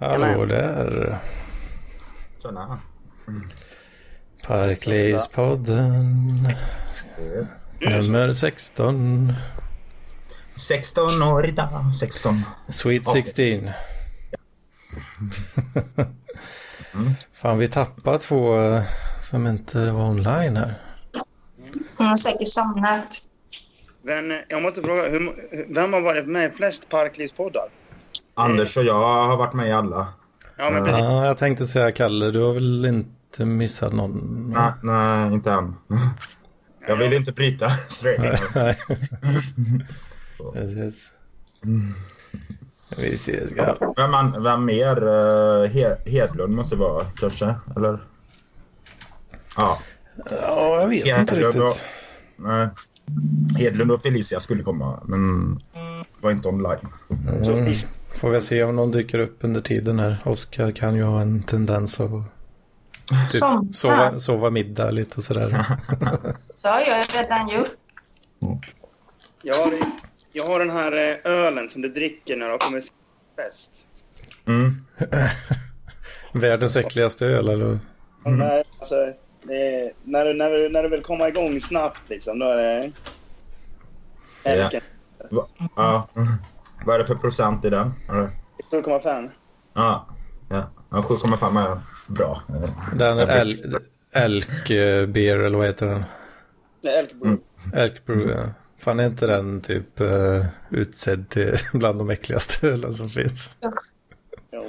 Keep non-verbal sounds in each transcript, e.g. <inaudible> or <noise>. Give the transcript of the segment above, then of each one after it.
Hallå där. Tjena. Parklivspodden. Nummer 16. 16 år idag. 16. Sweet 16. <laughs> Fan, vi tappade två eh, som inte var online här. Hon har säkert somnat. Men eh, jag måste fråga, hur, vem har varit med i flest Parklivspoddar? Anders och jag har varit med i alla. Ja, men precis. Ja, jag tänkte säga Kalle, du har väl inte missat någon? Nej, nej inte än. Jag vill inte bryta strejken. Precis. Vi ses. Ja. Vem, man, vem mer? Uh, He- Hedlund måste vara kanske, eller? Ja, ja, jag vet inte Hedlund och, riktigt. nej. Hedlund och Felicia skulle komma, men var inte online. Mm. Får vi se om någon dyker upp under tiden här. Oskar kan ju ha en tendens att typ, sova, sova middag lite och sådär. <laughs> Det har jag redan gjort. Jag har, jag har den här eh, ölen som du dricker när du har kommit fest. Mm. <laughs> Världens äckligaste öl eller? Nej, alltså, det är, när, du, när, du, när du vill komma igång snabbt liksom, då är det... Elken. Va, ja. Vad är det för procent i den? Eller? 7,5. Ja, ja. ja 7,5 är bra. Den elk, elk beer eller vad heter den? Det är Elkbro. Mm. Elk brew, ja. Fan är inte den typ uh, utsedd till <laughs> bland de äckligaste ölen som finns? Jo.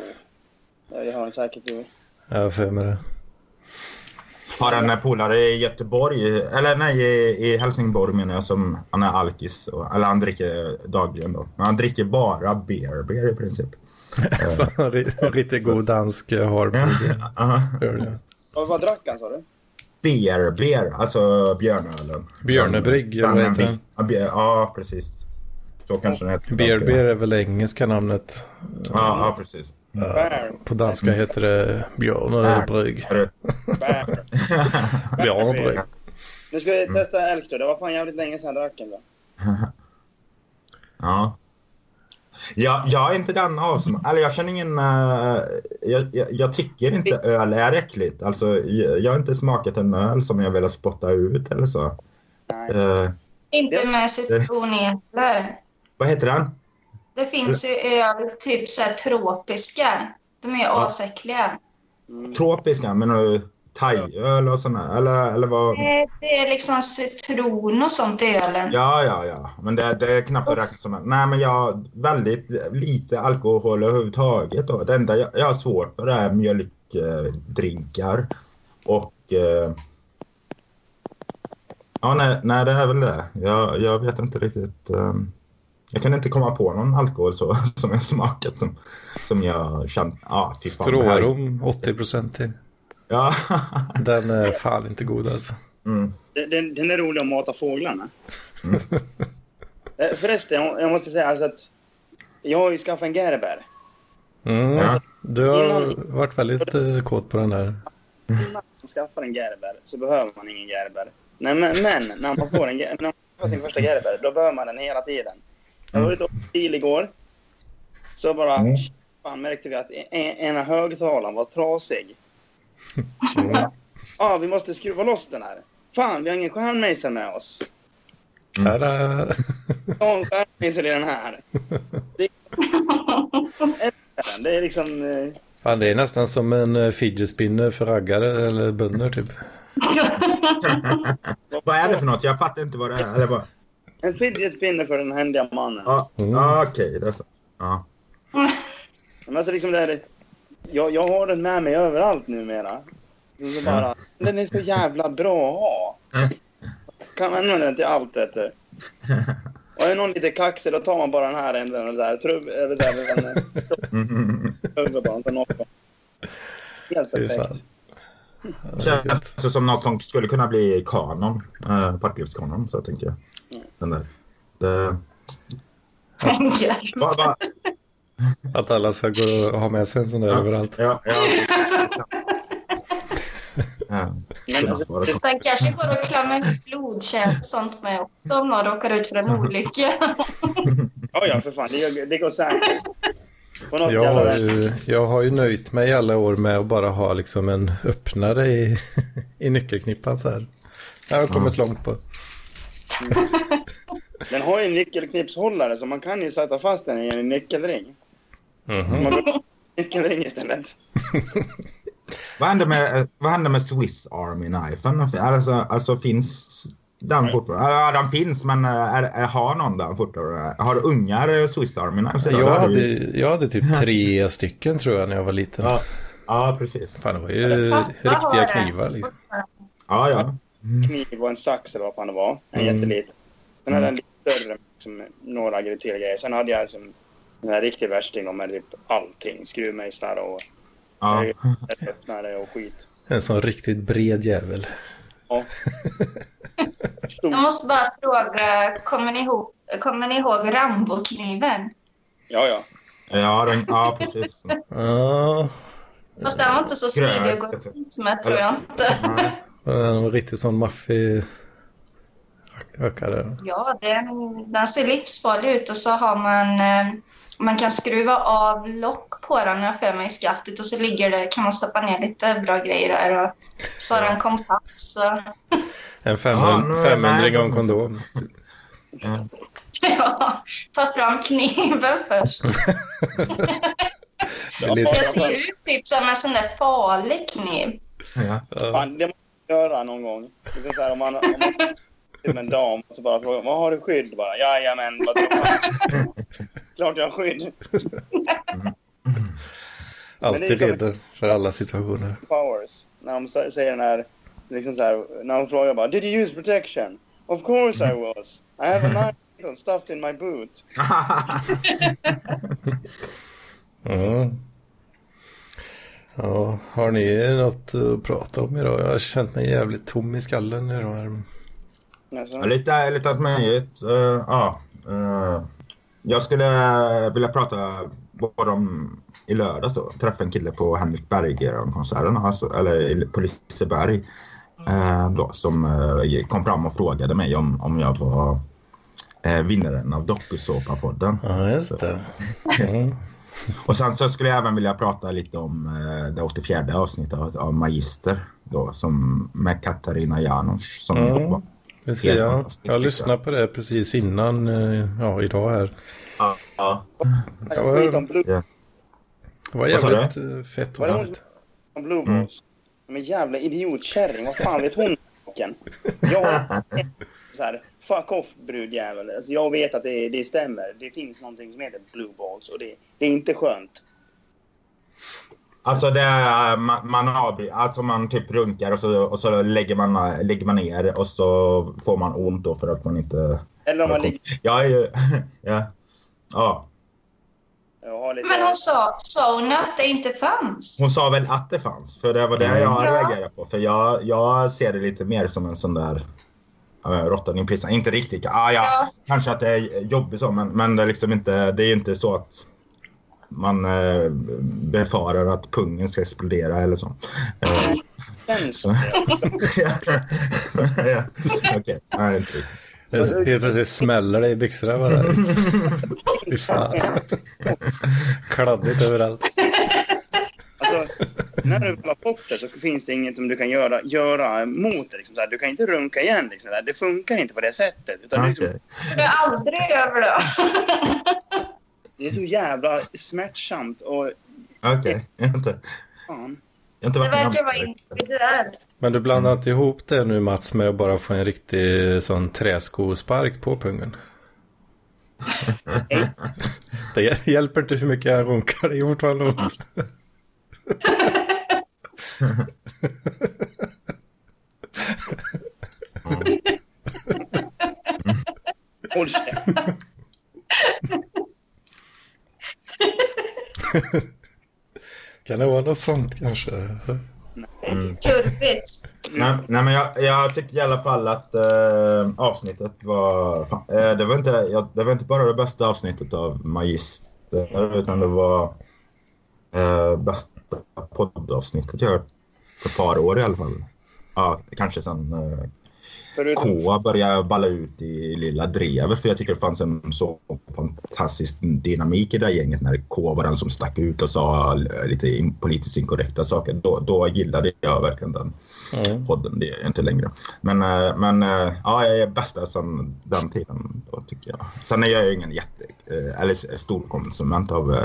Ja, jag har en säkert ju. Jag har för mig det. Har en polare i Göteborg, eller nej i, i Helsingborg menar jag som han är alkis. Och, eller han dricker dagligen då. Men han dricker bara beer, beer i princip. <laughs> Så, ri- riktigt god dansk öl. ja. <laughs> Vad, vad drack han sa du? beer, beer, alltså björnölen. Björnebrygg, eller vad. Ja, precis. Så kanske den heter. Beer beer är väl engelska namnet. Ja, ja precis. Bär. På danska heter det björnebrygg. Är det- Bär. Björnebrygg. Nu ska vi testa elk då. Det var fan jävligt länge sedan jag drack en. Då. Ja. Jag, jag är inte den av som... Eller jag känner ingen... eh, jag, jag, jag tycker inte öl är äckligt. Alltså, jag, jag har inte smakat en öl som jag velat spotta ut eller så. Nej. Eh, Inte med citron heller. vad heter den? Det finns ju öl, typ så här tropiska. De är Ja. asäckliga. Mm. Tropiska, men uh, thaiöl och sådana? Eller, eller vad? Eh, Det är liksom citron och sånt i ölen. Ja, ja, ja. Men det, det är knappt att räkna som. Nej, men jag har väldigt lite alkohol överhuvudtaget. Då. Det enda jag, jag har svårt för det är mjölkdrinkar. Och... Eh, ja, nej, nej, det är väl det. Jag, jag vet inte riktigt. Eh, jag kan inte komma på någon alkohol så, <laughs> som jag smakat som, som jag känt. Ja, fy fan. Strårom 80 procent till. Ja. <laughs> Den är fan inte god alltså. mm. Den, den, är rolig att mata fåglarna. Mm. <laughs> Eh, Förresten, jag, jag måste säga alltså att jag har ju skaffat en Gerber. Mm. Ja. Du har Innan- varit väldigt uh, kåt på den där. Innan man skaffar en Gerber så behöver man ingen Gerber. Nej, men, men när man får en när man får sin första Gerber, då behöver man den hela tiden. Jag var ute och bil igår. Så bara Mm. fan, märkte vi att en- ena högtalaren var trasig. Mm. Ja, vi måste skruva loss den här. Fan, vi har ingen stjärnmejsel med oss. Tada! Ta en stjärnmejsel i den här. Det är, det är liksom... eh, Fan, det är nästan som en uh, fidget spinner för raggare eller bönder typ. <laughs> Vad är det för något? Jag fattar inte vad det är. Eller vad? En fidget spinner för den händiga mannen. Ja, Mm. ja okej. det är så. Ja. Men alltså liksom det här, jag, jag har den med mig överallt numera. Så, så bara, den är så jävla bra att ha. Kan använda den till allt vet du. Och är någon lite kaxig då tar man bara den här änden och där trubb, eller där, den <laughs> Mm. huvudbanan till något. Helt perfekt. Fan. Känns alltså som något som skulle kunna bli kanon. Eh, Parklivskanon, så tänker jag. Den där. Det, va, va, Att alla ska gå och ha med sig en sån där Ja. överallt. ja, ja. <laughs> Ja. Men det, Den kanske går att klämma ut blodkärl och sånt med också om någon råkar ut för en olycka. <laughs> ja, ja, för fan. Det, det går säkert. Jag har, ju, jag har ju nöjt mig alla år med att bara ha liksom en öppnare i, <laughs> i nyckelknippan så här. Jag har kommit långt på. Den har ju en nyckelknipshållare så man kan ju sätta fast den i en nyckelring. Så man går nyckelring istället. <laughs> Vad hände med, vad hände med Swiss Army Knifen? Alltså, alltså finns den fortfarande? Ja, den finns men eh, är, är, har någon den fortfarande? Har ungar Swiss Army Knives? Jag Det hade, jag hade typ tre <laughs> stycken tror jag när jag var liten. Ja, ja, precis. Fan, det var ju Pappa har riktiga knivar liksom. Ja, ja. Kniv och en sax eller vad fan det var. En Mm. jätteliten. Sen hade jag en lite större som några till grejer. Sen hade jag som en här riktig värsting med typ allting. Skruvmejslar och ja. öppnare och skit. En sån riktigt bred jävel. Ja. <laughs> Jag måste bara fråga, kommer ni ihåg, kommer ni ihåg Rambo-kniven? Ja, ja. Ja, den, ja precis. Ja, Fast den var inte så smidig att gå Grön. runt med tror jag inte. Den var riktigt sån maffig ökare. Ja, den, den ser livsfarlig ut och så har man... Man kan skruva av lock på den, jag för mig, i skattet och så ligger det, kan man stoppa ner lite bra grejer där och så har den kompass. Så, En Ja, 500 nu är 500 jag gång med. kondom. Ja. ja, ta fram kniven först. Det ser ut typ som en sån där farlig kniv. Ja. Fan, det måste jag göra någon gång. Det är så här, om man, om man till en dam och så bara frågar vad har du skydd? Bara, Jajamän, man? <laughs> Klart jag har skydd. <laughs> Alltid redo för alla situationer. Powers. När de sä- säger den här, liksom så här, när de frågar bara Did you use protection? Of course I was. I have a knife stuffed in my boot. <laughs> Ja. ja, har ni något att prata om idag? Jag har känt mig jävligt tom i skallen idag. Alltså, Ja, Lite, lite allt möjligt. Uh, ja. eh, jag skulle vilja prata både om i lördags då. Träffade en kille på Henrik Berger-konserten, alltså, eller på Liseberg. eh, då, som eh, kom fram och frågade mig om, om jag var eh, vinnaren av dokusåpapodden. Ja, just det. Ja. Och sen så skulle jag även vilja prata lite om eh, det 84 avsnittet av, av Magister. Då, som, med Katarina Janouch. Som Ja. var, Precis, Helt ja. Jag lyssnade på det precis innan, eh, ja, idag här. ja, ja. Det var Vad sa jävligt eh, fett Var det om Blue Mm. Men en jävla idiotkärring. Vad fan vet hon? saken? Jag så här, fuck off brudjävel. Alltså, jag vet att det, det stämmer. Det finns någonting som heter blue balls och det, det är inte skönt. Alltså det är, man, man avbry- alltså man typ runkar och så, och så lägger, man, lägger man ner och så får man ont då för att man inte... Eller om man ligger Jag. <laughs> Ja. Ja. har lite... Men hon sa, sa hon att det inte fanns? Hon sa väl att det fanns, för det var det jag Ja. reagerade på. För jag, jag ser det lite mer som en sån där råttan i en pizzan. Inte riktigt. Ah, ja, Ja. Kanske att det är jobbigt så, men, men det, är liksom inte, det är ju inte så att man eh, befarar att pungen ska explodera eller så. <laughs> <laughs> Okej, nej inte riktigt. Det- Helt plötsligt smäller det i byxorna bara. Fy fan. Kladdigt överallt. Alltså, när du har fått det så finns det inget som du kan göra, göra mot det. Liksom, så här. Du kan inte runka igen. Liksom. Det funkar inte på det sättet. Utan det, är liksom, Okej. Du är aldrig över det. <laughs> det är så jävla smärtsamt och Okej, jag har inte, fan. jag har inte Det varit verkar vara individuellt. Men du blandar inte ihop det nu Mats med att bara få en riktig sån träskospark på pungen? <laughs> Det hjälper inte hur mycket jag runkar, det är fortfarande ont. <laughs> Håll käften. <laughs> Kan det vara något sånt kanske? <laughs> Kurvigt. Nej, nej men jag, jag tyckte i alla fall att eh, avsnittet var... Fan, eh, det, var inte, jag, det var inte bara det bästa avsnittet av Magister utan det var eh, bästa poddavsnittet jag hört på ett par år i alla fall. Ja, kanske sen... Förutom, K började balla ut i lilla drevet. För jag tycker det fanns en så fantastisk dynamik i det här gänget när K var den som stack ut och sa lite politiskt inkorrekta saker. Då, då gillade jag verkligen den Mm. podden. Det är inte längre. Men, eh, men eh, ja, jag är bästa sedan den tiden. Då, tycker jag. Sen är jag ju ingen jätte, eh, eller stor konsument av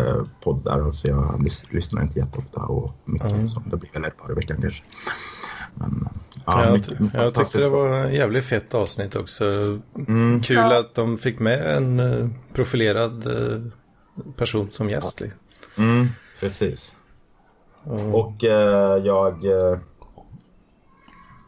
poddar. Så jag lys- lyssnar inte jätteofta och mycket. Mm. Så det blir väl ett par i veckan kanske. Men, Ja, jag, mycket- jag tyckte det var en jävligt fett avsnitt också. Mm. Kul Ja. att de fick med en eh, profilerad eh, person som gäst. Liksom. Mm, precis. Och, Och eh, jag... Eh,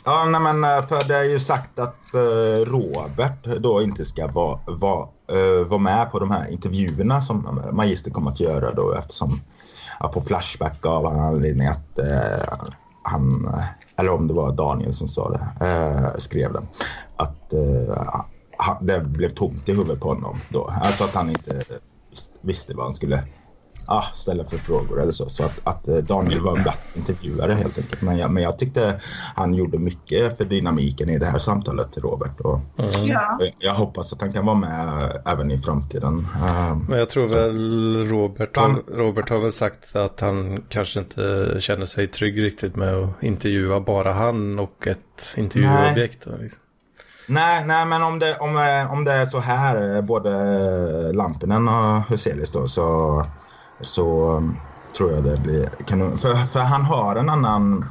ja, nej men eh, för det är ju sagt att eh, Robert då inte ska vara va, eh, vara med på de här intervjuerna som Magister kommer att göra då eftersom ja, på Flashback av en anledning att eh, han, eh, eller om det var Daniel som sa det, eh, skrev den. att eh, han, det blev tomt i huvudet på honom då. Alltså att han inte visste vad han skulle ah, ställa för frågor eller så. Så att, att eh, Daniel var en bättre intervjuare helt enkelt. Men jag, men jag tyckte han gjorde mycket för dynamiken i det här samtalet till Robert. Och mm. Ja. jag- jag hoppas att han kan vara med även i framtiden. Eh, Men jag tror väl Robert har, Han- Robert har väl sagt att han kanske inte känner sig trygg riktigt med att intervjua bara han och ett intervjuobjekt. Liksom. Nej, nej, men om det, om, eh, om det är så här, både Lampinen och Huselius då, så, så um, tror jag det blir kanon. För, för han har en annan,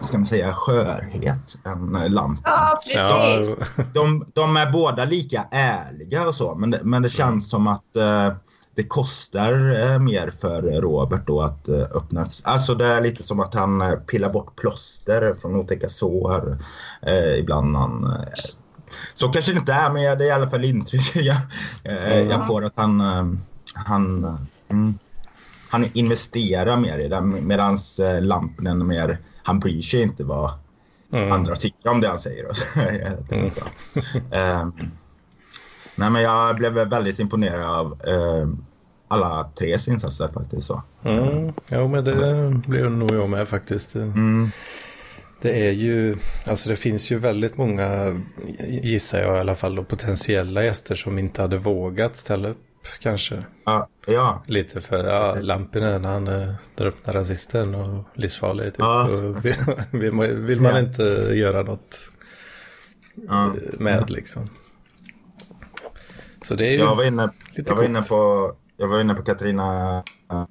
ska man säga, skörhet än eh, Lampinen. ja, precis. Ja, de, de är båda lika ärliga och så, men det, men det känns som att eh, det kostar eh, mer för Robert då att eh, öppna. Alltså det är lite som att han eh, pillar bort plåster från otäcka sår eh, ibland. Han, eh, så kanske det inte är, men det är i alla fall intryck jag, eh, jag får att han, han, mm, han investerar mer i det medan eh, Lampinen mer, han bryr sig inte vad mm. andra tycker om det han säger. <laughs> Och så. Jag tänker så. Ehm, nej, men jag blev väldigt imponerad av ehm, alla tres insatser faktiskt. Så. Mm. Jo, men det blir nog jag med faktiskt. Det- Mm. Det är ju, alltså det finns ju väldigt många, gissar jag i alla fall, då, potentiella gäster som inte hade vågat ställa upp kanske. Ja, ja, Lite för, ja, Lampinen han är den öppna rasisten och livsfarlig typ. Ja. Och vill, <laughs> man, vill man Ja. inte göra något ja. med liksom. Så det är ju, Jag var inne, Lite jag var inne på jag var inne på Katarina äh,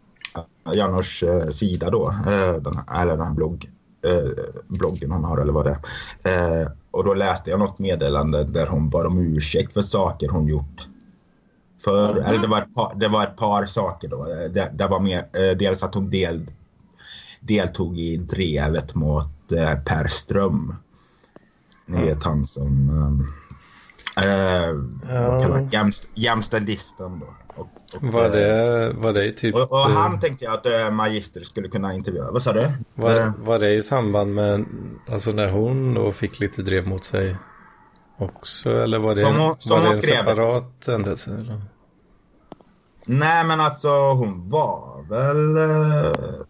Janors sida då, den, här- eller den här blogg, bloggen hon har eller vad det är. Och då läste jag något meddelande där hon bad om ursäkt för saker hon gjort. För, eller det var, ett par, det var ett par saker då. Det, det var mer, äh, dels att hon del, deltog i drevet mot äh, Per Ström. Ni vet han som... ähm, Eh? Jämst, jämställdisten då. Och, och, var eh, det, var det typ, och, och eh, han tänkte jag att eh, Magister skulle kunna intervjua. Vad sa du? var, Eh, var det i samband med, alltså när hon då fick lite drev mot sig också? Eller var det, Som hon- som var det en skrev. separat händelse? Eller? Nej men alltså hon var väl... Eh,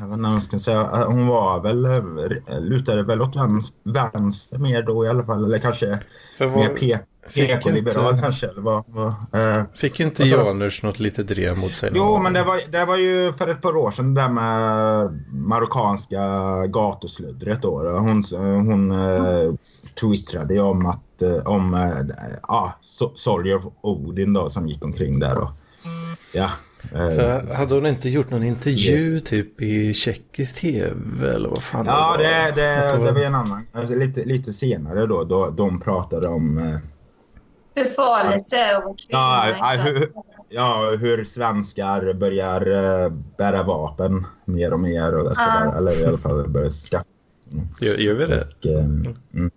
Eh, vad man ska säga. Eh, Hon var väl... Eh, lutade väl åt vänster, mer då i alla fall. Eller kanske För mer PK-liberal kanske. Eller vad, vad, eh, fick inte du? Janus något lite drev mot sig? Jo, men det var, det var ju för ett par år sedan det där med marockanska gatuslöddret då. Hon, hon eh, twittrade ju om att eh, om eh, So- Soldier of Odin då som gick omkring där och ja. Eh, För hade hon inte gjort någon intervju typ i tjeckisk tv eller vad fan Ja, var? det, det, Att det var en annan. Alltså, lite, lite senare då, då de pratade om eh, Hur farligt det är att vara kvinna Ja, hur, ja, hur svenskar börjar eh, bära vapen mer och mer. Och så Ja. där. Eller i alla fall börjar skaffa. Gör, gör vi det? Och, eh, mm,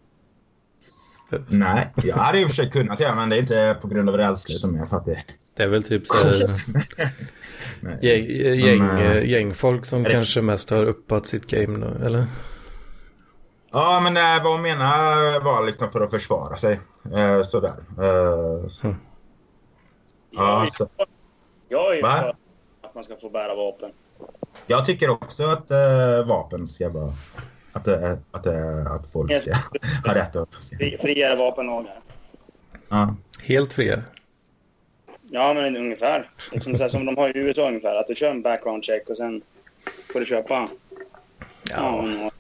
nej, jag hade i och för sig kunnat göra men det är inte på grund av rädsla utan mer för att det... Det är väl typ så här, <laughs> Nej. gäng, gäng, Men, eh, gängfolk som är det- kanske mest har uppat sitt game nu, eller? Ja, men det, vad hon menar var liksom för att försvara sig. Eh, sådär. Eh, så. Mm. Ja, så, Jag är ju Va? för att man ska få bära vapen. jag tycker också att eh, vapen ska vara Att, att, det, att folk ska <laughs> ha rätt att... Fri, friare vapenlagar. Ja. Helt fria? Ja, men ungefär. Liksom så här, som de har i USA ungefär. Att du kör en background check och sen får du köpa. Ja. Ja,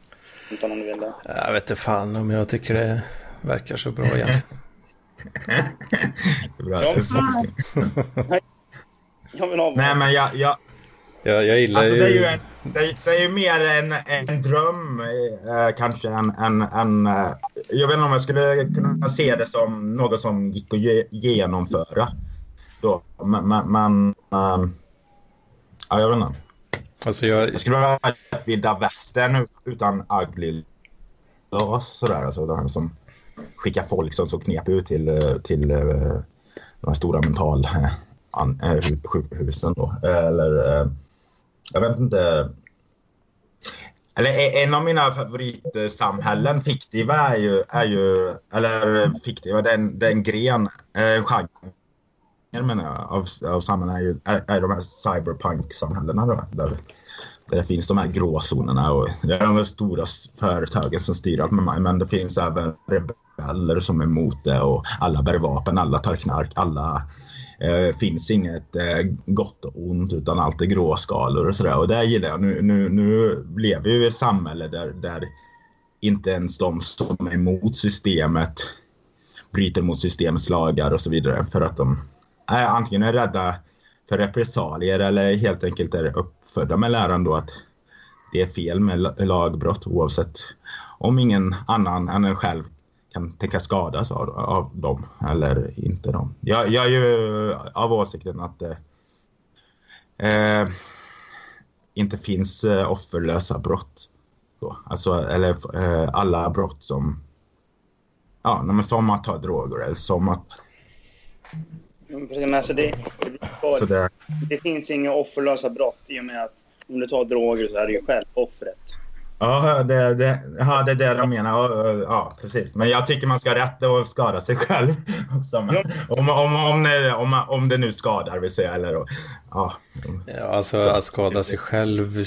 Utan om du vill det. jag vet inte fan om jag tycker det verkar så bra egentligen. Det <laughs> är bra. Ja. Jag vill ha Nej, men jag, jag, Jag, jag gillar Alltså ju... det är ju, en, det är, det är ju mer en, en dröm eh, kanske än en, en, eh, Jag vet inte om jag skulle kunna se det som något som gick att ge, genomföra. Då. Men, men, men eh, ja, jag vet inte. Alltså jag, Det skulle vara ett vilda västern utan ugly loss sådär. Alltså de här som skickar folk som så knep ut till, eh, till eh, de här stora mental eh, då. Eller jag vet inte. Eller e- en av mina favoritsamhällen fiktiva är ju, är ju eller fiktiva, den, den gren, eh, genre menar jag, av, av samhällen är ju är, är de här cyberpunk-samhällena då. Där, där det finns de här gråzonerna och det är de stora företagen som styr allt med mig. Men det finns även rebeller som är emot det och alla bär vapen, alla tar knark, alla eh, finns inget eh, gott och ont utan allt är gråskalor och sådär. Och det gillar jag. Nu, nu, nu lever vi i ett samhälle där, där inte ens de som är emot systemet bryter mot systemets lagar och så vidare för att de antingen är rädda för repressalier eller helt enkelt är uppfödda med läran då att det är fel med lagbrott oavsett om ingen annan än en själv kan tänka skadas av, av dem eller inte dem. Jag, jag är ju av åsikten att det eh, inte finns eh, offerlösa brott. Då. Alltså, eller eh, alla brott som Ja, men som att ta droger eller som att... Men alltså det, det, Så det, det finns inga offerlösa brott i och med att om du tar droger så är du ju själv offret. ja, det, det, ja, det är det de menar. Ja, Ja, precis. Men jag tycker man ska ha rätt att skada sig själv. <laughs> Också. Men, om, om, om, det, om, om det nu skadar vill säga. Eller, ja. ja, alltså att skada sig själv.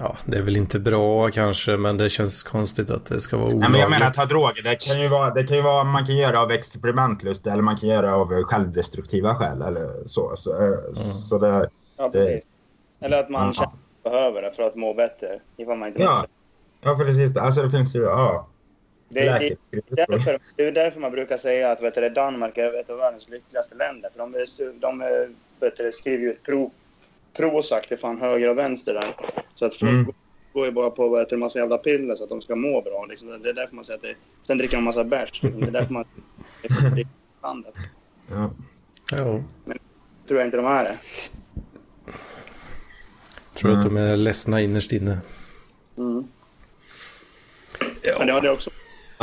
Ja, det är väl inte bra kanske, men det känns konstigt att det ska vara olagligt. Nej, men jag menar att ta droger, det kan ju vara, det kan ju vara man kan göra av experimentlust eller man kan göra av självdestruktiva skäl eller så. Så, eh, så det, Ja, Det- precis. Eller att man Ja. känner att man behöver det för att må bättre. Ifall man inte ja. Ja, precis. Alltså det finns ju, ja. det, det, det, är därför, det är därför man brukar säga att vet du, Danmark är ett av världens lyckligaste länder. För de, de vet du, skriver ju ut pro, Prozac till fan höger och vänster där. Så att folk Mm. går ju bara på vet du, en massa jävla piller så att de ska må bra. Liksom. Det är därför man säger att det, Sen dricker de en massa bärs. Det är därför man... Det är landet. Ja. Ja, tror jag inte de är det. tror att de är ledsna innerst inne. Mm. Ja. Men det har det också.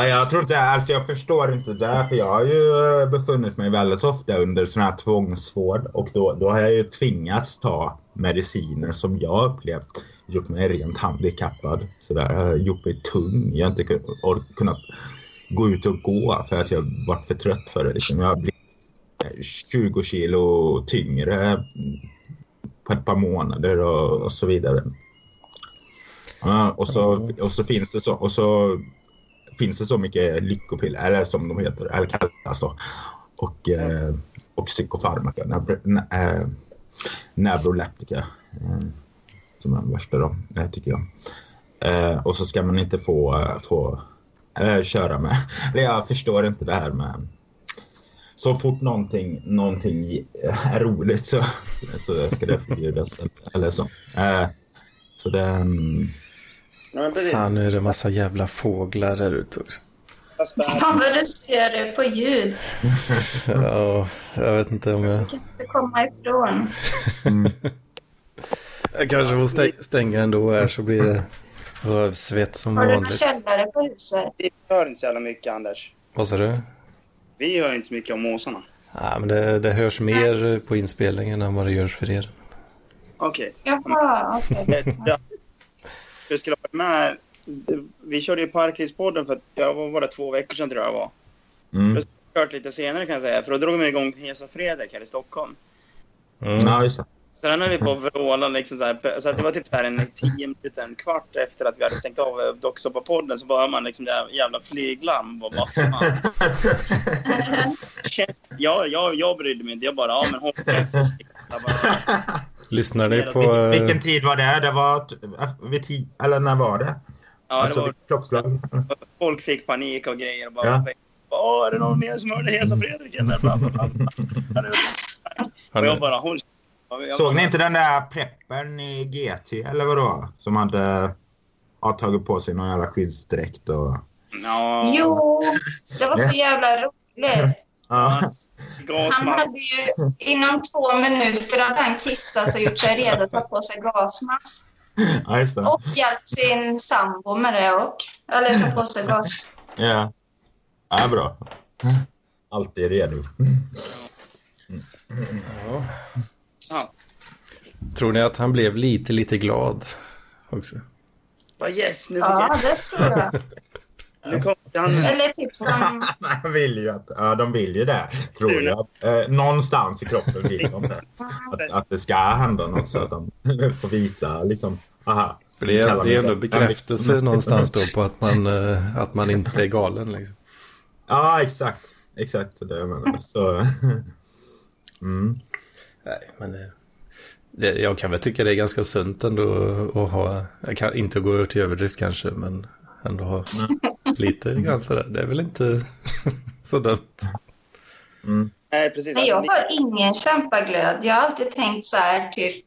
Ja, jag tror inte, alltså jag förstår inte det, för jag har ju eh, befunnit mig väldigt ofta under sån här tvångsvård och då, då har jag ju tvingats ta mediciner som jag upplevt gjort mig rent handikappad. Så där, jag har gjort mig tung, jag har inte kunnat gå ut och gå för att jag varit för trött för det. Liksom. Jag har blivit eh, 20 kilo tyngre mm, på ett par månader och, och så vidare. Ja, och, så, och så finns det så, och så finns det så mycket lyckopiller, eller som de heter, eller kallas då. Och, eh, och psykofarmaka, eh, neuroleptika. Eh, som är den värsta då, eh, tycker jag. Eh, och så ska man inte få, eh, få eh, köra med, <laughs> eller jag förstår inte det här med så fort någonting, någonting eh, är roligt så, så, så ska det förbjudas. Eller så. Eh, så det... Mm mm, Ja. Fan, nu är det massa jävla fåglar här ute också. Fan vad du ser det på ljud. <laughs> Ja, jag vet inte om jag... Jag kan inte komma ifrån. Jag kanske får stä- stänga ändå här så blir det rövsvett som Har du någon vanligt. källare på huset? Vi hör inte så jävla mycket, Anders. Vad sa du? Vi hör inte så mycket om måsarna. Ja, men det, det hörs mer på inspelningen än vad det görs för er. Okej. Jaha, okej. <laughs> Ja. Du skulle ha varit med. Vi körde ju Parklivspodden för, ja, vad var det, två veckor sedan tror jag det var. Mm. Kört lite senare kan jag säga, för då drog vi igång Hesa Fredrik här i Stockholm. Mm. Ja, just det. Sen höll vi på att vråla liksom så här, så det var typ så här en tio minuter, en kvart efter att vi hade stängt av eh, Docksoppa-podden så bara man liksom det här jävla flyglarm och bara <laughs> Jag, jag, jag brydde mig inte, jag bara ja men håll. Jag bara, Lyssnar ni på... Vil- eh, Vilken tid var det? Det var t- vid tio, eller när var det? Ja, det alltså, var, vilket klockslag? folk fick panik och grejer och bara Ja. Åh, är det någon mer som hörde Hesa Fredrik? Eller bla, bla, bla, bla. har Och jag bara håll jag Såg bara, ni inte den där preppern i GT eller vad det var? Som hade ja, tagit på sig någon jävla skyddsdräkt och... Ja, Jo, det var så jävla roligt. Ja. Han gasmask. hade ju inom två minuter hade han kissat och gjort sig redo att ta på sig gasmask. ja, just det. Och hjälpt sin sambo med det och. Eller ta på sig gas. Ja. ja, bra. Alltid redo. ja. Ja. Tror ni att han blev lite, lite glad också? Bara yes, nu Ja, det tror jag. Nu kom. Eller typ som... <laughs> De vill ju att, ja, de vill ju det, tror jag. Eh, någonstans i kroppen vill de det. <laughs> Att, att det ska hända något så att de <laughs> får visa liksom, aha. För det är, det är ändå bekräftelse någonstans då på att man, eh, att man inte är galen. Liksom. Ja, exakt. Exakt det jag menar. Så, mm. Nej, men det, det, jag kan väl tycka det är ganska sunt ändå att ha, jag kan inte gå över till överdrift kanske, men ändå ha lite grann sådär. Det är väl inte <laughs> så dumt. Mm. Nej, precis. Nej, jag har ingen kämpaglöd. Jag har alltid tänkt så här, typ...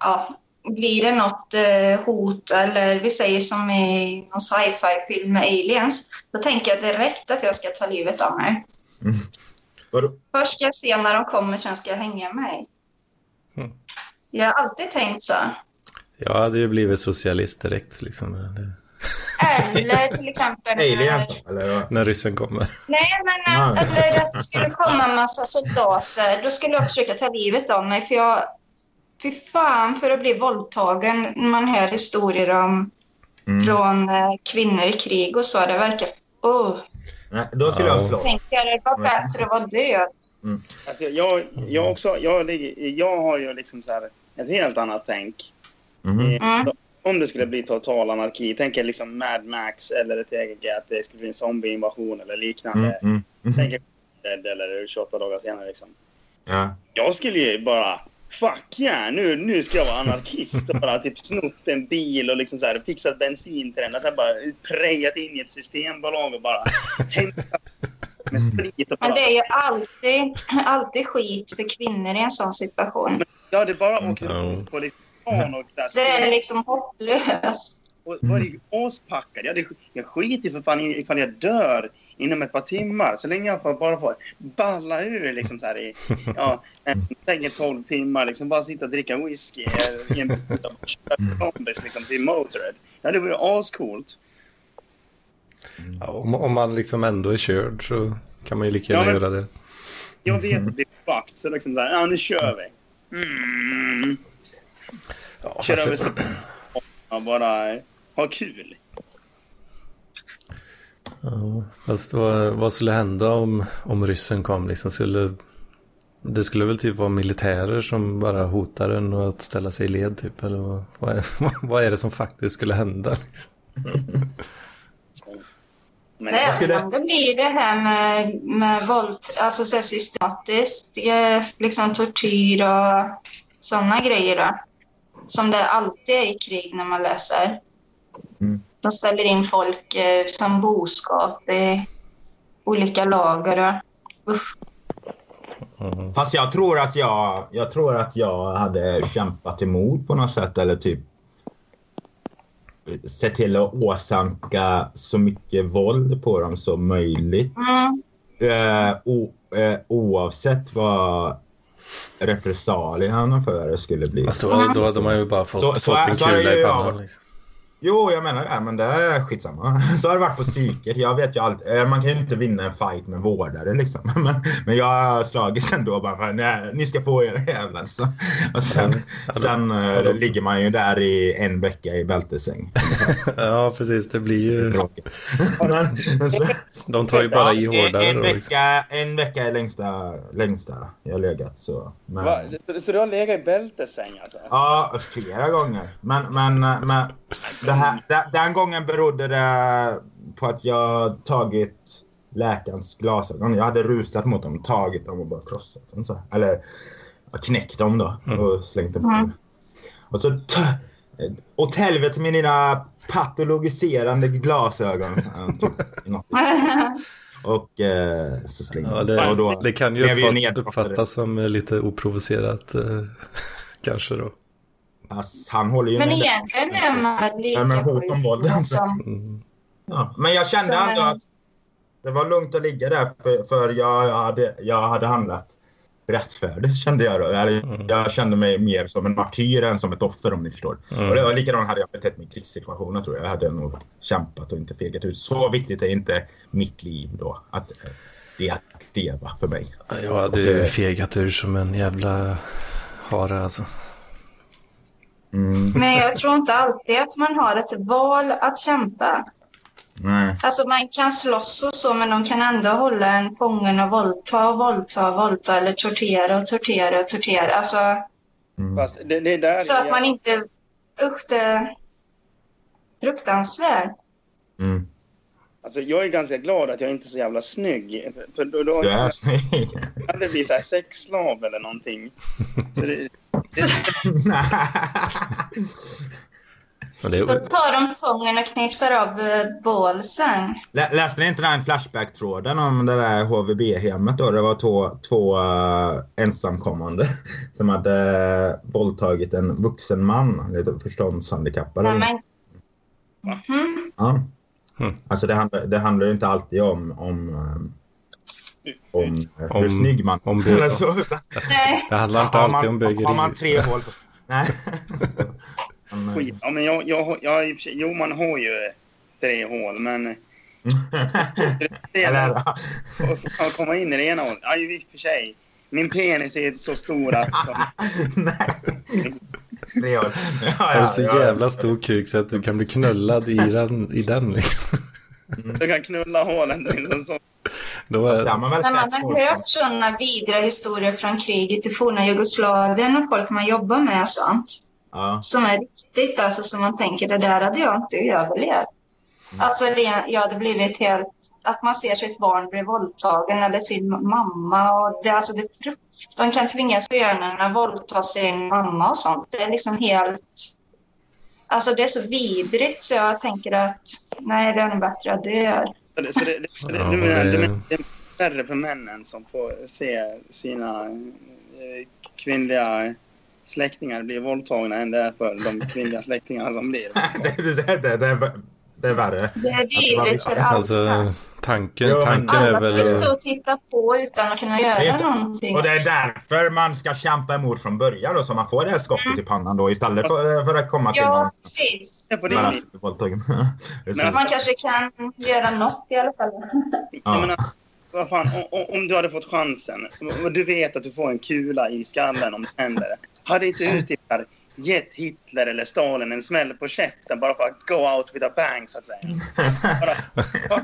Ja, blir det något eh, hot eller vi säger som i någon sci-fi-film med aliens, då tänker jag direkt att jag ska ta livet av mig. Vadå? Först ska jag se när de kommer, sen ska jag hänga mig. Mm. Jag har alltid tänkt så. Jag hade ju blivit socialist direkt liksom. Det, Eller till exempel... Aliens eller? vad? när ryssen kommer. Nej, men att, eller att det skulle komma en massa soldater. Då skulle jag försöka ta livet av mig. För jag... Fy fan för att bli våldtagen när man hör historier om Mm. från eh, kvinnor i krig och så. Det verkar... Oh, Nej, då skulle jag Ja. slå. tänker jag det var bättre att vara död. Alltså, jag, jag, också, jag, jag har ju liksom så här ett helt annat tänk. Mhm. Mm. Om det skulle bli total anarki, tänk er liksom Mad Max eller ett eget att det skulle bli en zombieinvasion eller liknande. Mm, mm, Tänk mm. er Dead eller 28 dagar senare liksom. Ja. Jag skulle ju bara Fuck yeah, nu, nu ska jag vara anarkist och bara typ snott en bil och liksom så här, fixat bensin till den och sen bara prejat in i ett systembolag och bara med sprit och Men bara... det är ju alltid, alltid skit för kvinnor i en sån situation. Ja, det bara åker Ja. runt på liksom stan och där. Det är liksom hopplöst. Och var ju aspackad. Jag, jag skiter för fan ifall jag dör inom ett par timmar. Så länge jag får, bara får balla ur liksom så här i ja, en 12 timmar. Liksom bara sitta och dricka whisky i en zombies <laughs> liksom till Motörhead. Ja, det vore ascoolt. Ja, om, om man liksom ändå är körd så kan man ju lika gärna Ja, men- göra det. Jag vet att det är fucked. Så liksom så här, ja nu kör vi. Mm. Ja, Kör fast- över så bara ha kul. Ja, fast vad, vad skulle hända om, om ryssen kom? Liksom skulle, det skulle väl typ vara militärer som bara hotar en och att ställa sig i led typ? Eller vad, vad, är, <laughs> vad är det som faktiskt skulle hända? Liksom? Men Nej, skulle- det blir det här med, med våld, alltså så systematiskt, eh, liksom tortyr och sådana grejer då. Som det alltid är i krig när man läser. Mm. De ställer in folk eh, som boskap i olika lager. Och, usch. Mm. Fast jag tror att jag, jag tror att jag hade kämpat emot på något sätt eller typ sett till att åsamka så mycket våld på dem som möjligt. Mm. Eh, o, eh, oavsett vad repressalierna för det skulle bli. Fast då, då hade man ju bara fått, Så- så fått en så kula i pannan. ja. Liksom. Jo, jag menar det, men det är skitsamma. <laughs> Så har det varit på psyket. Jag vet ju allt. eh, Man kan ju inte vinna en fight med vårdare liksom. <laughs> Men, men jag har slagits ändå bara för nej, ni ska få era jävlar. Så, och sen, sen eh, ligger man ju där i en vecka i bältesäng. <laughs> Ja, precis. Det blir ju... Tråkigt. Men- men så- De tar ju bara i Ja, hårdare en, en, Liksom. vecka, en vecka är längsta, längsta jag har legat. Så. Men? Så, så du har legat i bältesäng alltså? Ja, flera gånger. Men, men, men det här, det, den gången berodde det på att jag tagit läkarens glasögon. Jag hade rusat mot dem, tagit dem och bara krossat dem. Så. Eller knäckt dem då och slängt dem. Mm. Och så åt helvete med dina patologiserande glasögon. Typ, <laughs> och eh, så slängde Ja, det, dem. Och då det kan ju uppfatt, uppfattas som lite oprovocerat. Eh, <laughs> kanske då. Fast han håller ju Men egentligen är man Nej, men lika hot om alltså. som... Mm. Ja, men jag kände ändå att det var lugnt att ligga där för, för jag, hade, jag hade handlat rättfärdigt kände jag då. Eller, Mm. Jag kände mig mer som en martyr än som ett offer om ni förstår. Mm. Och det var likadant hade jag betett mig i krigssituationer tror jag. Jag hade nog kämpat och inte fegat ut. Så viktigt är inte mitt liv då. Att eh, det är att leva för mig. Jag hade Och ju det- fegat ur som en jävla hare alltså. Mm, Men jag tror inte alltid att man har ett val att kämpa. nej. Alltså man kan slåss och så, men de kan ändå hålla en fången och våldta och våldta och våldta eller tortera och tortera och tortera. Alltså, Mm. Fast det, det är där så att man inte... Usch, det är fruktansvärt. Mm. Alltså jag är ganska glad att jag inte är så jävla snygg. För då, då Du är jag hade blivit så här sexslav eller någonting. Så det, Då tar de tången och knipsar av eh, bålsen. Lä- Läste ni inte den Flashback-tråden om det där HVB-hemmet då? Det var två, två eh, ensamkommande <laughs> som hade våldtagit en vuxen man, lite förståndshandikappad. Men... Mhm. Ja. Mm. Alltså det handlar, det handlar ju inte alltid om, om, eh, om, eh, hur Om- snygg man om Eller <laughs> så, utan- det handlar inte alltid om man, bögeri. har man tre hål. <laughs> Nej. <laughs> Eh, skit. Ja, men jag, jag, jag, jo, man har ju tre hål, men Eller, är att komma in i det ena hålet. Ja, i och för sig. Min penis är så stor att <laughs> nej. Ja, Har du så ja, ja. jävla stor kuk så att du kan bli knullad i den, i den liksom. du kan knulla hålen. Liksom så. Då är, man väl När man har hört sådana vidriga historier från kriget i forna Jugoslavien och folk man jobbar med och sånt. Ja. Som är riktigt, alltså som man tänker det där hade jag inte överlevt. Alltså det, jag hade blivit helt, att man ser sitt barn bli våldtagen eller sin mamma och det, alltså det De kan tvinga sönerna våldta sin mamma och sånt. Det är liksom helt, alltså det är så vidrigt så jag tänker att nej det är nog bättre att dö. Så det, så det, det, det, Ja, du menar, det- det, menar- det är värre för männen som får se sina eh, kvinnliga släktingar bli våldtagna än det är för de kvinnliga släktingarna som blir <laughs> det, det, det, det, är- det är värre. Det är vidrigt för alla. alltså, tanken, Jo, tanken är Alla väl... får stå och titta på utan att kunna Det är göra inte- någonting. Och det är därför man ska kämpa emot från början då, så man får det här skottet i pannan då istället för, för att komma till Ja, precis. Det är på din bara. Men- Man kanske kan göra något i alla fall. Jag menar, vad fan, om, om- du hade fått chansen och du vet att du får en kula i skallen om det händer. Hade inte du där gett Hitler eller Stalin en smäll på käften bara för att go out with a bang så att säga? Bara, <laughs> bara,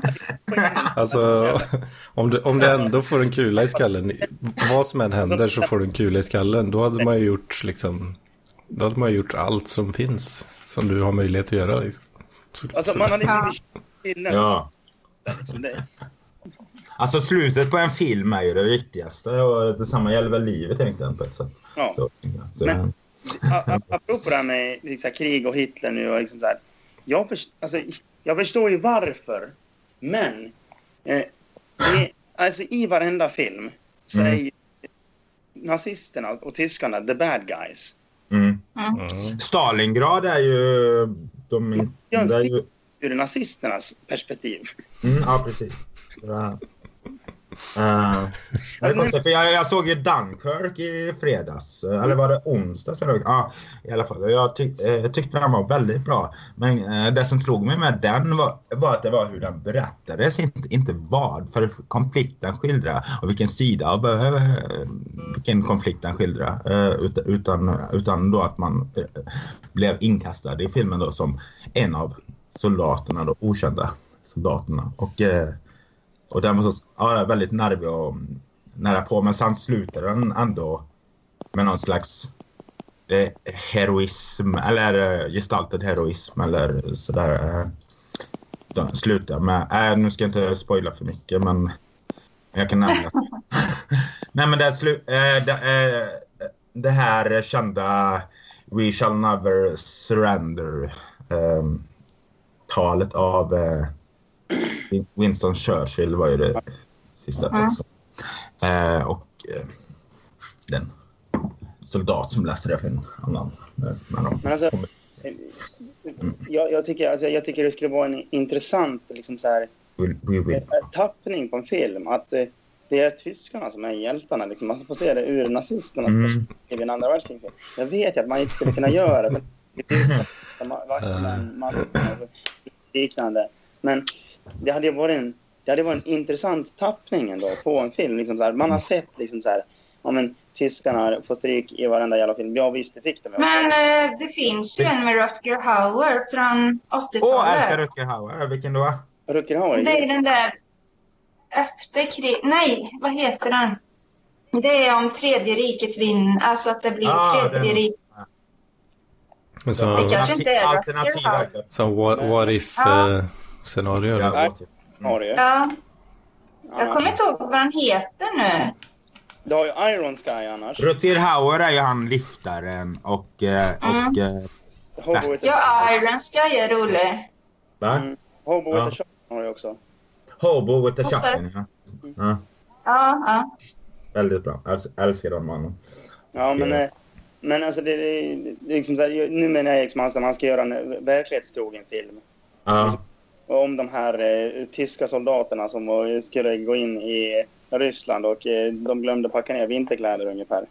Alltså, om du, om du ändå får en kula i skallen, vad som än händer så får du en kula i skallen, då hade man ju gjort liksom, då hade man ju gjort allt som finns, som du har möjlighet att göra liksom. Så, Alltså så- man hade blivit killen. Ja. Alltså slutet på en film är ju det viktigaste och detsamma gäller väl livet egentligen på ett sätt. ja. Så, så, Men- Apropå det här med liksom, krig och Hitler nu och liksom så här. Jag, först, alltså, jag förstår ju varför. Men eh, det, alltså, i varenda film så Mm. är ju nazisterna och tyskarna the bad guys. mm. Mm. Stalingrad är ju... De, Ja, det är ju Ur nazisternas perspektiv. mm, ja, precis. Ja. <laughs> Uh, jag, jag, jag såg ju Dunkirk i fredags. Eller var det onsdags? Ja, i alla fall. Jag, tyck, eh, tyckte den var väldigt bra. Men eh, det som slog mig med den var, var att det var hur den berättades, inte, inte vad för konflikten skildrar och vilken sida av äh, vilken konflikt den skildrar. Äh, utan, utan då att man äh, blev inkastad i filmen då som en av soldaterna, då, okända soldaterna. Och och den var så, ja, väldigt nervig och nära på. Men sen slutade den ändå med någon slags eh, heroism eller eh, gestaltad heroism eller sådär. Den slutade med, äh, nu ska jag inte spoila för mycket men jag kan nämna. <laughs> Nej men det, slu, eh, det, eh, det här kända We shall never surrender eh, talet av eh, Winston Churchill var ju det sista mm. också. Eh, och eh, den soldat som läste det för en annan. Eh, Men alltså, mm. jag, jag, tycker, alltså, jag tycker det skulle vara en intressant liksom så här. Eh, tappning på en film. Att eh, det är tyskarna som är hjältarna. Liksom. Man får se det ur nazisternas mm. i andra världskriget. Jag vet ju att man inte skulle kunna göra det. <laughs> liknande. Men det hade varit en, det hade varit en intressant tappning ändå på en film. Liksom så här, man har sett liksom så här, ja men tyskarna får stryk i varenda jävla film. Ja visst, det fick de. Men eh, det finns ju en med Rutger Hauer från 80-talet. Åh, oh, älskar Rutger Hauer. Vilken då? Rutger Hauer? Det är den där efter krig... Nej, vad heter den? Det är om tredje riket vinner, alltså att det blir ah, tredje den... riket. Det kanske inte är Rutger Hauer. Så what, what if... Ja. Uh scenario? Ja, scenario. Ja. Jag kommer inte ihåg vad han heter nu. Du har ju Iron Sky annars. Rutger Hauer är ju han liftaren och... Eh, mm. och eh, ja, Iron Sky är rolig. Va? Mm. Hobo ja. with the Shotgun har du också. Hobo with the Shotgun, ja. Ja. ja. ja. Väldigt bra. Jag älskar den mannen. Ja, men... Eh, men alltså det, det, det är liksom så här, nu menar jag liksom att man ska göra en verklighetstrogen film. Ja om de här eh, tyska soldaterna som skulle gå in i Ryssland och eh, de glömde packa ner vinterkläder ungefär.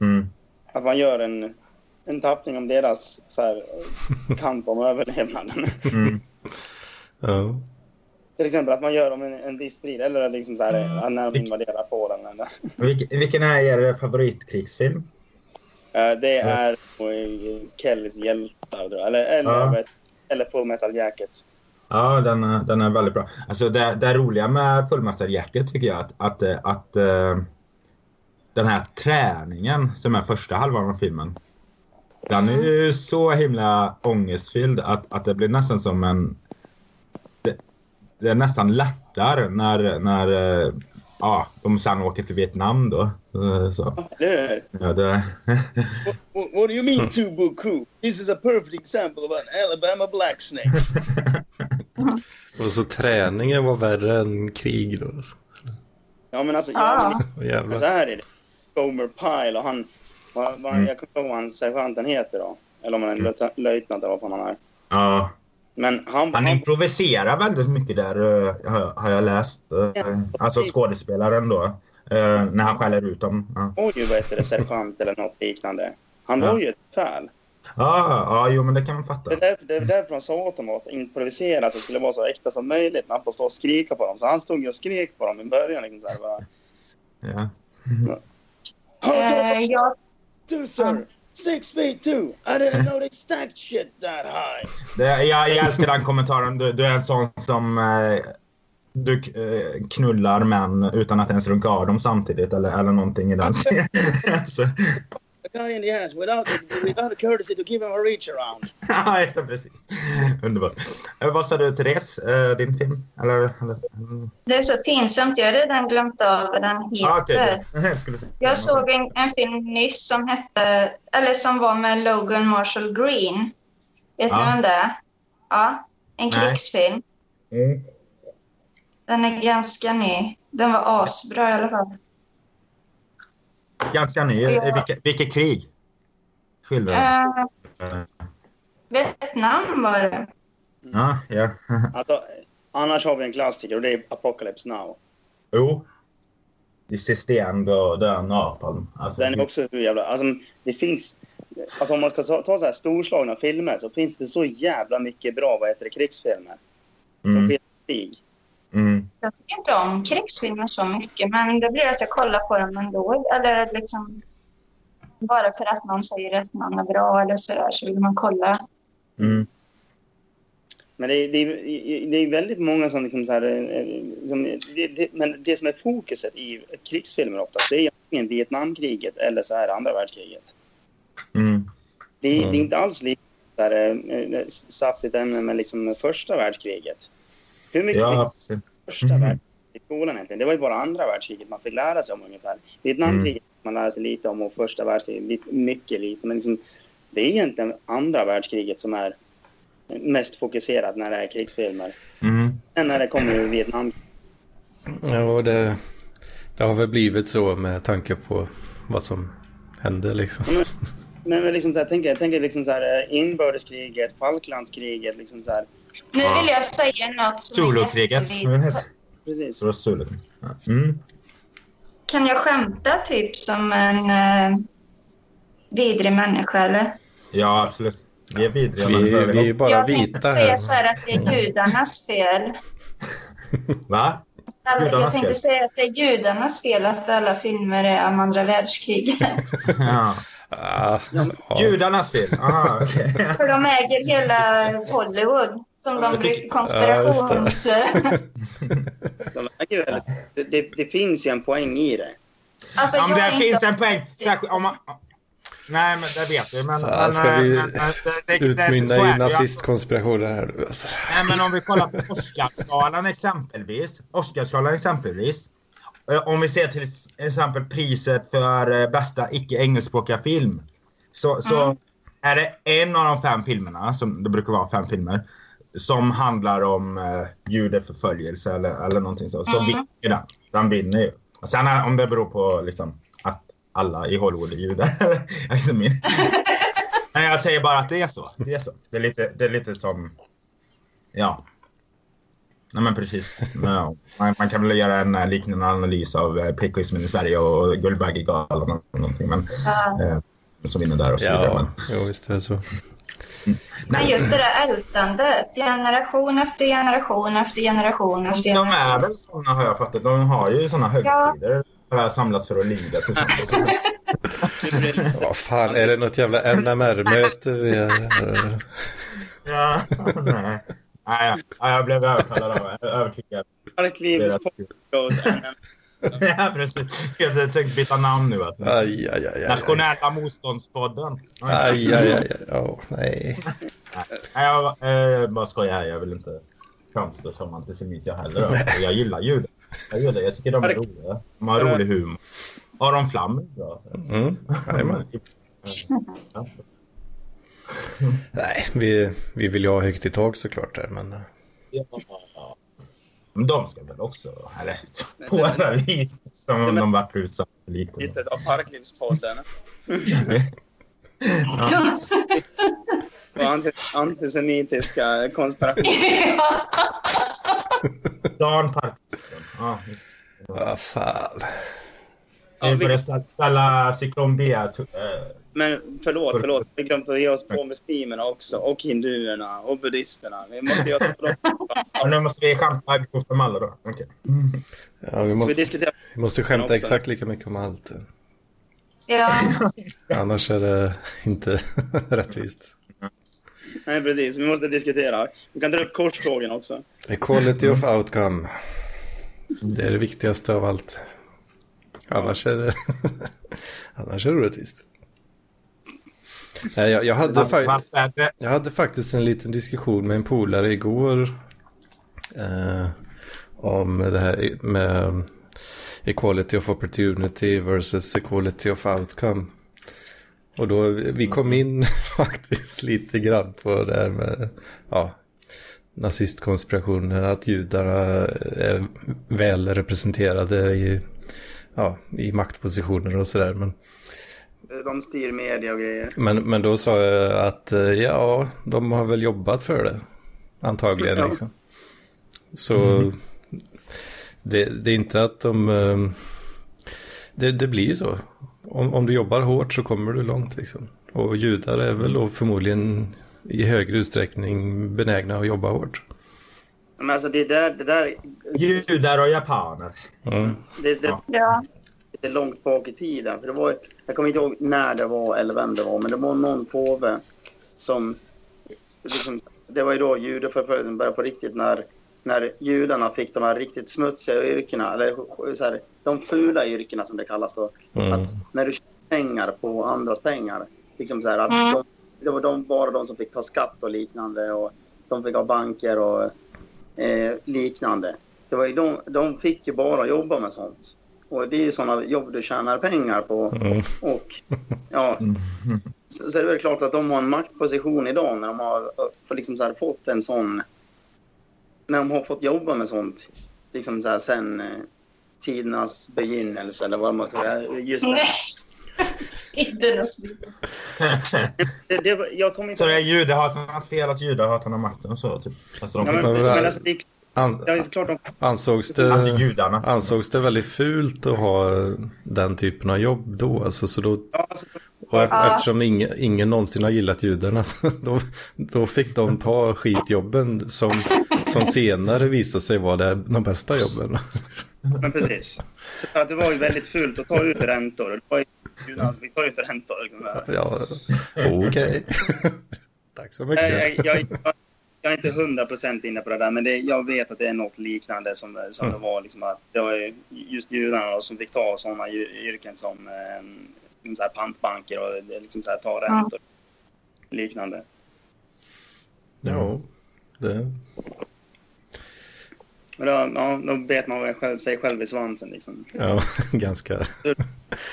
Mm. Att man gör en, en tappning om deras så här, kamp om överlevnaden. Mm. <laughs> Ja. Till exempel att man gör om en, en viss strid eller liksom så här, mm. när de invaderar Polen. Eller. Vilken, vilken är er favoritkrigsfilm? Uh, det är uh, Kellys hjältar. Eller, eller, ja. eller Full Metal Jacket. Ja, den, är, den är väldigt bra. Alltså det, det roliga med fullmästarjacket tycker jag att, att, att, uh, den här träningen som är första halvan av filmen. Den är ju så himla ångestfylld att, att det blir nästan som en... Det, det är nästan lättare när, när uh, ja, de sen åker till Vietnam då. Uh, så. Ja, det... what, what do you mean, Tubuku? This is a perfect example of an Alabama black snake. <laughs> Och så träningen var värre än krig då? Alltså. Ja men alltså, ah. jävlar. så här är det. Gomer Pyle och han, vad, vad, mm. jag kommer inte ihåg vad han sergeanten heter då. Eller om han är en löjtnant eller vad fan han är. Ja. Men han, han, improviserar väldigt mycket där uh, har jag läst. Uh, ja, alltså skådespelaren då. Uh, när han skäller ut dem. Ja. Oj, vad heter det? Sergeant eller något liknande. Han var ju ett fan. Ja, ja, jo men det kan man fatta. Det är, därför, det är därför de sa åt honom att improvisera så det skulle vara så äkta som möjligt när han får stå och skrika på dem. Så han stod ju och skrek på dem i början. Liksom, så här, bara. Ja. Uh, ja. Du, sir. Six feet two. I didn't know they stacked shit that high. Det, jag, jag älskar den kommentaren. Du, du är en sån som... Eh, du eh, knullar män utan att ens runka av dem samtidigt eller, eller någonting i den <laughs> alltså guy in the ass without, without the courtesy to give him a reach around. <laughs> ja, just det, precis. Underbart. Eh, vad sa du, Therese? Eh, din film? Eller, eller? Det är så pinsamt. Jag har redan glömt av vad den heter. Ah, <laughs> okay. jag, jag såg en, en, film nyss som hette, eller som var med Logan Marshall Green. Vet ja. ni vem det är? Ja, en krigsfilm. Mm. Den är ganska ny. Den var asbra i alla fall. Ganska ny. Ja. Vilket, vilket krig? Skildrar uh, Vietnam var det. Ja, ja. <laughs> alltså, annars har vi en klassiker och det är Apocalypse Now. Jo, This is the end och den Napalm. Alltså, Den är också hur jävla... Alltså, det finns... Alltså om man ska ta, så här storslagna filmer så finns det så jävla mycket bra, vad heter det, krigsfilmer. Som mm, krig. Mm, Jag tycker inte om krigsfilmer så mycket, men det blir att jag kollar på dem ändå. Eller liksom, bara för att någon säger att någon är bra eller sådär så vill man kolla. mm, Men det är, det, är, det är väldigt många som liksom så här... eh, Som, det, det, men det som är fokuset i krigsfilmer oftast, det är antingen Vietnamkriget eller så här andra världskriget. mm. Det, är- Mm. det är inte alls lika så här, eh, saftigt ämne med liksom första världskriget. Hur mycket Ja, fick första Mhm. världskriget i skolan egentligen? Det var ju bara andra världskriget man fick lära sig om ungefär. Vietnamkriget man lärde sig lite om och första världskriget lite, mycket lite. Men liksom, det är egentligen andra världskriget som är mest fokuserat när det är krigsfilmer. Mm. Sen när det kommer ur Vietnam. Ja, och det, det har väl blivit så med tanke på vad som hände liksom. Men men liksom så här, tänk, jag tänker liksom så här, inbördeskriget, Falklandskriget, liksom så här. Nu Ja. vill jag säga något som jättevidrigt. Precis. Mm. Kan jag skämta typ som en eh, vidrig människa eller? Ja, absolut. Vi är vidriga. Vi, vi är bara jag tänkte vita säga här. så här att det är judarnas fel. Va? Alla, jag tänkte fel? säga att det är judarnas fel att alla filmer är om andra världskriget. <laughs> Ja. Ah, ja. Judarnas fel. Aha, okej. För de äger hela Hollywood. Som de brukar konspirations... <laughs> Det, det, det finns ju en poäng i det. alltså, Ja, men det finns inte... en poäng. Om man... Nej, men det vet vi. Men, Ja, men, ska vi men, men det, det, det, utmynna i det ju. nazistkonspirationer här nu alltså. Nej, men om vi kollar på Oscarsgalan exempelvis. Oscarsgalan exempelvis. Eh, Om vi ser till exempel priset för eh, bästa icke engelskspråkiga film. Så, så Mm. är det en av de fem filmerna, som det brukar vara fem filmer, som handlar om eh, judeförföljelse eller, eller någonting så. Så Mm. vinner ju den. Den vinner ju. Och sen är, om det beror på liksom, att alla i Hollywood är judar. <laughs> <laughs> Nej, jag säger bara att det är så. Det är, så. Det är, lite, det är lite som... Ja. Nej men precis. Ja. Man, man kan väl göra en eh, liknande analys av eh, prickismen i Sverige och Guldbaggegalan och någonting. Men, eh, som vinner där och så vidare. Ja, Men, jo, visst är det så. Men just det där ältandet. Generation efter generation efter generation efter de generation. är väl såna har jag fattat. De har ju såna högtider. För att samlas för att lida. Vad fan, är det något jävla NMR-möte vi är... ja, nej. Nej, ja, jag blev övertalad av övertygad. Arklivs <laughs> Ja, precis. Ska jag tänkte byta namn nu. Alltså. Aj, aj, aj, aj, aj. Nationella motståndspodden. Aj, aj, aj, aj. Oh, nej. <laughs> Nej, jag eh, bara skojar här. Jag vill inte framstå som antisemit jag heller. Jag gillar judar. Jag, gillar, jag tycker de är roliga. De har rolig humor. Aron Flam är bra. Mm, jajamän. <laughs> Ja. Nej, vi, vi vill ju ha högt i tak såklart där, men... Ja. Men de ska väl också, eller på alla vis, som om de varit utsatta för lite. Titeln av Parklivspodden. <laughs> Ja. Antisemitiska konspirationer. <laughs> Dan Parkinson. Ja. Vad fan. Vi börjar ställa- ställa cyklon B. Men förlåt, förlåt. Vi glömde att ge oss på muslimerna också. Och hinduerna och buddhisterna. Vi måste ge oss på dem. Nu måste vi skämta grovt om alla då. Okej. Mm. Ja, vi, vi måste, diskutera? vi måste skämta också? exakt lika mycket om allt. Ja, <laughs> Annars är det inte <laughs> rättvist. Nej, precis. Vi måste diskutera. Vi kan dra upp korsfrågan också. Equality of outcome. Det är det viktigaste av allt. Annars är det, <laughs> annars är det orättvist. Jag, jag, hade jag hade faktiskt en liten diskussion med en polare igår. Eh, om det här med equality of opportunity versus equality of outcome. Och då vi kom in <laughs> faktiskt lite grann på det här med ja, nazistkonspirationen, att judarna är väl representerade i, ja, i maktpositioner och sådär. Men, De styr media och grejer. men, men då sa jag att eh, ja, de har väl jobbat för det. Antagligen Ja. liksom. Så det, det är inte att de... eh, Det, det blir ju så. Om, om du jobbar hårt så kommer du långt liksom. Och judar är väl då förmodligen i högre utsträckning benägna att jobba hårt. Men alltså det där, det där, Judar och japaner. Mm. det, det, Ja. Är långt bak i tiden. För det var, jag kommer inte ihåg när det var eller vem det var, men det var någon påve som... Liksom, det var ju då judeförföljelsen började på riktigt när, när judarna fick de här riktigt smutsiga yrkena, eller så här, de fula yrkena som det kallas då. Mm. Att när du tjänar pengar på andras pengar, liksom så här, att Mm. de, det var de, bara de som fick ta skatt och liknande och de fick ha banker och eh, liknande. Det var ju de, de fick ju bara jobba med sånt. Och det är ju sådana jobb du tjänar pengar på. Mm. Och ja, Mm. så, så är det väl klart att de har en maktposition idag när de har för liksom så här, fått en sån... När de har fått jobba med sånt liksom så här, sen eh, tidernas begynnelse eller vad man ska säga. Just Nej. det. <laughs> Var- <laughs> jag kommer inte Så det är judehatarnas fel att judehatarna har makten så typ. Alltså de Ja, men, Men alltså, det, de... ansågs, det, ansågs det väldigt fult att ha den typen av jobb då? Alltså, så då alltså, och eftersom ingen, ingen någonsin har gillat judarna <laughs> så då, då fick de ta skitjobben som, som senare visade sig vara det, de bästa jobben. men precis. Så för att det var ju väldigt fult att ta ut räntor. Det var ju, judarna fick ta ut räntor. Ja, okej. <laughs> Tack så mycket. jag, jag, jag är inte hundra procent inne på det där, men det, jag vet att det är något liknande som, som Mm. det var. Liksom att det var ju just judarna då som fick ta sådana yrken som eh, liksom så här pantbanker och det- liksom så här, ta räntor. Liknande. Ja, det, Men då, ja, då bet man själv, sig själv i svansen. Liksom. ja, <laughs> ganska.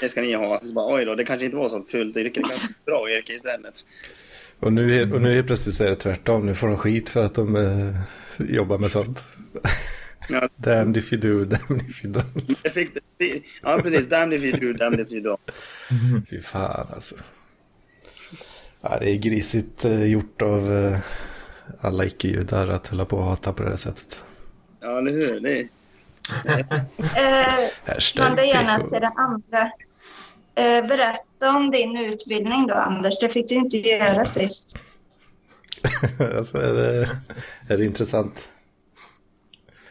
Det ska ni ha. Så bara, Oj då, det kanske inte var så fult yrke. Det kanske var ett bra yrke istället. Och nu, är- och nu helt plötsligt så är det tvärtom. Nu får de skit för att de eh, jobbar med sånt. Ja. <laughs> Damned if you do, damned if you don't. Det- ja, precis. Damned if you do, damned if you don't. Fy fan alltså. Ja, det är grisigt eh, gjort av eh, alla icke-judar att hålla på och hata på det här sättet. Ja, eller hur? Det, Eh, Hashtag Blanda gärna PK. till det andra. Eh, berätta om din utbildning då, Anders. Det fick du inte göra sist. <laughs> alltså, är, det, är det intressant?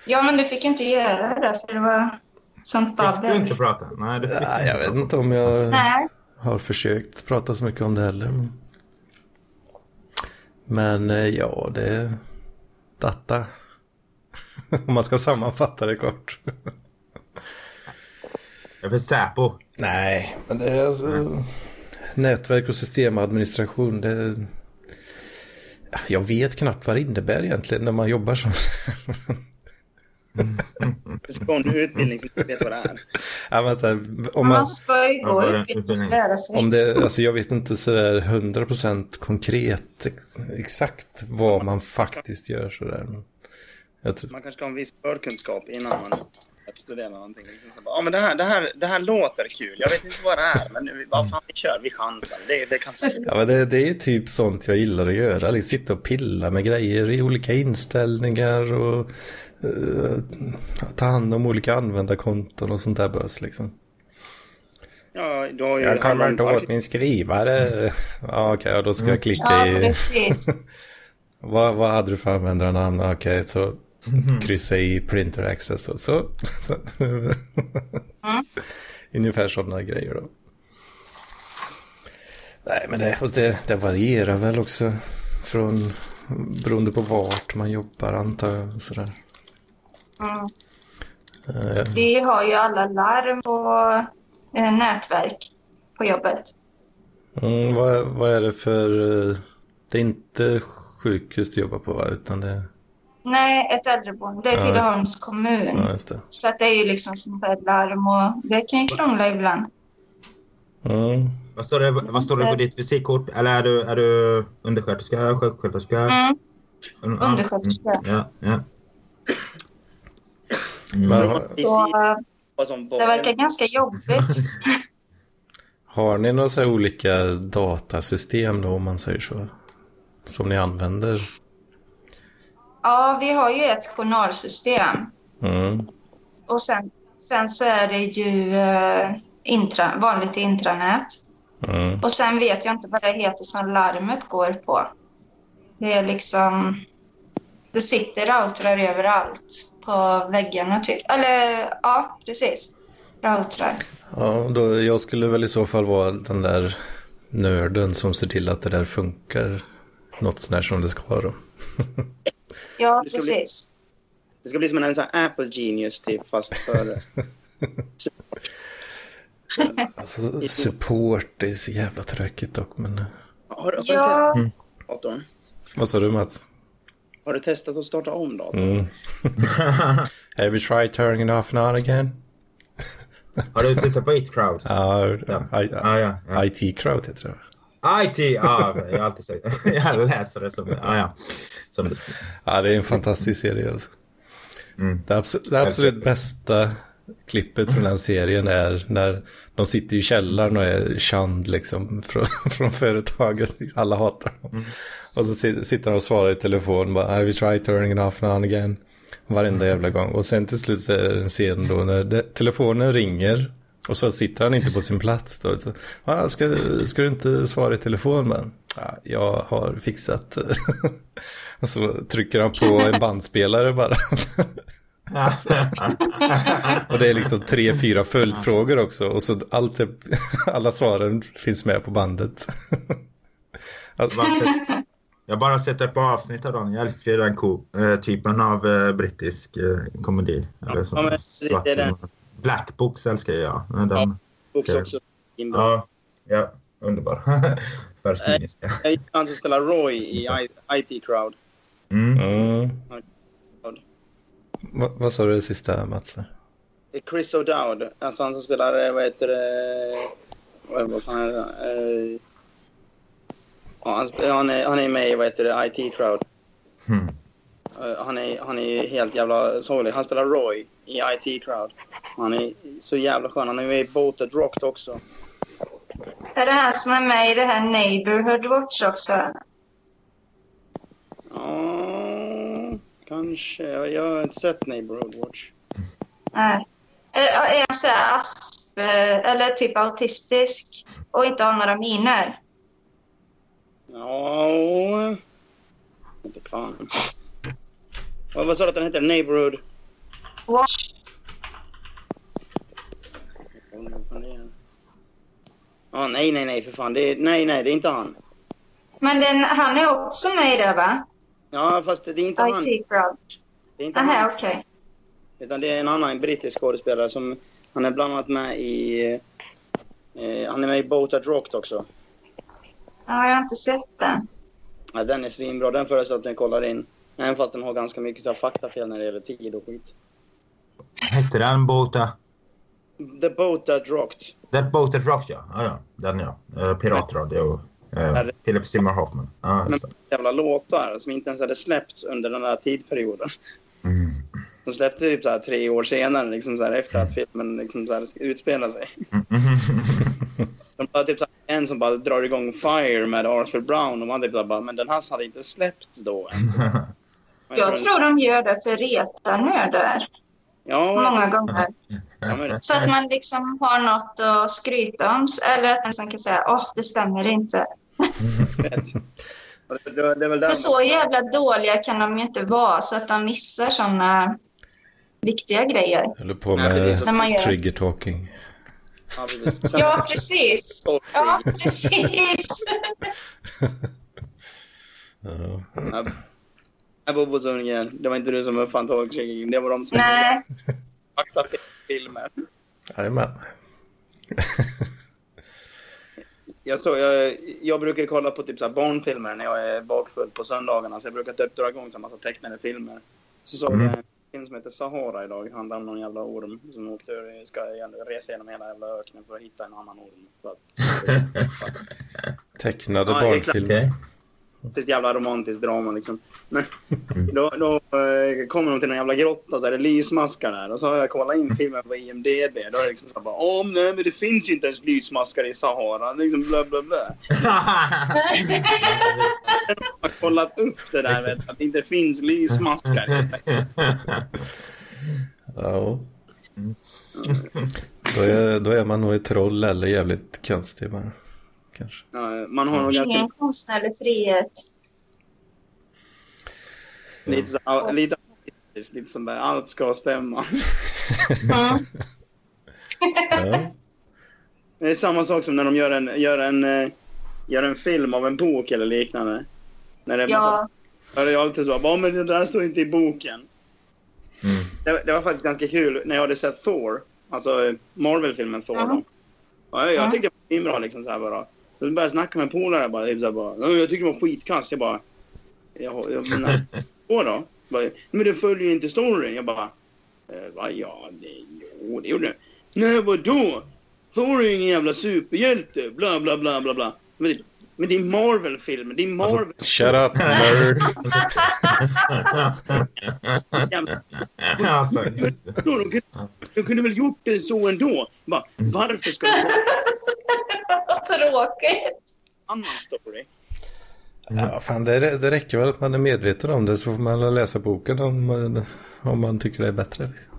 Ja, men du fick inte göra det för det var sånt Fick du inte babbel. prata? Nej, det fick Ja, jag vet inte. inte om jag Nej. har försökt prata så mycket om det heller. Men eh, ja, det är data. <laughs> om man ska sammanfatta det kort. <laughs> Är för Säpo. Nej, men det är alltså nätverk och systemadministration. Det jag vet knappt vad det innebär egentligen när man jobbar som... gå en utbildning som vet vad det är. <laughs> ja, men så här, om man, Man ska ju Ja, gå utbildning lära sig. om det, alltså jag vet inte sådär 100% konkret ex, exakt vad man faktiskt gör sådär. Tror, Man kanske ska ha en viss förkunskap innan man studerar någonting. Liksom så bara, ja, men det, här, det, här, det här låter kul. Jag vet inte vad det är, men nu, vad fan vi kör, vi chansar. Det, det kan ja, men det, det är ju typ sånt jag gillar att göra. Liksom sitta och pilla med grejer i olika inställningar och eh, ta hand om olika användarkonton och sånt där bös liksom. Ja, ju Jag kommer inte åt min skrivare. <laughs> Ja, okej, ja, då ska jag klicka Ja, i... <laughs> Vad, vad hade du för användarnamn? Okej, så kryssa i printer access och så. <laughs> så. Ungefär sådana grejer då. Nej, men det, det, det varierar väl också från beroende på vart man jobbar antar jag. och Sådär. Mm. Eh, Vi har ju alla larm och eh, nätverk på jobbet. Mm, vad, vad är det för... eh, Det är inte sjukhus du jobbar på va? Utan det... Nej, ett äldreboende. Det är Ja, Tidaholms kommun. Ja, just det. Så att det är ju liksom sånt här larm och det kan ju krångla ibland. Mm. Vad står, det, vad står det på ditt visitkort? Eller är du, är du undersköterska, sjuksköterska? Mm. Mm, undersköterska. mm, Ja, ja. Mm. Men har, Så det verkar ganska jobbigt. <laughs> har ni några så här olika datasystem då om man säger så? Som ni använder? Ja, vi har ju ett journalsystem. Mm. Och sen, sen så är det ju eh, intra, vanligt intranät. Mm. Och sen vet jag inte vad det heter som larmet går på. Det är liksom... Det sitter routrar överallt på väggarna typ. Eller ja, precis. Routrar. Ja, då, jag skulle väl i så fall vara den där nörden som ser till att det där funkar något sånär som det ska då. <laughs> Ja, Det ska bli- precis. Det ska bli som en sån här Apple Genius typ fast för... <laughs> Alltså support, är så jävla tråkigt dock men... Har, har, du testat Ja, datorn? Vad sa du Mats? Har du testat att starta om datorn? Mm. <laughs> Have you tried turning it off and on again? Har du tittat på It Crowd? Ja, Ja. I- Ja, ja. ja. IT Crowd heter det. IT, ja, jag har alltid sagt <laughs> Jag läser det som, ja, ja. Som, Ja, det är en fantastisk serie alltså. Mm. Det, absolut, det absolut bästa klippet från den serien är när de sitter i källaren och är känd liksom från, <laughs> från företaget. Alla hatar dem. Och så sit- sitter de och svarar i telefon bara Have you tried turning it off and on again? Varenda jävla gång. Och sen till slut så är det en scen då när det, telefonen ringer och så sitter han inte på sin plats då. Så, ah, ska, ska du inte svara i telefon men? Ja, jag har fixat. <laughs> och så trycker han på en bandspelare bara. <laughs> Och det är liksom tre, fyra följdfrågor också. Och så allt det, <laughs> alla svaren finns med på bandet. Alltså, jag har bara sett ett par avsnitt av dem. Jag älskar den eh, typen av eh, brittisk eh, komedi. Eller Ja, men det- svart det är den. Black Books älskar jag. Den, Ja. Books Okej. också. Ja, ja, underbar. <laughs> För cyniska. Jag gillar han som spelar Roy i IT Crowd. Mm. mm. Va, vad sa du det sista Mats? Chris O'Dowd. Alltså han som spelar, eh, vad heter det? Vad vad fan heter han? Eh, Ja, han, är, han är med i, vad heter det, IT Crowd. Mm. Han är, han är helt jävla sorglig. Han spelar Roy i IT Crowd. Han är så jävla skön. Han är med i Boated Rocked också. är det han som är med i det här Neighborhood Watch också? Ja, kanske. Jag har inte sett Neighborhood Watch. Nej. Är, han så här asp eller typ autistisk och inte har några miner? Ja... Inte fan. Vad, vad sa du att den heter? Neighborhood? Watch. Vad fan det är. Ja, nej, nej, nej, för fan. Det är, nej, nej, det är inte han. Men den, han är också med i det, va? Ja, fast det är inte han. IT Crowd. Det är inte Aha, han. okej. Utan det är en annan brittisk skådespelare som... Han är bland annat med i... Eh, han är med i Boated Rocked också. Ja, jag har inte sett den. Ja, den är svinbra. Den föreslår jag att ni kollar in. Även fast den har ganska mycket så här, faktafel när det gäller tid och skit. Hette den Bota? The Boated Rocked. That Boated Rock, ja. ja, ja. Den ja. Uh, Piratradio. Uh, Är- Philip Seymour Hoffman. Men det. jävla låtar som inte ens hade släppts under den här tidperioden. Mm. De släppte typ så här tre år senare, liksom så här, efter att filmen liksom så här utspelar sig. Mm. <laughs> De bara, typ så här, en som bara drar igång Fire med Arthur Brown. De andra bara, men den här hade inte släppts då <laughs> Jag tror de gör det för reta nördar. Ja, Många gånger. ja, Så att man liksom har något att skryta om. Eller att man liksom kan säga, åh, det stämmer inte. <laughs> Men så jävla dåliga kan de ju inte vara så att de missar sådana viktiga grejer. Håller på med gör- trigger talking. Ja, precis. Ja, precis. Ja, <laughs> precis. Ja. Ja. Nej, Bobo Sundgren, det var inte du som uppfann talkshow. Det var de som Nej, faktafilmer. Jajamän. Jag, så, jag, jag brukar kolla på typ så här barnfilmer när jag är bakfull på söndagarna. Så jag brukar typ dra igång så här massa tecknade filmer. Så såg Mm. jag en film som heter Sahara idag. Det handlar om någon jävla orm som åkte, ur- ska resa genom hela jävla öknen för att hitta en annan orm. <laughs> Att, Tecknade Ja, barnfilmer. Okej. det är ett jävla romantiskt drama liksom. Men då, då eh, kommer de till en jävla grotta och så är det lysmaskar där. Och så har jag kollat in filmen på IMDB. Då är det liksom så bara, åh nej men det finns ju inte ens lysmaskar i Sahara. Liksom bla bla bla. Jag har kollat upp det där vet, att det inte finns lysmaskar. Ja. Då är, då är man nog ett troll eller jävligt konstig bara. Kanske. Ja, man har nog ganska Ingen konstnärlig frihet. lite så lite, lite som där, allt ska stämma. <laughs> Mm. Ja. Det är samma sak som när de gör en, gör en, eh, gör en film av en bok eller liknande. När det är massa, Ja, ja. är alltid så, bara, men det där står inte i boken. Mm. Det, det var faktiskt ganska kul när jag hade sett Thor, alltså eh, Marvel-filmen Thor. Ja. Då. Ja, jag, jag Ja. tyckte det var bra liksom så här bara. Så började jag snacka med polare bara, typ bara, "Ja, jag tycker det var skitkast. Jag bara, jag, jag menar, <laughs> Thor då? Bara, men det följer ju inte storyn. Jag bara, eh, va, ja, det, jo, det gjorde det. Nej, vadå? Thor är ju ingen jävla superhjälte, bla bla bla bla bla. Men, men det är Marvel-filmer, det är Marvel. Shut up nerd. <laughs> jävla alltså, Då, de, kunde, de kunde väl gjort det så ändå? Bara, varför ska vara vad tråkigt. annan story? Ja, fan, det, det räcker väl att man är medveten om det så får man läsa boken om, om man tycker det är bättre. Liksom.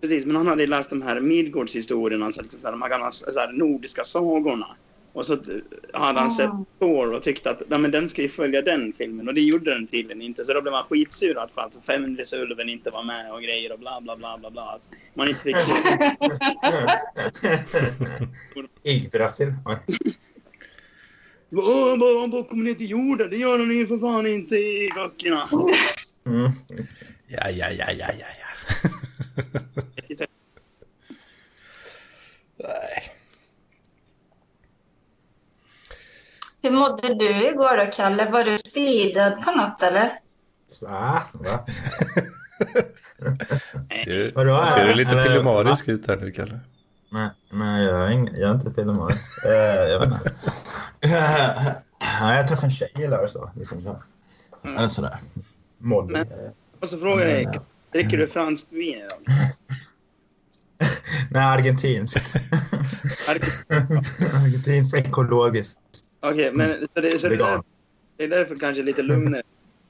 Precis, men han hade läst de här Midgårdshistorierna, alltså liksom så här, de här gamla så här, nordiska sagorna. Och så hade han sett Mm. Thor och tyckte att nej, men den ska ju följa den filmen. Och det gjorde den tydligen inte. Så då blev han skitsur att alltså, Fenrisulven inte var med och grejer och bla bla bla bla bla. Att man inte fick se. <laughs> Yggdrasil. Åh, han bara kommer ner till jorden. Det gör de ju för fan inte i böckerna. Mm. Ja, ja, ja, ja, ja, ja. <laughs> Nej. Hur mådde du igår då, Kalle? Var du speedad på något eller? Så, ah, va? <laughs> Ser, Vadå? ser du lite pillemarisk ut här nu, Kalle? Nej, nej jag, är ing, jag är inte pillemarisk. Uh, jag vet inte. <laughs> Nej, jag träffade en tjej eller så. Liksom så. Eller sådär. Modell. Men- Och så frågar jag dig, dricker du <laughs> franskt vin? Nej, argentinskt. argentinskt ekologiskt. Okej, men så det, så det, Vegan. det är därför kanske lite lugnare.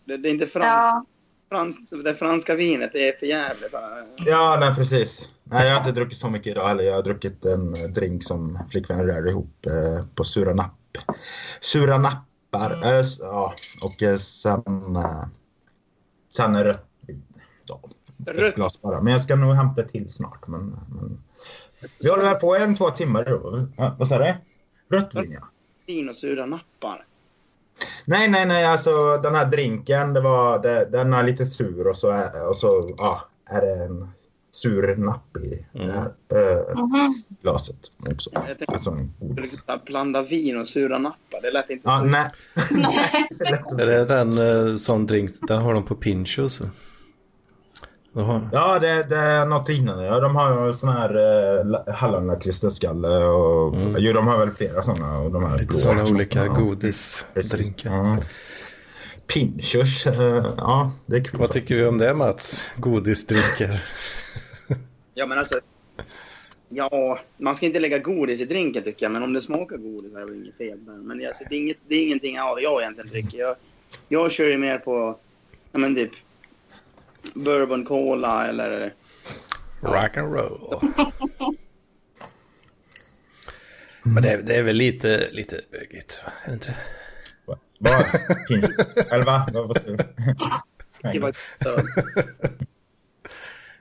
Det, det är inte franskt. Ja. Frans, det franska vinet är för jävligt. Ja, nej precis. Nej, jag har inte druckit så mycket idag heller. Jag har druckit en eh, drink som flickvännen rörde ihop eh, på sura napp. Sura nappar. Eh, ja, och eh, sen, eh, sen är rött vin. Ja, ett Rött. glas bara. Men jag ska nog hämta till snart. Men, men... Vi håller här på en, två timmar. Då. Ja, vad sa du? Rött vin, ja. Vin och sura nappar. Nej, nej, nej. Alltså den här drinken, det var, det, den är lite sur och så, är, och så ja, är det en sur napp i det här eh, Mhm. glaset också. Jag tänkte Alltså, att blanda vin och sura nappar. Det lät inte Ja, så. nej. <laughs> <laughs> Det lät- Är det den eh, sån drink, den har de på Pincho har, Ja, det, det är något liknande. Ja, de har ju sån här eh, hallonlakrits-dödskalle och Mm. jo, de har väl flera sådana. Och de här lite blå. sådana olika Ja, godisdrinkar. Ja. Pinchers, eh, ja det är kul. Vad tycker du om det Mats? Godisdrinkar? <laughs> Ja, men alltså. Ja, man ska inte lägga godis i drinken tycker jag. Men om det smakar godis är det väl inget fel. Men, men alltså, det, är inget, det är ingenting jag, jag egentligen dricker. Jag, jag kör ju mer på, ja men typ. Bourbon cola eller... Rock and roll. Men det är, det är väl lite, lite bögigt, va? Är det inte det? Vad? Eller va?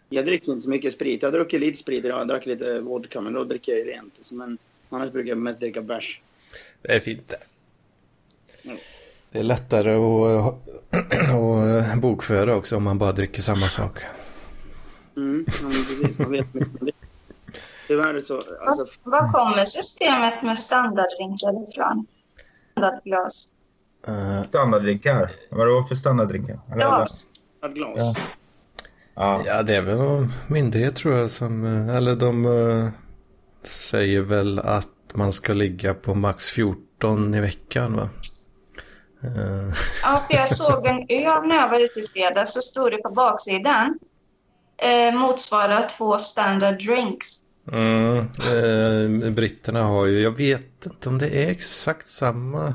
Jag dricker inte så mycket sprit. Jag druckit lite sprit idag. Jag drack lite vodka, men då dricker jag ju rent. Så, men annars brukar jag mest dricka bärs. Det är fint det. Mm. Det är lättare att, <clears throat> att bokföra också om man bara dricker samma sak. Mm, ja, men precis. Man vet mycket om det. Tyvärr så... Alltså, Var kommer systemet med standarddrinkar ifrån? Standardglas. Uh, Standarddrinkar? Vadå för standarddrinkar? Glas. glas. Ja. Ja. ja, det är väl någon myndighet tror jag som, eh, eller de eh, säger väl att man ska ligga på max 14 i veckan va? Eh, Ja, för jag såg en öl när jag var ute i fredags så stod det på baksidan. Eh, motsvarar två standard drinks. Mm, eh, britterna har ju, jag vet inte om det är exakt samma.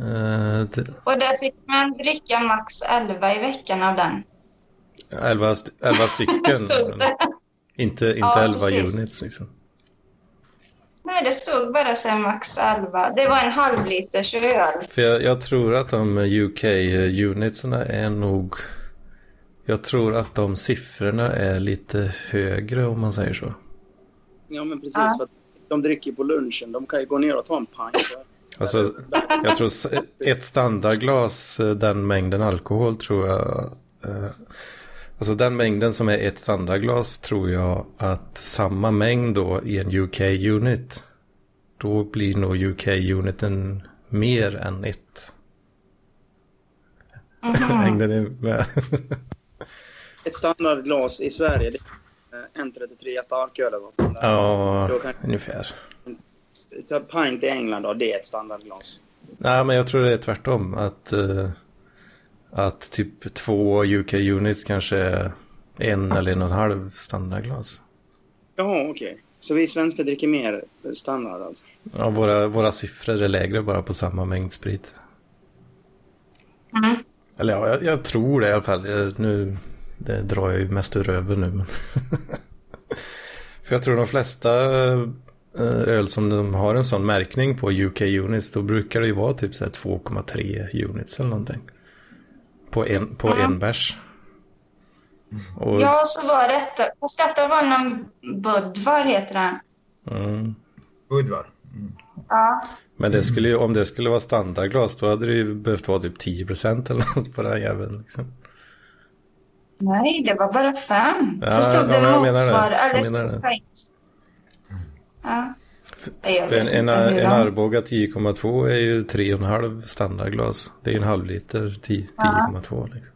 Eh, det, Och där fick man dricka max 11 i veckan av den. 11, st- 11 <laughs> stycken. Inte, inte Ja, 11 precis. units liksom. Nej, det stod bara så max 11. Det var en halvliters öl. För jag, jag tror att de UK-unitsarna är nog... Jag tror att de siffrorna är lite högre om man säger så. Ja, men precis. Ja. För att de dricker på lunchen. De kan ju gå ner och ta en pint. Alltså, jag tror ett standardglas, eh, den mängden alkohol tror jag... Alltså den mängden som är ett standardglas tror jag att samma mängd då i en UK-unit. Då blir nog UK-uniten mer än ett. <laughs> Mängden är med. Ett standardglas i Sverige, det är en 33 starköl eller vad ja, Då kan- ungefär. Pint i England då, det är ett standardglas. Nej, men jag tror det är tvärtom. Att, eh, att typ två UK-units kanske är en eller en och en halv standardglas. Jaha, okej. Så vi svenskar dricker mer standard alltså? Ja, våra, våra siffror är lägre bara på samma mängd sprit. Mm. Eller ja, jag, jag tror det i alla fall. Jag, nu, det drar jag ju mest ur röven nu. Men <laughs> För jag tror de flesta eh, öl som de har en sån märkning på UK units, då brukar det ju vara typ så här 2,3 units eller någonting. På en, på Ja. en bärs. Och, Ja, så var detta. Fast detta var någon Budvar heter den. mm, Budvar. Mm. Ja. men det skulle ju, om det skulle vara standardglas, då hade det ju behövt vara typ 10% eller något på den här jäveln. Liksom. Nej, det var bara fem. Ja, så stod ja, det men jag menar det. motsvar. Jag Eller menar stod det. Ja. Jag För en, en, en Arboga 10,2 är ju 3,5 standardglas. Det är ju en halv liter 10 10,2 liksom.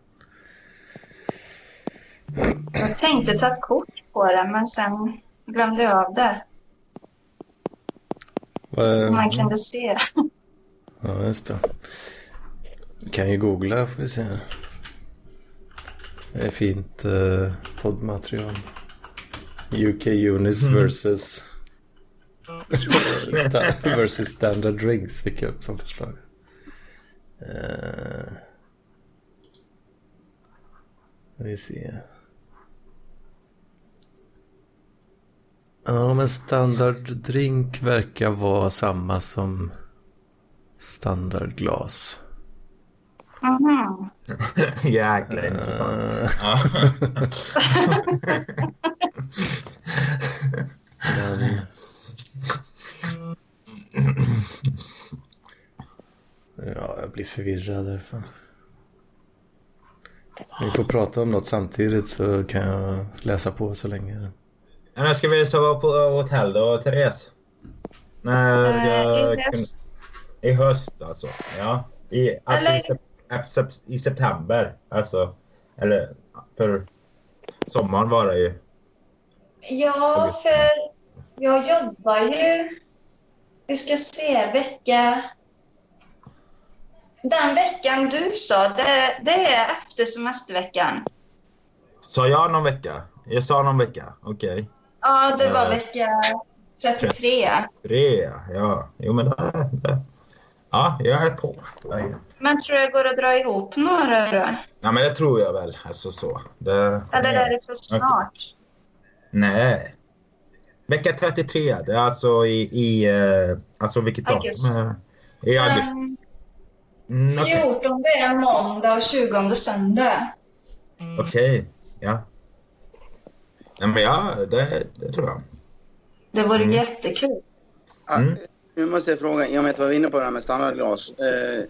Jag tänkte ta ett kort på det, men sen glömde jag av det. Vad- Så man kunde se. Ja, just det. Vi kan ju googla får vi se. Det är fint eh, poddmaterial. UK units versus sta- versus standard drinks fick jag upp som förslag. Uh, vi se. Ja, men standard drink verkar vara samma som standardglas. Mhm. <laughs> Jäkla intressant. Eh, <laughs> <laughs> Ja. jag blir förvirrad därför. Vi får prata om något samtidigt så kan jag läsa på så länge. Ja, När ska vi sova på hotell då, Therese? När Eh, jag i höst. kan- I höst alltså? Ja. I, alltså Eller- äh, sep- i september. Alltså. Eller för sommaren var det ju. Ja, för jag jobbar ju... Vi ska se, vecka... Den veckan du sa, det, det är efter semesterveckan. Sa jag någon vecka? Jag sa någon vecka. Okej. Ja, det var Ja. vecka 33. Tre, ja. Jo men det, det. Ja, jag är på. Jag Men tror det går att dra ihop några då? Ja men det tror jag väl. Alltså så. Det, Eller är det för snart? Nej. Vecka 33, det är alltså i, i eh, alltså vilket datum? Det? I augusti. Um, Mm, Okej, 14 det är en måndag och 20 söndag. Okej, ja. Ja men ja, det, det tror jag. Det vore Mm. jättekul. Ja, Mm. Nu måste jag fråga, jag vet vad vi är inne på det här med standardglas. Eh,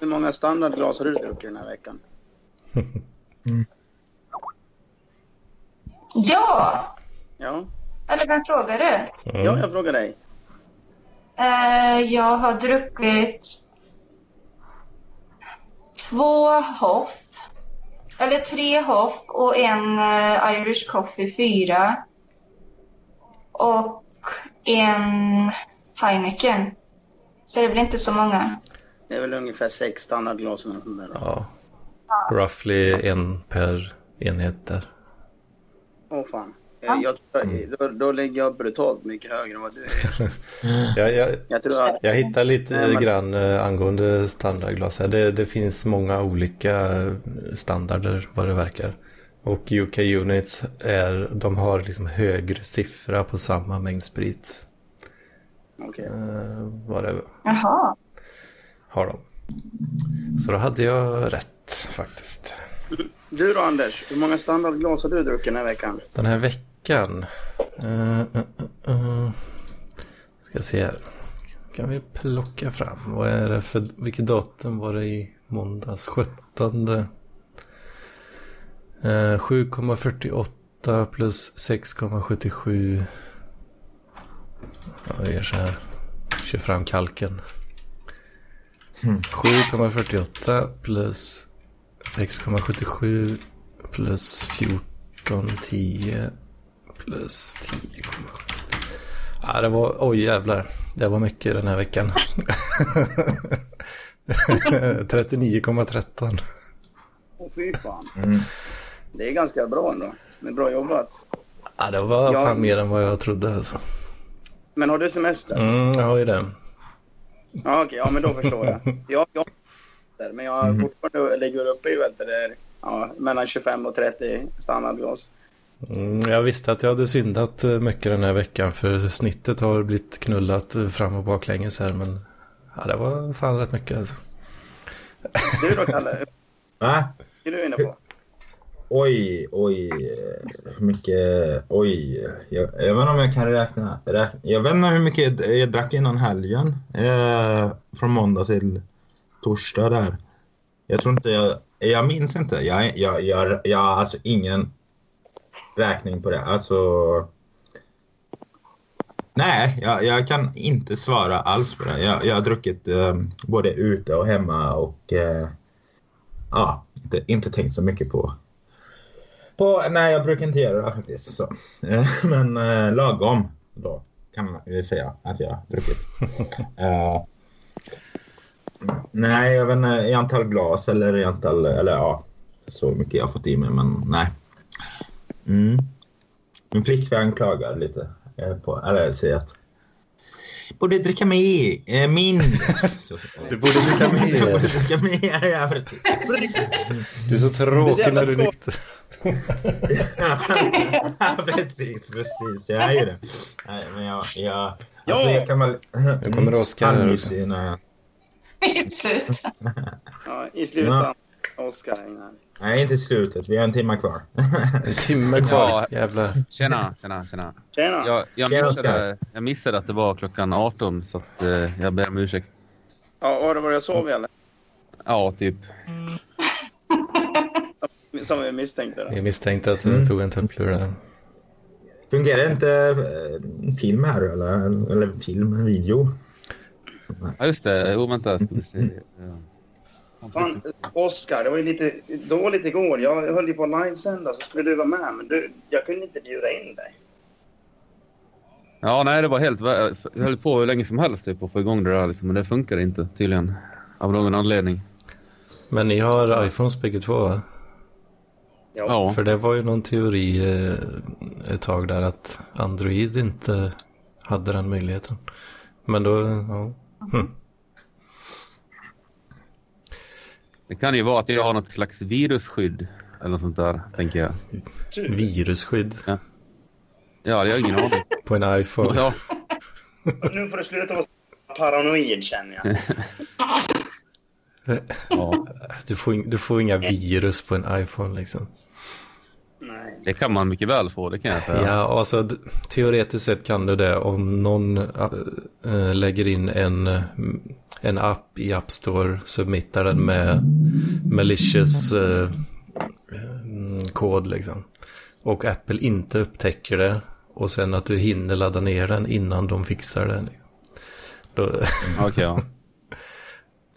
hur många standardglas har du druckit den här veckan? <laughs> Ja! Ja, Eller vem frågar du? ja jag frågar dig. Eh, jag har druckit två Hoff. Eller tre Hoff och en eh, Irish Coffee fyra. Och en Heineken. Så det blir inte så många. Det är väl ungefär sex standardglas där. Ja. Roughly en per enhet där. Åh fan. Eh, Jag, tror- då, då ligger jag brutalt mycket högre än vad du är. <laughs> Jag, jag, Jag tror att... jag hittar lite Nej, men- grann eh, angående standardglas här. Det, det finns många olika eh, standarder vad det verkar. Och UK Units är, de har liksom högre siffra på samma mängd sprit. Okej. Vad det Jaha. har de. Så då hade jag rätt faktiskt. Du då Anders, hur många standardglas har du druckit den här veckan? Den här veckan. Uh, uh, uh, ska se här. Kan vi plocka fram. Vad är det för, vilket datum var det i måndags? 17. Eh, 7,48 plus 6,77. Ja, det är så här. Kör fram kalken. 7,48 plus 6,77 plus 14,10 plus 10. Ja, det var, oj jävlar. Det var mycket den här veckan. <laughs> 39,13. Åh fy fan. Mm. Det är ganska bra ändå. Det är bra jobbat. Ja, det var Ja. fan mer än vad jag trodde alltså. Men har du semester? Mm, jag har ju det. Ja okej, ja men då förstår jag. Jag, jag men jag har fortfarande ligger uppe i vet där, ja, mellan 25 och 30 standardglas. Mm, jag visste att jag hade syndat eh, mycket den här veckan för snittet har blivit knullat eh, fram och baklänges här men ja, det var fan rätt mycket alltså. Du då Kalle, <laughs> Va? vad är du inne på? Oj, oj, mycket, oj. Jag, jag vet inte om jag kan räkna, räkna. Jag vet inte hur mycket jag, jag drack innan helgen. Eh, från måndag till torsdag där. Jag tror inte jag, jag minns inte. Jag, jag, jag, jag har alltså ingen räkning på det. Alltså. Nej, jag, jag kan inte svara alls på det. Jag, jag har druckit eh, både ute och hemma och eh, ja, inte, inte tänkt så mycket på på, nej, jag brukar inte göra det faktiskt. Så. Eh, <laughs> Men eh, lagom då kan man säga att jag har druckit. <laughs> Eh, nej, jag vet inte i antal glas eller i antal, eller ja, så mycket jag har fått i mig, men nej. Mm. Min flickvän klagar lite eh, på, eller säger att borde dricka mer, eh. <laughs> Så- Du borde dricka <laughs> Jag borde mer. dricka mer, ja precis. Du är så tråkig när du är nykter. <laughs> Ja, precis, precis. Jag är ju det. Nej, men jag... jag alltså, Ja. jag kan väl... Nu kommer Oskar här Halvnykter också. I slutet. Ja, I slutändan, Oskar. Nej, inte slutet. Vi har en timme kvar. En timme kvar. Ja. Jävlar. Tjena, tjena, tjena. Tjena! Jag, jag, Tjena, missade, jag missade att det var klockan 18 så att, eh, jag ber om ursäkt. Ja, har du varit och sovit eller? Ja, typ. Som vi misstänkte. Då. Vi misstänkte att du Mm. tog en tupplur där. Fungerar inte eh, film här eller? Eller film, video? Ja, just det. Jo, vänta. Ska vi se. Ja. Fan, Oskar, det var ju lite dåligt igår. Jag höll ju på att livesända så skulle du vara med, men du, jag kunde inte bjuda in dig. Ja, nej, det var helt... Jag höll på hur länge som helst typ, att få igång det där, liksom, men det funkar inte tydligen. Av någon anledning. Men ni har iPhones bägge två va? Ja. Ja. För det var ju någon teori eh, ett tag där att Android inte hade den möjligheten. Men då, ja. Hm. Det kan ju vara att jag har något slags virusskydd. Eller något sånt där, tänker jag. Virusskydd Ja, jag har ingen aning. <laughs> på en iPhone. Ja, Nu får du sluta vara paranoid känner jag. <laughs> ja, Du, får, du får inga virus på en iPhone liksom. Det kan man mycket väl få, det kan jag säga. Ja, alltså teoretiskt sett kan du det om någon äh, lägger in en, äh, en app i App Store, submittar den med malicious äh, kod liksom. Och Apple inte upptäcker det och sen att du hinner ladda ner den innan de fixar det. Liksom. Då, <laughs> Okej, ja.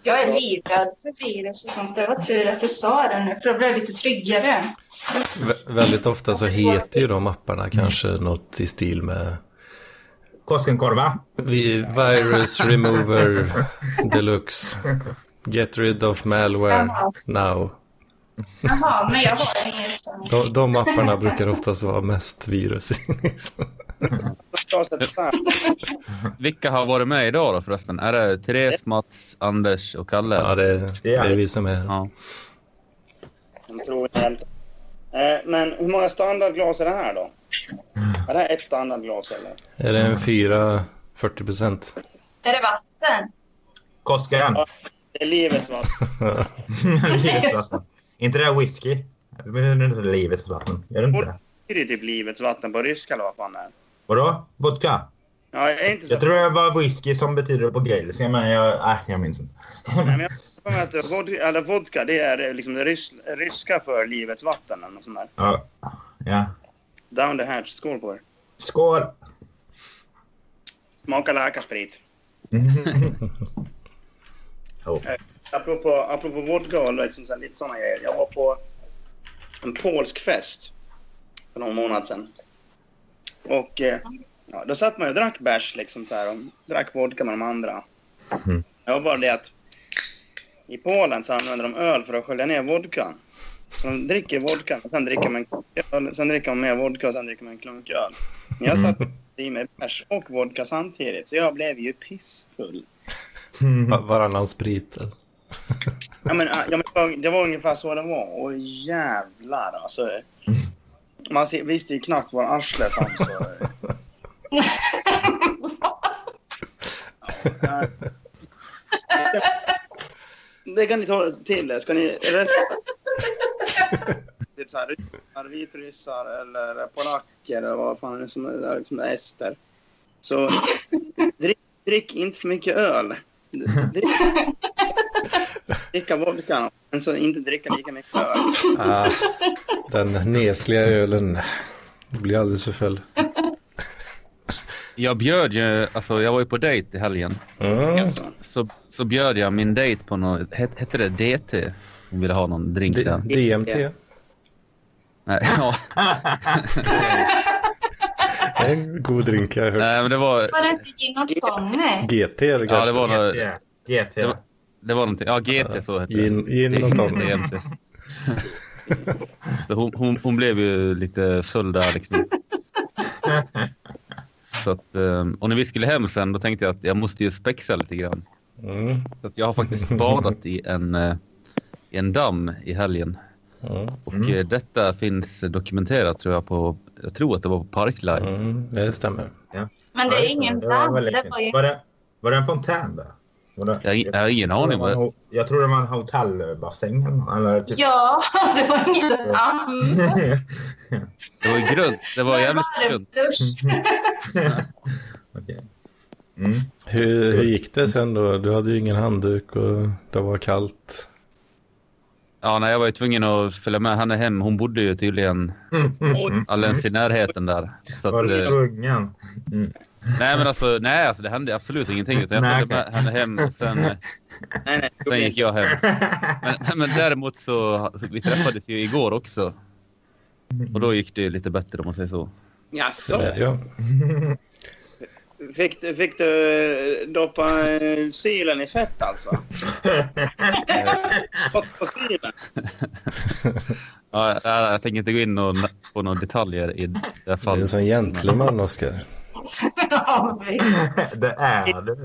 Jag är livrädd för virus och sånt. Det var tur att du sa det nu, för då blev jag lite tryggare. Vä- väldigt ofta så heter ju de apparna kanske något i stil med Koskenkorva. Vi, virus remover deluxe. Get rid of malware now. Jaha, men jag har inget sånt. De, de apparna brukar oftast vara mest virus liksom. Här. Vilka har varit med idag då förresten? Är det Therese, Mats, Anders och Kalle? Ja, det, det är vi som är. Ja. Jag tror helt... Eh, men hur många standardglas är det här då? Är det här ett standardglas eller? Är det en 4, 40 procent? Är det vatten? Koskan. Ja. Det är livets vatten. <laughs> <laughs> Livets vatten. inte det whisky? Men det är inte livets vatten. Är det inte det? Det är typ livets vatten på ryska eller vad fan det är. Vadå? Vodka? Ja, jag är inte så... Jag tror det var whisky som betyder på gaeliska, men jag, äh, jag minns inte. Nej, men jag kommer att vodka, eller vodka, det är liksom det rys, ryska för livets vatten eller något sånt där. Ja. ja. Down the hatch. Skål på er. Skål! Smaka läkarsprit. <laughs> oh. Apropå, apropå vodka och liksom så här, lite såna grejer. Jag var på en polsk fest för någon månad sedan. Och eh, ja, då satt man och drack bärs liksom så här och drack vodka med de andra. Mm. Det var bara det att i Polen så använder de öl för att skölja ner vodkan. Så de dricker vodka, sen dricker man öl, sen dricker man mer vodka och sen dricker man en klunk öl. Men jag satt i mig bärs och vodka samtidigt så jag blev ju pissfull. Va- Varannan sprit. eller? Ja, men, ja, men det var- det var ungefär så det var. Och jävlar alltså. Man ser, visste ju knappt var arslet fanns. <laughs> Ja. Det kan ni ta till er. Ska ni rösta? <laughs> Typ så här, ryssar, vitryssar eller polacker eller vad fan det är som är liksom ester. Så drick, drick inte för mycket öl. Drick, dricka vodka, men så inte dricka lika mycket öl. Ah, den nesliga ölen blir alldeles för full. Jag bjöd ju, alltså jag var ju på dejt i helgen. Mm. Så, så bjöd jag min dejt på något, het, hette det DT? Hon ville ha någon drink D- där. DMT. Nej, <laughs> ja, en god drink jag hört. nej, men det var, Var det inte gin och tonic? GT det kanske. ja, det var, något, GT. GT. det var, det var någonting. Ja, GT så hette Gin, det. gin och tonic. <laughs> Hon, hon, hon blev ju lite full där liksom. <laughs> Så att, ehm, och när vi skulle hem sen då tänkte jag att jag måste ju spexa lite grann. Mm. Så att jag har faktiskt badat i en, eh, i en damm i helgen. Mm. Och Mm. eh, detta finns dokumenterat tror jag på, jag tror att det var på Parklive. Mm. Det stämmer. Men det är ingen damm. var. Var det, var det en fontän där? Var det, Jag, jag har ingen aning. jag, tror det var en Vad, jag tror det var en hotellbassäng. Eller typ. Ja, <laughs> det var ingen damm. det var grunt. Det var jävligt grunt. <laughs> Okej. Mm. Hur, hur gick det sen då? Du hade ju ingen handduk och det var kallt. Ja, nej, jag var ju tvungen att följa med henne hem. Hon bodde ju tydligen <laughs> alldeles i närheten där. Så Var du eh, tvungen? Mm. Nej, men alltså, nej, alltså, det hände absolut ingenting. Utan jag Nej, följde med henne hem. Sen, Nej, nej. sen gick jag hem. Men, men däremot så, vi träffades ju igår också. Och då gick det lite bättre om man säger så. Så Jaså? ja. Fick, du- fick du eh, doppa eh, silen i fett alltså? <laughs> Fått på silen? Ja, jag, jag tänker inte gå in och, på några detaljer i det här Du är en fallet. sån gentleman, Oskar. <laughs> <laughs> Det är du.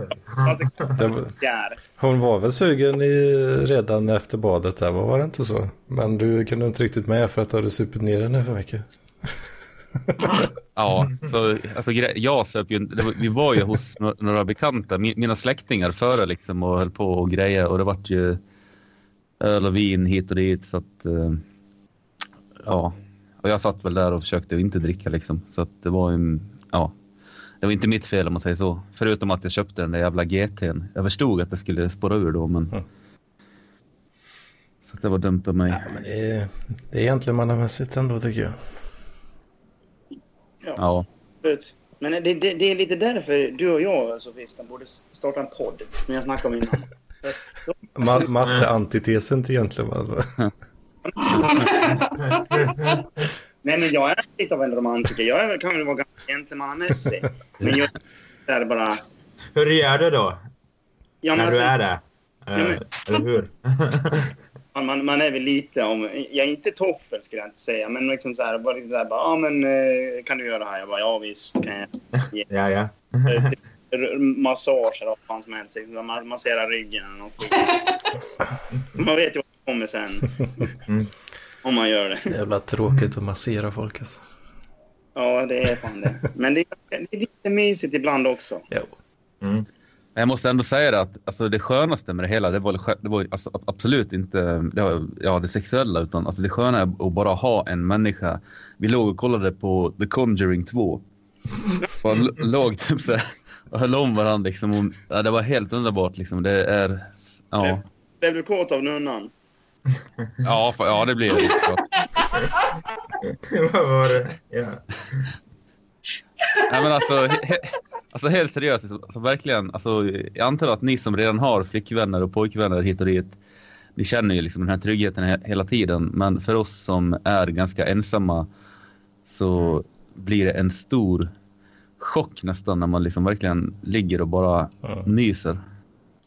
Det. Hon var väl sugen i, redan efter badet där, var det inte så? Men du kunde inte riktigt med för att du hade supit ner henne för mycket. <laughs> Ja, så alltså, jag söp ju Vi var ju hos några bekanta, mi- mina släktingar före liksom och höll på och grejer och det vart ju öl och vin hit och dit så att eh, ja. Och jag satt väl där och försökte inte dricka liksom så att det var ju ja. Det var inte mitt fel om man säger så. Förutom att jag köpte den där jävla GT'n. Jag förstod att det skulle spåra ur då men. Mm. Så att det var dumt av mig. Ja, men det är, det är gentlemannamässigt ändå tycker jag. Ja. Absolut. Men det, det, det är lite därför du och jag, Sofisten, borde starta en podd. Som jag snackade om innan. <laughs> Ma- Mats är antitesen till gentleman. <laughs> <laughs> Nej, men jag är lite av en romantiker. Jag är, kan väl vara ganska gentlemannamässig. <laughs> Men jag är bara... Hur gör du då? Ja, när du alltså, är det? Ja, men- Eh, Eller hur? <laughs> man, man, är väl lite om... Jag är inte toffel skulle jag inte säga. Men liksom så här, bara liksom så här, bara, ja men eh, kan du göra det här? Jag bara, ja visst kan jag. <laughs> ja, ja. Eh, typ, Massage eller vad som helst. Liksom, man masserar ryggen något. Man vet ju vad som kommer sen. Mm. Om man gör det. Jävla tråkigt att massera folk alltså. Ja, det är fan det. Men det är, det är lite mysigt ibland också. Jo. Mm. Jag måste ändå säga det att alltså, det skönaste med det hela, det var, det var alltså, absolut inte det, var, ja, det sexuella, utan alltså, det sköna är att bara ha en människa. Vi låg och kollade på The Conjuring 2. Och l- låg typ så här och höll om varandra liksom. Och, ja, det var helt underbart liksom. Det är... Ja, Blev du kåt av nunnan? Ja, fa- ja det blir det. <laughs> Vad var det? Ja. Nej, men alltså, he, alltså helt seriöst, alltså, verkligen. Alltså, jag antar att ni som redan har flickvänner och pojkvänner hit och dit, ni känner ju liksom den här tryggheten he, hela tiden. Men för oss som är ganska ensamma så blir det en stor chock nästan när man liksom verkligen ligger och bara Ja. nyser.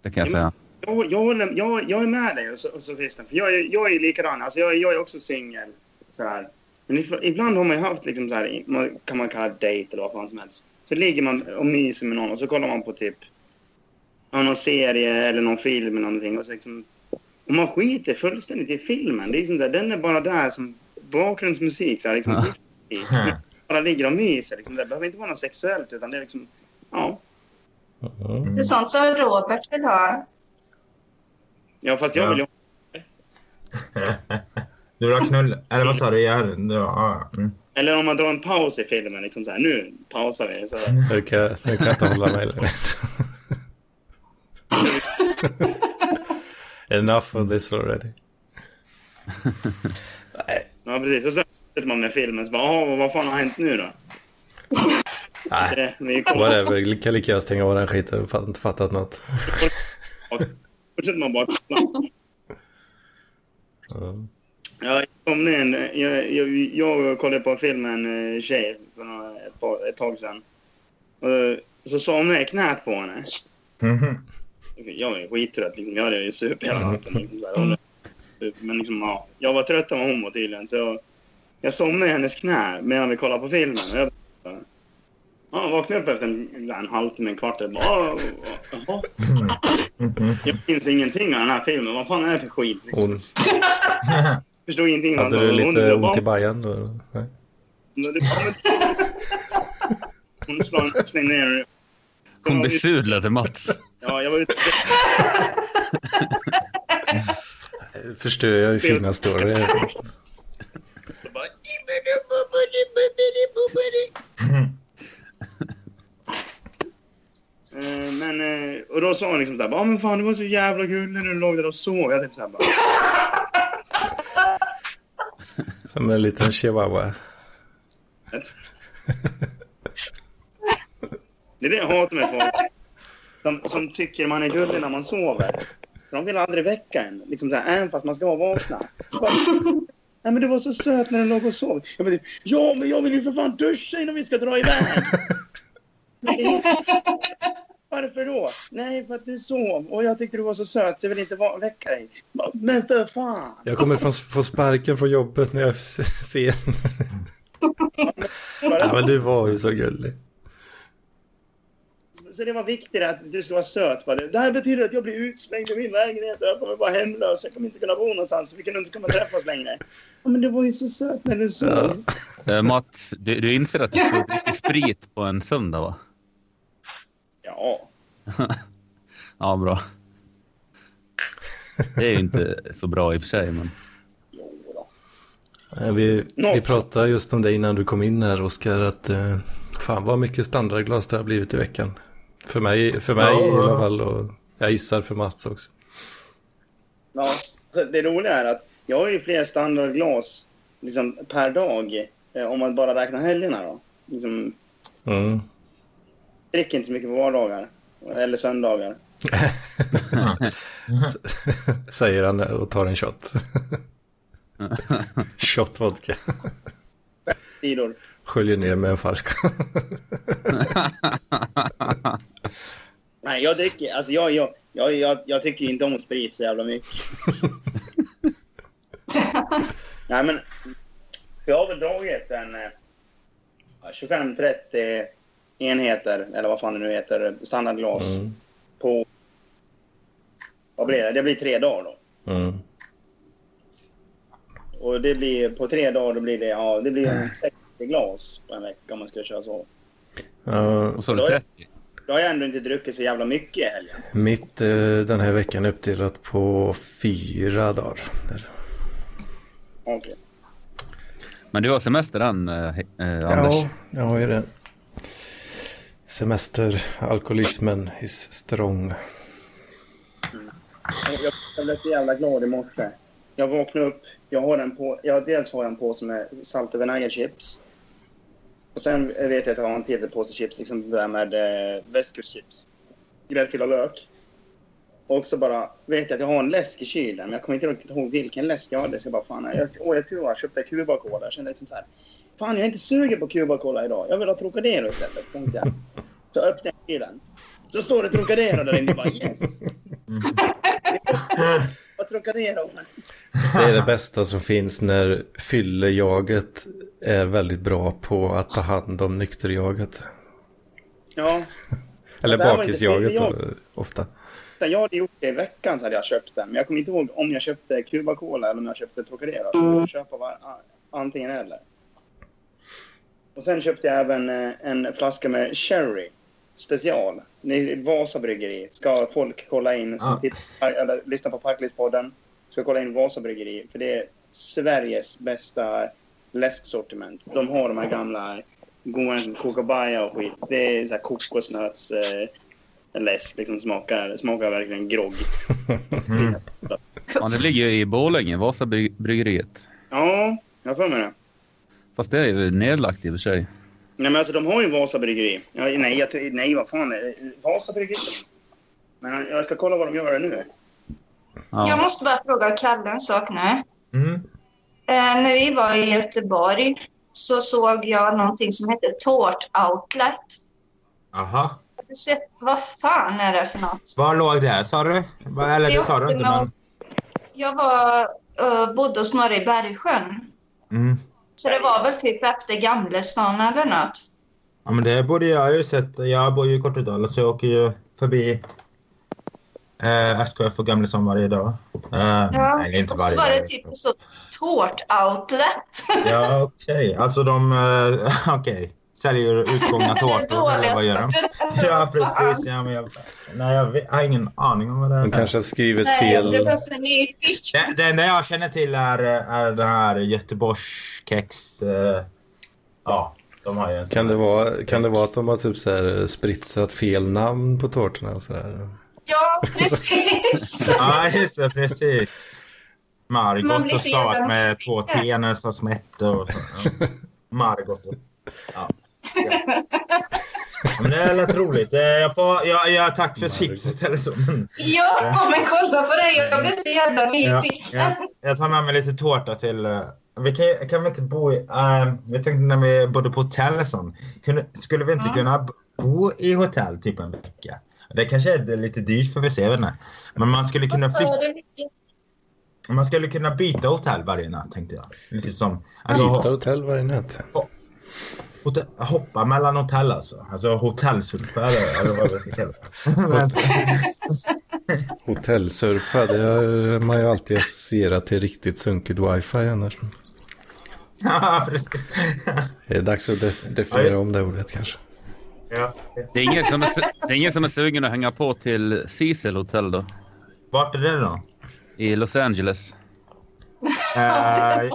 Det kan jag säga. Jag, jag, håller- jag, jag är med dig och så, och så Christian, för jag, är- jag är likadan. Alltså jag, jag är också singel. så här. Men ibland har man ju haft, liksom så här, man- kan man kalla det dejt eller vad fan som helst. Så ligger man och myser med någon och så kollar man på typ någon serie eller någon film eller någonting. Och, så liksom, och man skiter fullständigt i filmen. Det är liksom där, den är bara där som bakgrundsmusik. Så här, liksom, Ja. <laughs> Bara ligger och myser. Liksom. Det behöver inte vara något sexuellt utan det är liksom, ja. Mm. Det är sånt som Robert vill ha. Ja, fast jag Ja. vill ju <laughs> Du vill ha knull... Eller vad sa du? Ja, ja. Mm. Eller om man drar en paus i filmen, liksom så här, nu pausar vi. Så, <laughs> Nu kan, jag- nu kan jag inte hålla mig längre. <laughs> Enough of this already. ja, precis. Och sen sitter man med filmen så bara, "Jaha, vad fan har hänt nu då? Nej, whatever. Lika lika jag stänga av den skiten. Jag har inte fattat något. Fortsätter man bara kolla. Ja. Ja, jag jag, jag, jag kollade på filmen en tjej för några, ett, par, ett tag sedan. Och så somnade jag knät på henne. Mhm. Jag var skittrött. Liksom. Jag hade ju supit hela natten. Liksom, så här, och, men liksom, ja, jag var tröttare än hon var tydligen. Så jag somnade i hennes knä medan vi kollade på filmen. Jag vaknade upp efter en, en halvtimme, en kvart. och Bara, "Ah, jaha, Mhm. jag minns ingenting av den här filmen. Vad fan är det för skit? Liksom. Förstod ingenting. hade du lite hon- ont i bajan då? Nej. Hon axling ner. Hon besudlade Mats. Ja, jag var ute. Förstör jag ju fina story. och bara, Eh, Men, eh, och då sa hon liksom såhär, ja men fan det var så jävla kul när du låg där och sov. Jag typ såhär bara, <laughs> Som en liten chihuahua. det är det jag hatar med folk. Som, som tycker man är gullig när man sover. För de vill aldrig väcka en, liksom såhär, även fast man ska vara vakna. Bara, Nej men du var så söt när du låg och sov. Jag bara, ja men jag vill ju för fan duscha innan vi ska dra iväg. <laughs> Varför då? Nej, för att du sov och jag tyckte du var så söt så jag vill inte väcka dig. Men för fan! Jag kommer från, få sparken från jobbet när jag <laughs> ser. Ja, men du var ju så gullig. Så det var viktigt att du ska vara söt. Bara, Det här betyder att jag blir utslängd ur min lägenhet och jag kommer vara hemlös. Jag kommer inte kunna bo någonstans. Vi kan inte komma träffas längre. Ja, men det var ju så söt när du sov. Ja. Eh, Mats, du, du inser att du får sprit på en söndag va? Ja. <laughs> Ja, bra. Det är ju inte så bra i och för sig, men... Vi, vi pratade just om det innan du kom in här, Oskar, att eh, fan vad mycket standardglas det har blivit i veckan. För mig, för mig Ja. i alla fall och jag gissar för Mats också. Ja, så det roliga är att jag har ju fler standardglas liksom, per dag. Eh, om man bara räknar helgerna då. Liksom, Mm. Dricker inte så mycket på vardagar. Eller söndagar. <laughs> <laughs> Säger han och tar en shot. <laughs> shot vodka. Sidor. Sköljer ner med en falk. Nej, jag dricker... Alltså jag, jag, jag, jag, jag tycker inte om sprit så jävla mycket. Nej, men... Jag har väl dragit en eh, 25-30 enheter, eller vad fan det nu heter, standardglas Mm. på... Vad blir det? Det blir tre dagar då. Mm. Och det blir på tre dagar då blir det, ja, det blir en 60 glas på en vecka om man ska köra så. Ja, Och så har du 30. Då har jag ändå inte druckit så jävla mycket i helgen. mitt eh, den här veckan är uppdelat på fyra dagar. Okej. Men du har semester än, eh, eh, Anders? Ja, jag har ju det. Semester, alkoholismen is strong. Jag, jag blev så jävla glad i morse. Jag vaknade upp, jag har den på, jag dels har jag en påse med salt och vinägerchips. Och sen vet jag att jag har en till påse chips, liksom det där med eh, västkustchips. Gräddfil och lök. Och så bara vet jag att jag har en läsk i kylen, men jag kommer inte riktigt ihåg vilken läsk jag hade. Så jag bara, fan, jag, åh, jag tror jag köpte Cuba Cola. Jag kände liksom så här, fan jag är inte sugen på Cuba Cola idag. Jag vill ha Trocadero istället, tänkte jag. Så öppnade jag kylen. Så står det Trocadero där inne. Jag bara, yes! Vad Trocadero? Det är det bästa som finns när fyllejaget är väldigt bra på att ta hand om nykterjaget. Ja, Eller bakisjaget fyllejaget. ofta. Jag hade gjort det i veckan så hade jag köpt den. Men jag kommer inte ihåg om jag köpte Cuba Cola eller om jag köpte Trocadero. Jag köpa var, antingen eller. Och sen köpte jag även eh, en flaska med Sherry special. Ni- Vasa bryggeri. Ska folk kolla in, som Ah. tittar, eller lyssnar på Parklivspodden, ska kolla in Vasa bryggeri. För det är Sveriges bästa läsksortiment. De har de här gamla goda kokobaya och skit. Det är så här kokosnöts... Eh, läsk liksom smakar, smakar verkligen grogg. Mm. <laughs> Ja, det ligger ju i Borlänge, Vasabryggeriet. Ja, jag har för mig det. Fast det är ju nedlagt i och för sig. Nej men alltså de har ju Vasa bryggeri. Ja, nej, jag, nej, vad fan är det? Vasa bryggeri. Men jag ska kolla vad de gör nu. Jag Ja. måste bara fråga Kalle en sak nu. Mm. Eh, när vi var i Göteborg så såg jag någonting som heter Tårt Outlet. Aha. Har du sett- Vad fan är det för något? Var låg det sa du? Eller det sa du inte men... Jag var, uh, bodde hos några i Bergsjön. Mm. Så det var väl typ efter Gamlestan eller något. Ja men det borde jag ju sett. Jag bor ju i Kortedala så jag åker ju förbi eh, SKF och Gamlestan varje dag. Eh, Ja. Eller inte och så varje var det typ så Tårt Outlet. Ja okej. Alltså de... Eh, <laughs> okej. Säljer utgångna tårtor eller vad gör de? Ja precis. Ja, men jag, nej, jag, vet, jag har ingen aning om vad det De är. kanske har skrivit Nej, det fel. nyfiken. Det, det enda jag känner till är, är den här Göteborgskex. Eh, ja, de har ju en Kan det, här. vara, kan det vara att de har typ så här spritsat fel namn på tårtorna och sådär? Ja, precis. <laughs> Ja, just det. Precis. Margot och stavat med två T nästan som ett och. <laughs> Ja. Margot. och- Ja. Ja. Men det lät roligt. Eh, Jag får, jag, jag, tack för tipset eller så. Men, Ja, men kolla på det. Jag blev så jävla nyfiken. ja. Jag tar med mig lite tårta till... eh, Vi kan, kan vi inte bo i... Uh, jag tänkte när vi bodde på hotell och sånt. Kunde, skulle vi inte Ja. kunna bo i hotell typ en vecka? Det kanske är lite dyrt för vi ser väl det. Men man skulle kunna flytta... Man skulle kunna byta hotell varje natt tänkte jag. Lite som... Alltså, Byta hotell varje natt. Hotell, hoppa mellan hotell alltså. Alltså hotellsurfa eller, vad vi ska kalla det. <laughs> Hotellsurfa, det har man ju alltid associerat till riktigt sunkigt wifi annars. <laughs> Ja, precis. Det är dags att def- definiera om det ordet kanske. Ja. Det är ingen som är, det är ingen som är sugen att hänga på till Cecil Hotel då? Vart är det då? I Los Angeles. Eh,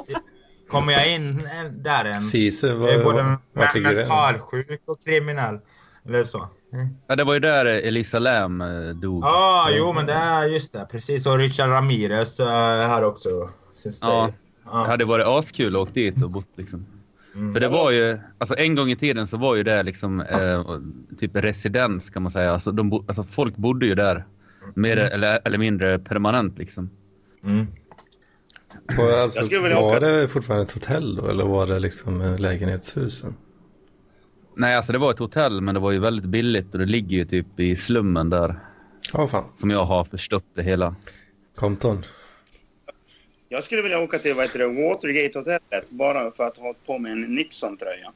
kommer jag in eh, där än? Cise, Jag är var, både var, mentalsjuk och kriminell. Eller så. Ja, det var ju där Elisa Lam eh, dog. Ja, ah, jo men det är just det. Precis. Och Richard Ramirez här också. Ja. Ja. Det hade varit askul att åka dit och bott liksom. Mm. För det var ju, alltså en gång i tiden så var ju det liksom eh, typ residens kan man säga. Alltså, de bo, alltså folk bodde ju där. Mer eller, eller mindre permanent liksom. Mm. Var, alltså, Jag skulle vilja var åka- det fortfarande ett hotell då? Eller var det liksom eh, lägenhetshusen? Nej, alltså det var ett hotell men det var ju väldigt billigt och det ligger ju typ i slummen där. Ja, fan. Som jag har förstått det hela. Compton. Jag skulle vilja åka till vad heter det, Watergate-hotellet bara för att ha på mig en Nixon-tröja.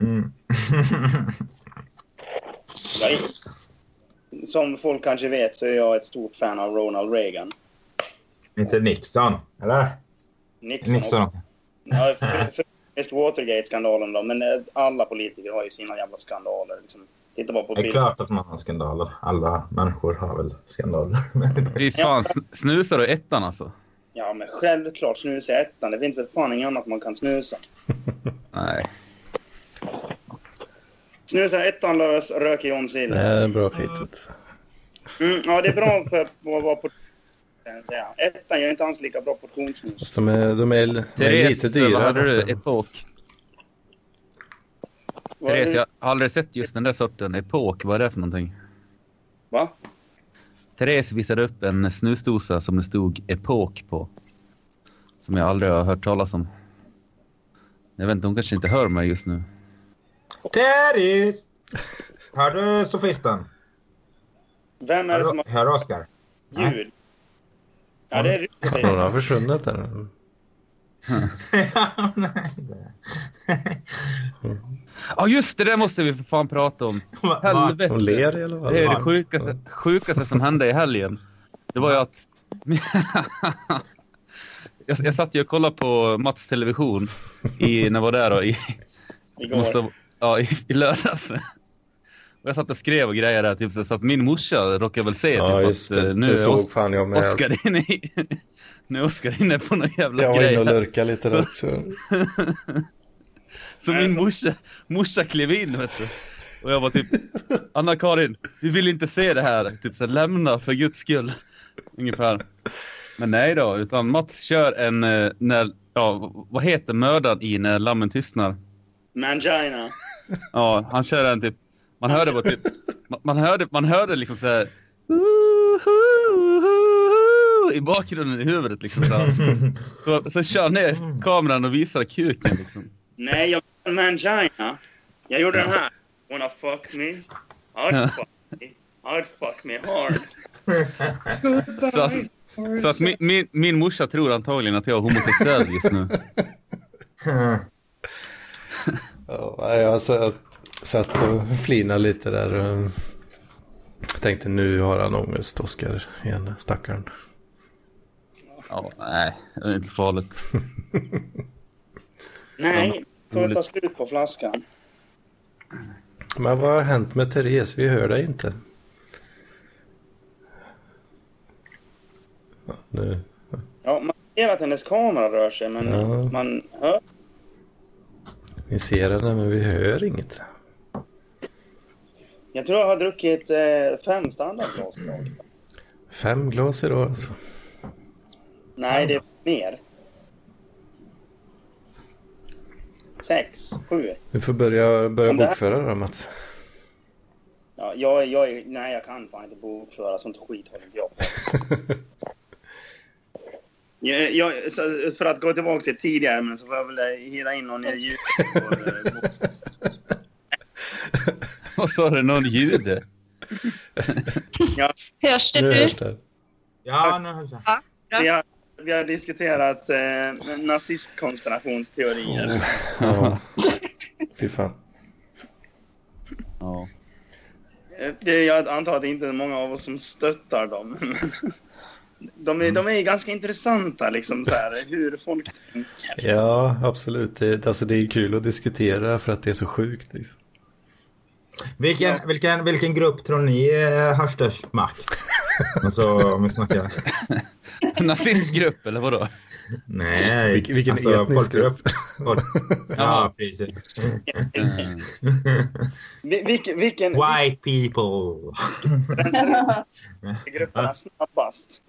Mm. <laughs> Som folk kanske vet så är jag ett stort fan av Ronald Reagan. Inte Nixon, eller? Nixon. Nixon. Ja, för, för, just Watergate-skandalen då, men eh, alla politiker har ju sina jävla skandaler. Liksom. Titta bara på Det är klart att man har skandaler. Alla människor har väl skandaler. <laughs> Fy fan, sn- snusar du ettan alltså? Ja, men självklart snusa i ettan. Det finns väl fan inget annat man kan snusa. <laughs> Nej. Snusa ettan lös, röker John Sill. Det här är bra skitet. Mm, ja, det är bra för att vara på... jag säga. Ettan gör inte alls lika bra portionssnus. Fast de är, de är, de är lite Therese, dyra. vad hade du? Epok? Therese, jag har aldrig sett just den där sorten. Epok, vad är det för någonting? Va? Therese visade upp en snusdosa som det stod Epok på. Som jag aldrig har hört talas om. Jag vet inte, hon kanske inte hör mig just nu. Therese! Hör du sofisten? Vem är det som har hör du Oskar? ljud? Ja, det är Hon riktigt. har försvunnit där. <laughs> Ja just det, det måste vi för fan prata om. Helvete. Hon ler i alla fall. Det är det sjukaste, sjukaste som hände i helgen. Det var ju att... <laughs> jag, jag satt ju och kollade på Mats television i, när jag var där då, i, Igår. måste, ja, i, i lördags. Jag satt och skrev och grejer där, typ, så att min morsa råkade väl se Ja, typ, just att eh, det. nu det är såg Os- fan jag med. Oskar inne i... <laughs> Nu Oskar inne på någon jävla Jag var grej. inne och lurkade lite där också. <laughs> Så min morsa, morsa klev in vet du. Och jag var typ, Anna-Karin, vi vill inte se det här. Typ så här, lämna för guds skull. Ungefär. Men nej då, utan Mats kör en, eh, när, ja, vad heter mördaren i När lammen tystnar? Mangina. Ja, han kör en typ, man hörde bara typ, man, man hörde, man hörde liksom så här, i bakgrunden i huvudet liksom så, <laughs> så, så kör ner kameran och visar kuken liksom. Nej, jag var Mangina. Jag gjorde den här. Wanna fuck me? I'd fuck me. I'd fuck me hard. Så, så att min, min, min morsa tror antagligen att jag är homosexuell just nu. <laughs> Ja, jag satt, och flinade lite där. Och tänkte nu har han ångest, Oskar, igen, stackaren. Ja, nej, det är inte farligt. <laughs> Nej, får ta slut på flaskan. Men vad har hänt med Therese? Vi hör dig inte. Ja, nu. Ja, man ser att hennes kamera rör sig, men Ja. man hör. Vi ser henne men vi hör inget. Jag tror jag har druckit eh, fem standardglas idag. Fem glas idag alltså. Nej, det är mer. Sex, sju. Du får börja, börja bokföra då Mats. Ja, jag, jag, nej, jag kan fan inte bokföra. Sånt skit håller inte <laughs> jag jag, jag, För att gå tillbaka till tidigare, men så får jag väl eh, hyra in någon i ljud. <laughs> <laughs> Vad sa du? Någon jude? Hörs det Nu hörs det. Ja, nu hörs jag. Vi har, vi har diskuterat eh, nazistkonspirationsteorier. Ja. <laughs> Fy fan. Ja. Eh, Det, jag antar att det inte är många av oss som stöttar dem. <laughs> De är, de är ganska intressanta, liksom, så här, hur folk tänker. Ja, absolut. Det, alltså, det är kul att diskutera för att det är så sjukt. Liksom. Vilken, vilken, vilken grupp tror ni eh, har störst makt? <laughs> Alltså om vi snackar... <laughs> Nazistgrupp eller vadå? Nej. Vilken, vilken alltså, etnisk folkgrupp. grupp? Folk... <laughs> Ja, precis. Mm. Vi- Vilken, White people. grupperna snabbast?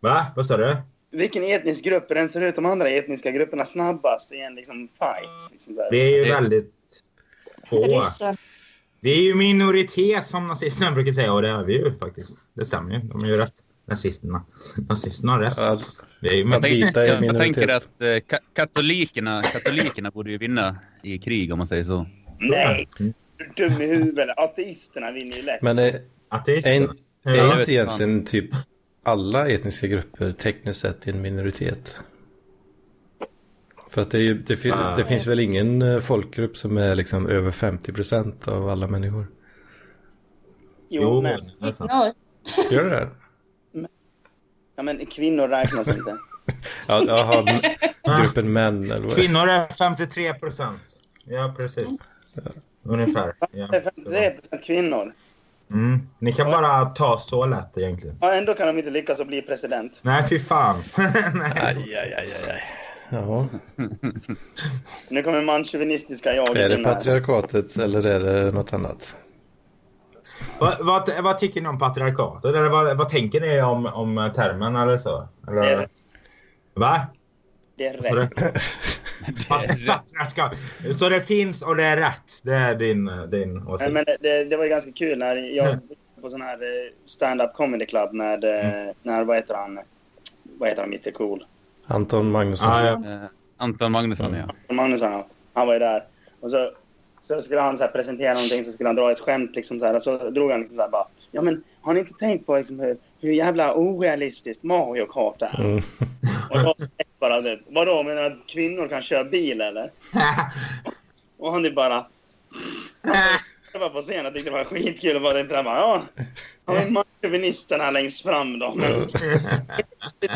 Va? Vad sa du? Vilken etnisk grupp rensar ut de andra etniska grupperna snabbast i en liksom, fight? Liksom, där? Vi är ju Det- väldigt få. Ryssen. Vi är ju minoritet som nazisterna brukar säga och det är vi ju faktiskt. Det stämmer ju. De är ju rätt. Nazisterna. Nazisterna har rätt. Ja, Vi är ju Jag tänker- är Jag, jag tänker att eh, ka katolikerna, katolikerna borde ju vinna i krig om man säger så. Nej, du är dum i huvudet. Ateisterna vinner ju lätt. men är, Ateisterna. är, är jag inte vet egentligen typ alla etniska grupper tekniskt sett en minoritet? För att det, är ju, det, fin, Ah. det finns väl ingen eh, folkgrupp som är liksom över 50% av alla människor? jo, men, är sant. Ja, Gör det ja, men kvinnor räknas inte. <laughs> Ja, jaha, m- gruppen män eller vad? Kvinnor är 53 procent. Ja, precis. Ungefär. Ja. Det är 53 procent kvinnor. Mm. Ni kan bara ta så lätt egentligen. Och ändå kan de inte lyckas att bli president. Nej, fy fan. <laughs> Nej. Aj, aj, aj, aj, aj. Ja, <laughs> Nu kommer manchauvinistiska jaget är det patriarkatet eller är det något annat? vad, vad, vad tycker ni om patriarkatet? Eller vad, vad tänker ni om, om termen eller så? Det Eller, är, va? det är det, rätt. <laughs> Så det finns och det är rätt. Det är din, din Nej, åsikt. men det, det var ju ganska kul när jag var på sån här eh, stand-up comedy club med, eh, när, vad heter han, vad heter han, Mr Cool? Anton Magnusson. Ja, ja. Eh, Anton Magnusson, ja. Magnusson, ja. han var ju där. Och så, så skulle han så här presentera någonting, så skulle han dra ett skämt liksom så här. Och så drog han liksom så här bara, ja men har ni inte tänkt på liksom hur, hur jävla orealistiskt Mario Kart är? Mm. <laughs> Och då bara, det, vadå, menar du att kvinnor kan köra bil eller? <laughs> Och han är bara... Jag var på scenen och tyckte det var skitkul och bara tänkte bara, ja, har vi manchauvinisterna längst fram då. <laughs> Men, det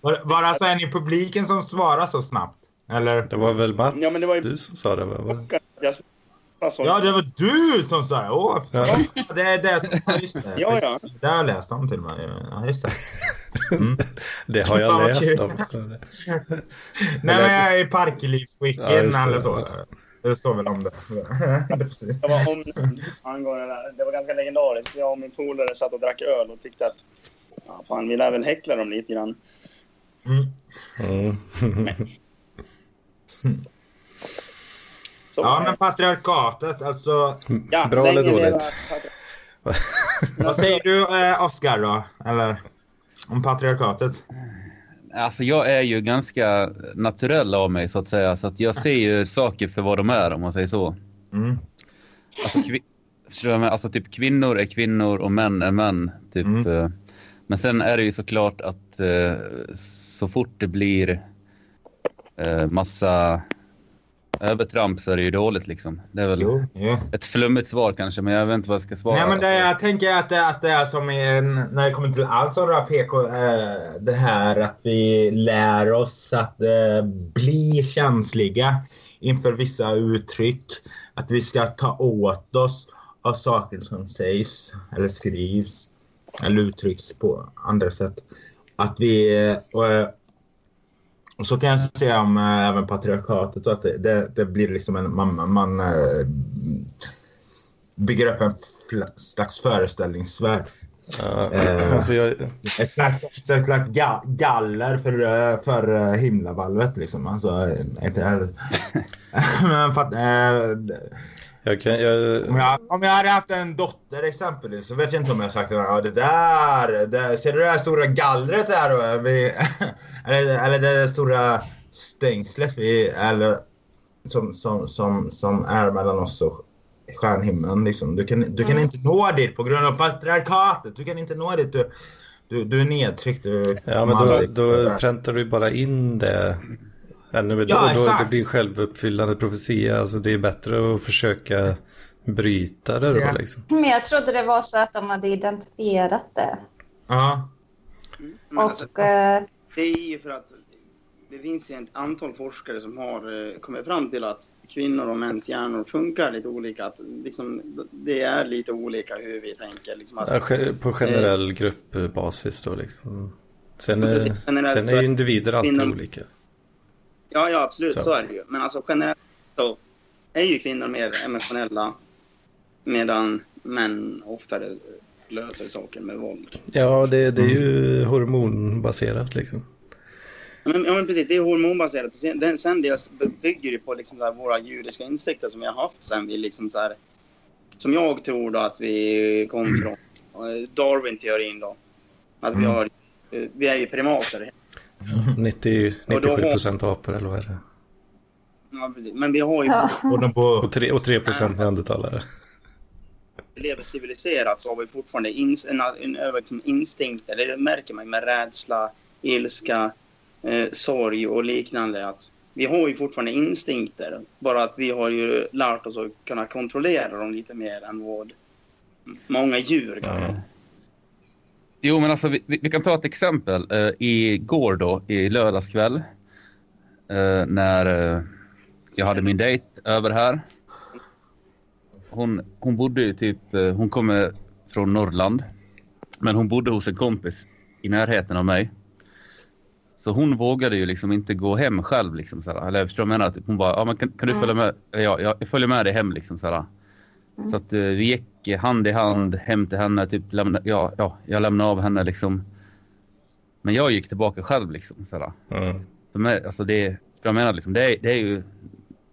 Var, var det alltså en i publiken som svarar så snabbt? Eller? Det var väl Mats, Ja, men det var ju- du som sa det va? Va? jag bara så- Ja, det var du som sa det. Åh, Ja. det är det som... ja, Just det. Ja, ja. Det har jag läst om till mig. Ja, just det. Mm. <laughs> Det har jag läst om. Nej, men jag är i Parklivsweekend Ja, eller så. Det står väl om det. <laughs> Precis. Jag var omnämnd angående det. Det var ganska legendariskt. Jag och min polare satt och drack öl och tyckte att ja, fan, vi lär väl häckla dem lite grann. Mm. Mm. <laughs> Så, Ja, men patriarkatet, alltså. ja, Bra eller dåligt? <laughs> Vad säger du, eh, Oscar då? Eller om patriarkatet? Alltså jag är ju ganska naturell av mig så att säga. Så att jag ser ju saker för vad de är om man säger så. Mm. Alltså, alltså typ kvinnor är kvinnor och män är män. Typ. Mm. eh. Men sen är det ju såklart att eh, så fort det blir eh, massa övertramp så är det ju dåligt liksom. Det är väl Jo, jo. ett flummigt svar kanske, men jag vet inte vad jag ska svara. Nej, men det, jag tänker att det, att det är som i när det kommer till allt som rör PK. Eh, det här att vi lär oss att eh, bli känsliga inför vissa uttryck. Att vi ska ta åt oss av saker som sägs eller skrivs eller uttrycks på andra sätt. Att vi... eh, Och, så kan jag säga om eh, även patriarkatet och att det, det, det blir liksom en... Man, man eh, bygger upp en slags föreställningsvärld. Eh. alltså jag, Ett slags, ett slags ga, galler för, för himlavalvet liksom. Alltså, inte. <laughs> <laughs> Men för att, eh, jag kan, jag, om, jag, om jag hade haft en dotter exempelvis så vet jag inte om jag sagt att ja, det där, det, ser du det här stora gallret där då? Vi, <laughs> eller, eller det där stora stängslet vi, eller, som, som, som, som är mellan oss och stjärnhimlen. Liksom. Du, kan, du kan Mm. inte nå dit på grund av patriarkatet. Du kan inte nå dit. Du, du, du är nedtryckt. Du, ja, men då, då präntar du bara in det. Ännu. Ja, då, då, exakt. det blir en självuppfyllande profetia. Alltså det är bättre att försöka bryta det då liksom. Men jag trodde det var så att de hade identifierat det. Ja. Alltså, Och eh, det är ju för att det finns ju ett antal forskare som har eh, kommit fram till att kvinnor och mäns hjärnor funkar lite olika. Att liksom, det är lite olika hur vi tänker. Liksom att, Ja, På generell gruppbasis då liksom. Sen är, sen är individer alltid kvinnor- olika. Ja, ja absolut, Så. så. är det ju. Men alltså generellt så är ju kvinnor mer emotionella medan män oftare löser saker med våld. Ja, det, det är ju hormonbaserat liksom. Ja, Men, ja, men precis, det är hormonbaserat. Sen, den, sen det bygger ju på liksom så här våra judiska instinkter som vi har haft sen vi liksom så här, som jag tror då att vi kom från eh, Darwin-teorin då. Att vi Mm. har, eh, vi är ju primater. 90, Och då 97 har- procent apor eller vad är det? Ja, precis. Men vi har ju ja. Och på... Och 3, och 3 procent neandertalare. lever civiliserat så har vi fortfarande ins en, en, en, liksom instinkter. Det märker man med rädsla, ilska, eh, sorg och liknande. Att vi har ju fortfarande instinkter. Bara att vi har ju lärt oss att kunna kontrollera dem lite mer än vad många djur kan. Ja. Jo, men alltså vi, vi kan ta ett exempel. Uh, igår då, i lördagskväll, eh, när eh, jag hade min dejt över här. Hon, hon bodde ju typ, hon kommer från Norrland, men hon bodde hos en kompis i närheten av mig. Så hon vågade ju liksom inte gå hem själv. Liksom, såhär. Eller förstår du vad jag menar? Typ, hon bara, ja, men kan, kan du Mm. följa med? Ja, ja, jag följer med dig hem. Liksom, såhär. Mm. Så att vi gick hand i hand hem till henne. Typ, lämna, ja, ja, jag lämnade av henne. Liksom. Men jag gick tillbaka själv. Liksom. Mm. För mig, alltså det, jag menar, liksom, det, är, det, är ju,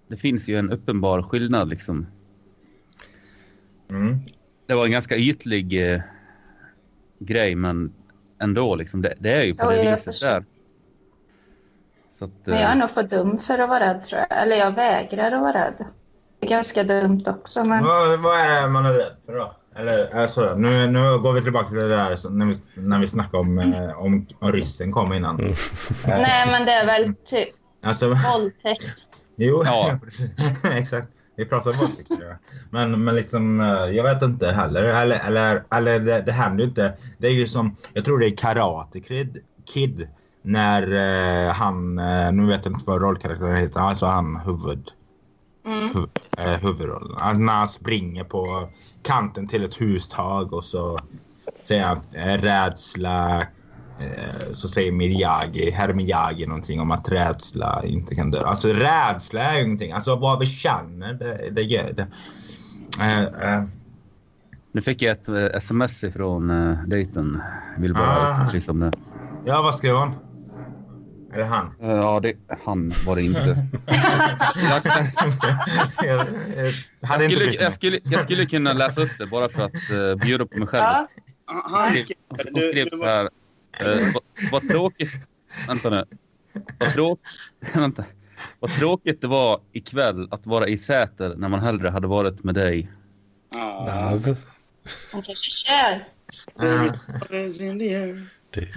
det finns ju en uppenbar skillnad. Liksom. Mm. Det var en ganska ytlig eh, grej, men ändå. Liksom, det, det är ju på Ja, det viset förstår. där. Så att, Men jag är eh, nog för dum för att vara rädd tror jag. Eller jag vägrar att vara rädd. Det är ganska dumt också men... Vad, vad är det man är rädd för då? Eller äh, sådär. Nu, nu går vi tillbaka till det där när vi, när vi snackade om, eh, om, om ryssen kom innan. Mm. Nej men det är väl typ Alltså, våldtäkt. jo, Ja. <laughs> <laughs> exakt. Vi pratar om våldtäkt. Men, men liksom, eh, jag vet inte heller. Eller, eller, eller det, det händer ju inte. Det är ju som, jag tror det är Karate Kid, Kid när eh, han, eh, nu vet jag inte vad rollkaraktären heter, alltså han huvud, Mm. huv, eh, huvudrollen. När han springer på kanten till ett hustag och så säger han eh, rädsla. Eh, så säger Miyagi, herr Miyagi någonting om att rädsla inte kan dö. Alltså rädsla är ju ingenting. Alltså vad vi känner, det, det gör det. Eh, Nu fick jag ett sms ifrån uh, dejten. Vill bara Ah. upplysa om det. ja, vad skrev hon? Eller han? Eh, ja, det, han var det inte. <laughs> jag, jag, jag, inte skulle, mig. jag, skulle, jag skulle kunna läsa upp det bara för att uh, bjuda på mig själv. Ja, skrev, hon skrev så här. Eh, vad, vad tråkigt. Vänta nu. Vad, tråk, <laughs> vänta. vad tråkigt det var ikväll att vara i Säter när man hellre hade varit med dig. Nav. hon kanske är kär. Det-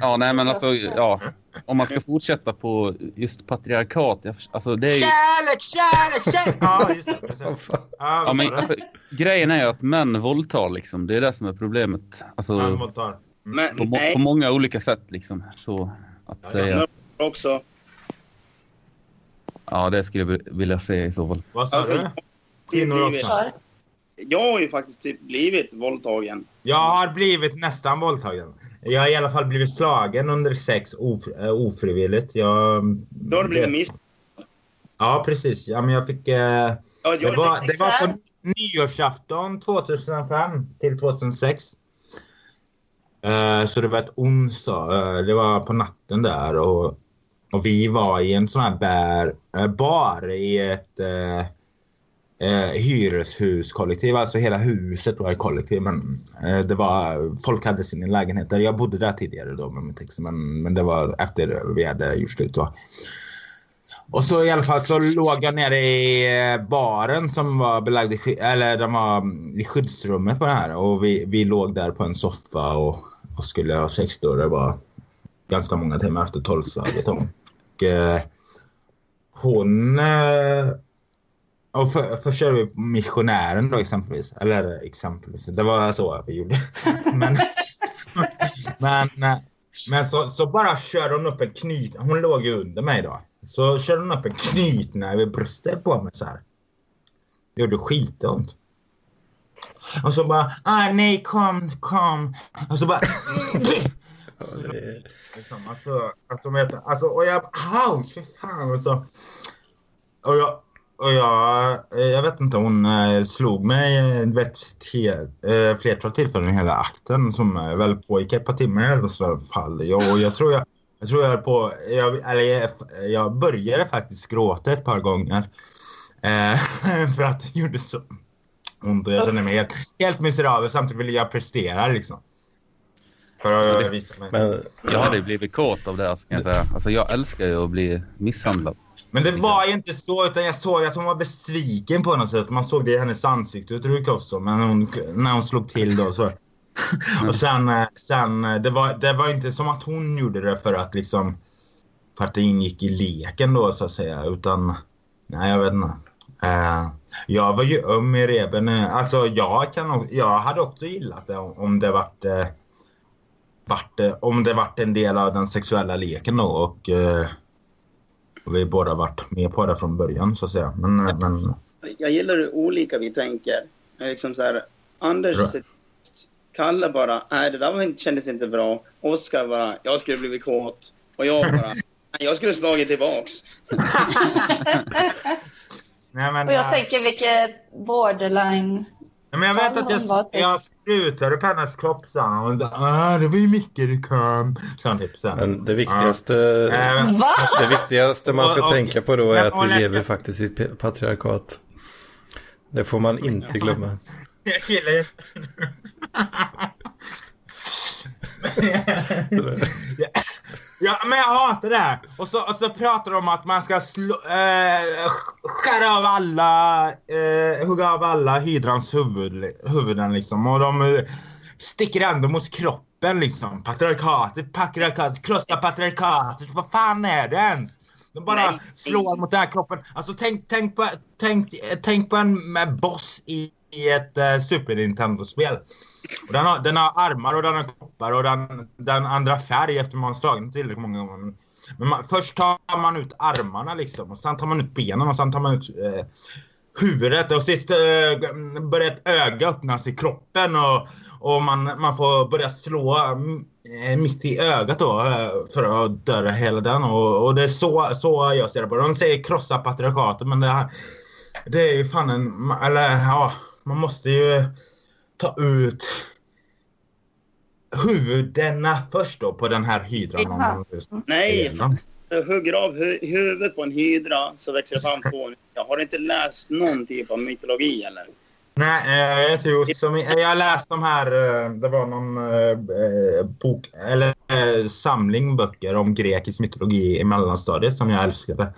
Ja, nej men alltså, ja. Om man ska fortsätta på just patriarkat. Alltså det är ju, Kärlek, kärlek, kärlek! Ja, just det. precis. Ja, ja, men, alltså, grejen är ju att män våldtar liksom. Det är det som är problemet. Alltså, Han våldtar. Men på, må, nej, på många olika sätt liksom. Så att Ja, säga. också. Ja, det skulle jag vilja säga i så fall. Vad sa Alltså, du? Kvinnor också. Jag har ju faktiskt typ blivit våldtagen. Jag har blivit nästan våldtagen. Jag har i alla fall blivit slagen under sex of, äh, ofrivilligt. Jag... Då har du blivit miss... Ja, precis. Ja, men jag fick... Eh, Ja, det, var, det var på nyårsafton 2005 till 2006. Eh, så det var ett onsdag. Eh, det var på natten där och, och vi var i en sån här bär, eh, bar i ett eh, eh, hyreshuskollektiv. Alltså hela huset var ett kollektiv. Men eh, det var, folk hade sina lägenheter. Jag bodde där tidigare då med mitt ex. Men, men det var efter vi hade gjort slut. Då. Och så i alla fall så låg jag nere i eh, baren som var belagd i, eller de var mm, i skyddsrummet på det här. Och vi, vi låg där på en soffa och, och skulle ha sex då. Det var ganska många timmar efter tolvslaget. Och eh, hon... Eh, och för, först körde vi missionären då exempelvis. Eller exempelvis. Det var så vi gjorde. <laughs> men men, men så, så bara körde hon upp en knyt. Hon låg ju under mig då. Så körde hon upp en knytnäve i bröstet på mig så här. Det gjorde skitont. Och så bara, ah, nej kom, kom. Och så bara... Liksom, alltså, alltså, alltså, och jag ouch, för fan. Och, så, och jag, och jag, eh, jag vet inte, hon eh, slog mig eh, vid vet, te, flertal tillfällen i hela akten som väl pågick ett par timmar i alla fall. Jag, och jag tror jag, jag tror jag är på, jag, eller jag, jag började faktiskt gråta ett par gånger. Eh, <laughs> för att det gjorde så ont och jag kände mig helt, helt miserabel samtidigt ville jag prestera liksom. För Alltså, att det- visa mig. Men Jag hade ju blivit kåt av det, alltså, kan jag säga. Alltså, jag älskar ju att bli misshandlad. Men det var ju inte så, utan jag såg att hon var besviken på något sätt. Man såg det i hennes ansiktsuttryck också. Men hon, när hon slog till då så... Och sen, eh, sen eh, det, var, det var inte som att hon gjorde det för att liksom... För att det ingick i leken då så att säga. Utan, nej jag vet inte. Eh, jag var ju öm i reben. Alltså jag, kan, också- jag hade också gillat det om, om det vart... eh, varit, eh, om det varit en del av den sexuella leken då och, eh, och vi båda varit med på det från början så att säga. Men, eh, men Jag gillar hur olika vi tänker. Liksom så här, Anders Bra. Kalle bara, nej det där var kändes inte bra. Oskar bara, jag skulle blivit kåt. Och jag bara, nej jag skulle slagit tillbaks. <laughs> Nej, men, Och jag eh, tänker vilket borderline. Ja, men jag vet att jag, typ- jag sprutade på hennes kropp sa hon. Och ah, det var ju mycket du kom. Typ sen. Men det viktigaste, Va? det viktigaste man ska Och- och- tänka på då är att vi lever faktiskt i ett pa- patriarkat. Det får man inte glömma. <laughs> jag gillar ju... <laughs> <laughs> ja, men jag hatar det här. Och så, och så pratar de om att man ska slå, eh, skära av alla, eh, hugga av alla hydrans huvud, huvuden liksom. Och de eh, sticker ändå mot kroppen liksom. Patriarkatet, patriarkatet, krossa patriarkatet. Vad fan är det ens? De bara Nej. slår mot den här kroppen. Alltså tänk, tänk, på, tänk, tänk på en med boss i, i ett eh, Super Nintendo-spel. Och den, har, den har armar och den har koppar och den, den andra färg efter man har slagit den tillräckligt många gånger. Men man, först tar man ut armarna liksom och sen tar man ut benen och sen tar man ut eh, huvudet och sist eh, börjar ett öga öppnas i kroppen och, och man, man får börja slå eh, mitt i ögat då eh, för att döda hela den och, och det är så, så jag ser det på. De säger krossa patriarkatet men det, här, det är ju fan en, eller ja, man måste ju ta ut huvudena först då på den här hydran. Nej, hugger av hu huvudet på en hydra så växer det fram två. Jag har inte läst någon typ av mytologi eller? Nej, eh, jag, tror som, jag har läst de här, eh, det var någon eh, bok, eller samling böcker om grekisk mytologi i mellanstadiet som jag älskade.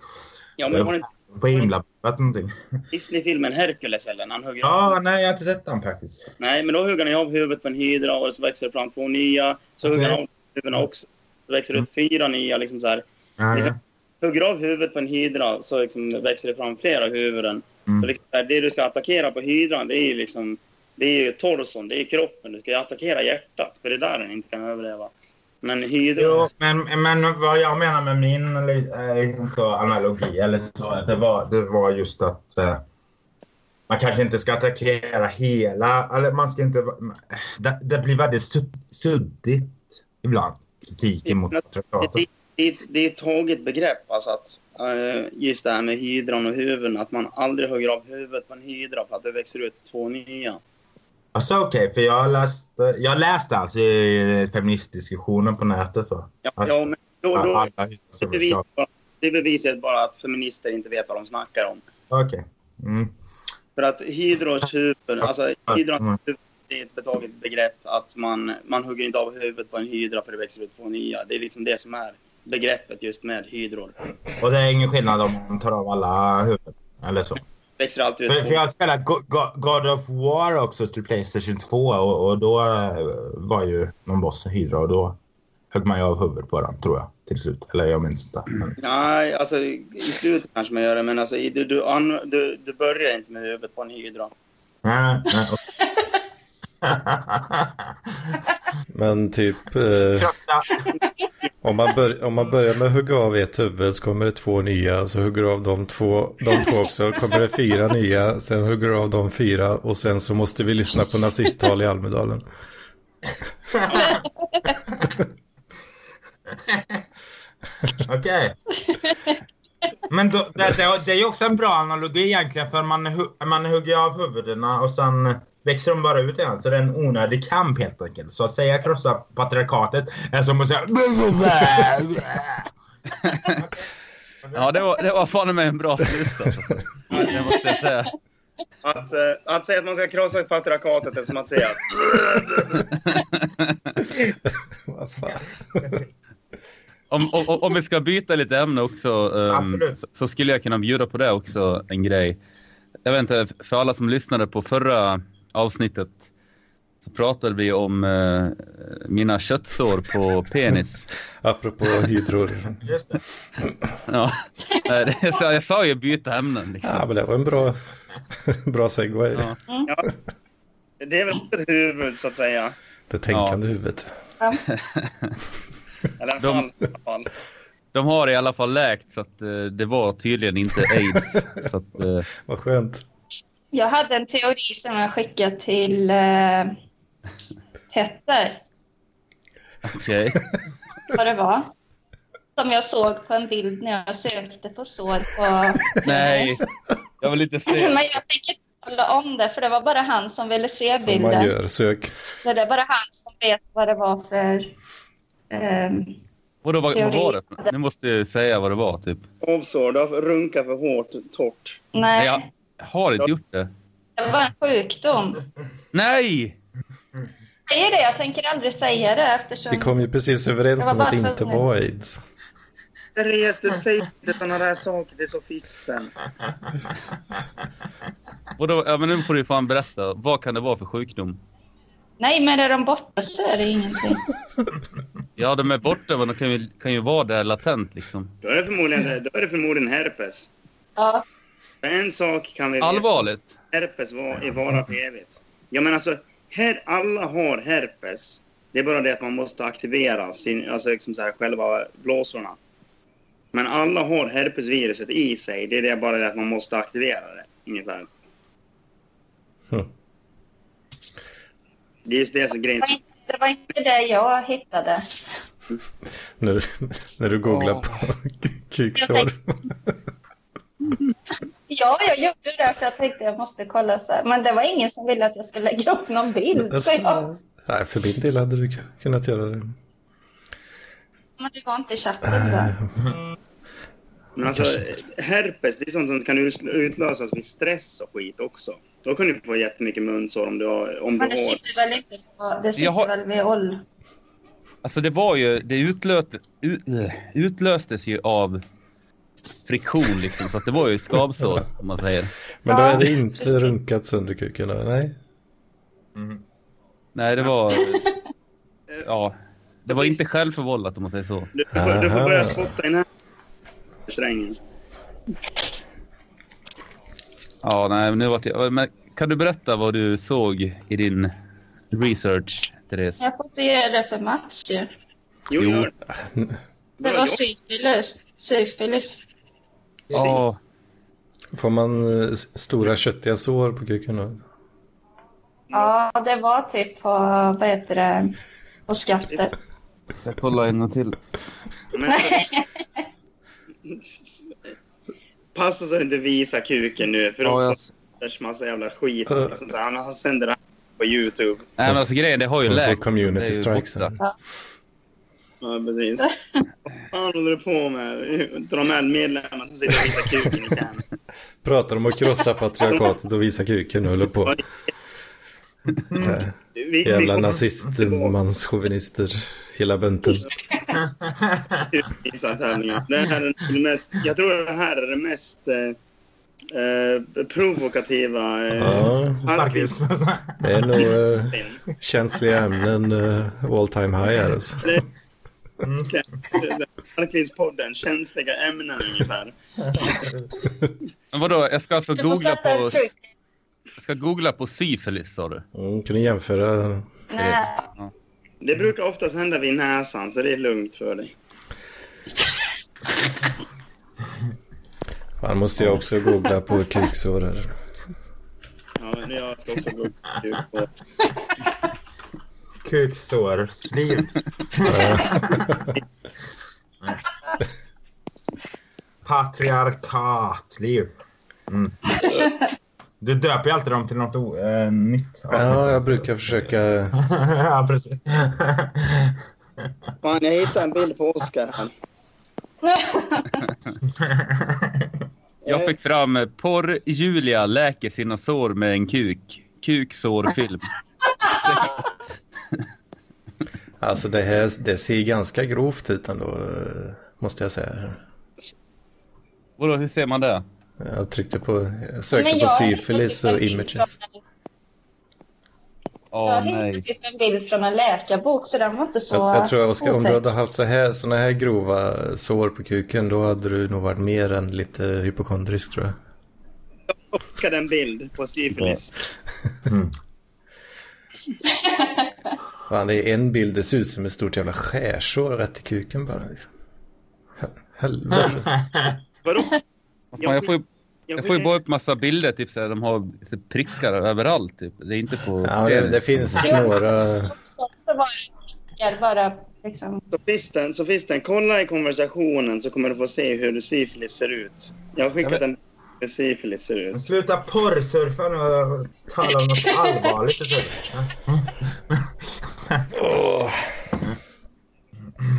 Ja, men har inte På himlabatt någonting. Disney-filmen Hercules eller? Han hugger Ja, nej jag har inte sett den faktiskt. Nej, men då hugger han av huvudet på en hydra och så växer det fram två nya. Så hugger han av huvudena också. Så växer det ut fyra nya. Liksom så här. Ja, ja. Liksom, hugger av huvudet på en hydra så liksom växer det fram flera huvuden. Mm. Så liksom, det du ska attackera på hydran, det är ju liksom... Det är ju torson, det är kroppen. Du ska ju attackera hjärtat, för det är där den inte kan överleva. Men hydran... Jo, men, men vad jag menar med min eh, så analogi, eller så, det var, det var just att eh, man kanske inte ska attackera hela, eller man ska inte, det, det blir väldigt sud, suddigt ibland, kritiken mot det, det, det är ett taget begrepp, alltså att eh, just det här med hydran och huvuden, att man aldrig hugger av huvudet på en hydra för att det växer ut två nya. Alltså okej, för jag läste, jag läste alltså feministdiskussionen på nätet. Va? Ja, Alltså, ja men då, då, Alla det, bara, det bevisar bara att feminister inte vet vad de snackar om. Okej. Mm. För att hydrons huvud, alltså hydrons huvud det är ett betaget begrepp att man, man hugger inte av huvudet på en hydra för det växer ut två nya. Det är liksom det som är begreppet just med hydror. Och det är ingen skillnad om man tar av alla huvuden, eller så. Växer alltid ut För, jag spelade Go- Go- God of War också till Playstation 2 och, och då eh, var ju någon boss hydra och då högg man ju av huvudet på den tror jag till slut. Eller jag minns inte. Men, Nej, alltså i slutet kanske man gör det, men alltså, du, du, du, du börjar inte med huvudet på en hydra. nej, nej. Men typ, eh, om, man bör, om man börjar med att hugga av ett huvud så kommer det två nya. Så hugger du av de två, de två också. kommer det fyra nya. Sen hugger du av de fyra. Och sen så måste vi lyssna på nazisttal i Almedalen. Okej. Men då, det, det, det är också en bra analogi egentligen för man, man hugger av huvudena och sen växer de bara ut igen. Så det är en onödig kamp helt enkelt. Så att säga krossa patriarkatet är som att säga... Ja, det var, det var fan med en bra slutsats. Alltså. Det måste jag säga. Att, eh, att säga att man ska krossa patriarkatet är som att säga Vad fan. Om, om, om vi ska byta lite ämne också um, så skulle jag kunna bjuda på det också, en grej. Jag vet inte, för alla som lyssnade på förra avsnittet så pratade vi om eh, mina köttsår på penis. <laughs> Apropå hydror. Just det. Ja, Nej, det, så jag sa ju byta ämnen liksom. Ja, men det var en bra, <laughs> bra segway. Ja. ja, det är väl ett huvud så att säga. Det tänkande huvudet. <laughs> Eller De-. De har i alla fall läkt så att eh, det var tydligen inte aids. så att, eh, Vad skönt. Jag hade en teori som jag skickade till eh, Petter. okej. Vad det var. Som jag såg på en bild när jag sökte på sår på... <laughs> Nej, jag vill inte se. Men jag tänker inte hålla om det, för det var bara han som ville se Som man bilden. gör. Sök. Så det är bara han som vet vad det var för... Vadå, vad, vad Teori. var det? Nu måste jag säga vad det var typ. Avsår, du har runkat för hårt, torrt. Nej, nej, jag har inte gjort det. det var en sjukdom. Nej! Jag säger det, jag tänker aldrig säga det eftersom... Vi kom ju precis överens om att det inte var aids. Therese, du säger inte sådana där saker till sofisten. <laughs> Vadå, ja, men nu får du fan berätta. Vad kan det vara för sjukdom? Nej, men är de borta så är det ingenting. <laughs> Ja, de är borta, men de kan ju, kan ju vara där latent liksom. Då är det förmodligen, då är det förmodligen herpes. Ja, För en sak kan vi veta. Allvarligt? Herpes var, är vara för evigt. Ja, men alltså, her, alla har herpes. Det är bara det att man måste aktivera sin, alltså liksom så här, själva blåsorna. Men alla har herpesviruset i sig. Det är det bara det att man måste aktivera det, ungefär. Hm. Det är just det som grejen. det var inte, det var inte det jag hittade. När du, när du googlar Åh. på <laughs> kuksår. <laughs> Ja, jag gjorde det för jag tänkte jag måste kolla så här. Men det var ingen som ville att jag skulle lägga upp någon bild. Så jag, Nej, för min del hade du kunnat göra det. men det var inte i chatten då. Men alltså, herpes, det är sånt som kan ut- utlösas vid stress och skit också. Då kan du få jättemycket munsår om du har... Om du Men det har sitter väl inte på, det sitter har- väl vid ål. Alltså det var ju, det utlöste, ut, utlöstes ju av friktion liksom. Så att det var ju ett skavsår <laughs> om man säger. Men då är det inte runkat sönder kuken då? Nej. Mm. Nej, det var... <laughs> Ja, det var inte självförvållat om man säger så. Du får, du får börja spotta i den här strängen. Ja, nej, nu vart jag... Men kan du berätta vad du såg i din research, Therese? Jag får inte göra det för Mats ju. Jo, Jo. <laughs> Det var syfilis. Syfilis. Ja, Får man eh, stora köttiga sår på kuken då? Ja, det var typ på, vad heter det, på skaftet. jag kollar en till. Passa så att inte visar kuken nu, för då Ja, jag... du massa jävla skit. Uh. Liksom, så han, sänder det här på YouTube. Nej, men alltså grejen, det har ju läkt. community strikes. borta. Ja, precis. Vad fan håller du på med? Dra med medlemmar som sitter och visar kuken i kan. Pratar om att krossa patriarkatet och visa kuken och håller på. Eh, Vi, Jävla nazistmanschauvinister, hela bunten. Det här är det mest, jag tror det här är det mest eh, eh, provokativa eh, Ja, det är nog eh, känsliga ämnen eh, all time high här alltså. Mm. Känsliga ämnen ungefär. Men vadå, jag ska alltså Du googla på... Jag ska googla på syfilis, sa du? Mm, kan du jämföra? Nej. Ja. Det brukar oftast hända vid näsan, så det är lugnt för dig. Fan måste jag också googla på kuksår här. Ja, men jag ska också gå ut på... Kuksårsliv. Ja. <laughs> Patriarkatliv. Mm. Du döper ju alltid dem till något eh, nytt avsnitt. ja, jag brukar försöka. <laughs> ja, precis. Fan, jag hittade en bild på Oscar här. <laughs> Jag fick fram eh, porr Julia läker sina sår med en kuk. Kuksårfilm. Alltså det här det ser ganska grovt ut ändå, måste jag säga. Vadå, hur ser man det? Jag tryckte på, jag sökte Men på jag syfilis och typ bild images. Jag hittade nej. typ en bild från en läkarbok så den var inte så Jag, jag tror Oskar, om du hade haft så här, såna här grova sår på kuken då hade du nog varit mer än lite hypokondrisk tror jag. Jag skickade en bild på syfilis. Mm. <laughs> <laughs> Fan, det är en bild, det ser ut som ett stort jävla skärsår rätt i kuken bara. Liksom. Hel- Helvete. <laughs> Vadå? Fan, jag får ju, jag får ju bara upp massa bilder, typ så här, de har så prickar överallt. Typ. Det är inte på... Ja, det, det finns några... Så var det bara liksom... Sofisten, sofisten, kolla i konversationen så kommer du få se hur syfilis ser ut. Jag har skickat en hur syfilis ser ut. Sluta porrsurfa nu och tala om något allvarligt istället. <laughs> <laughs>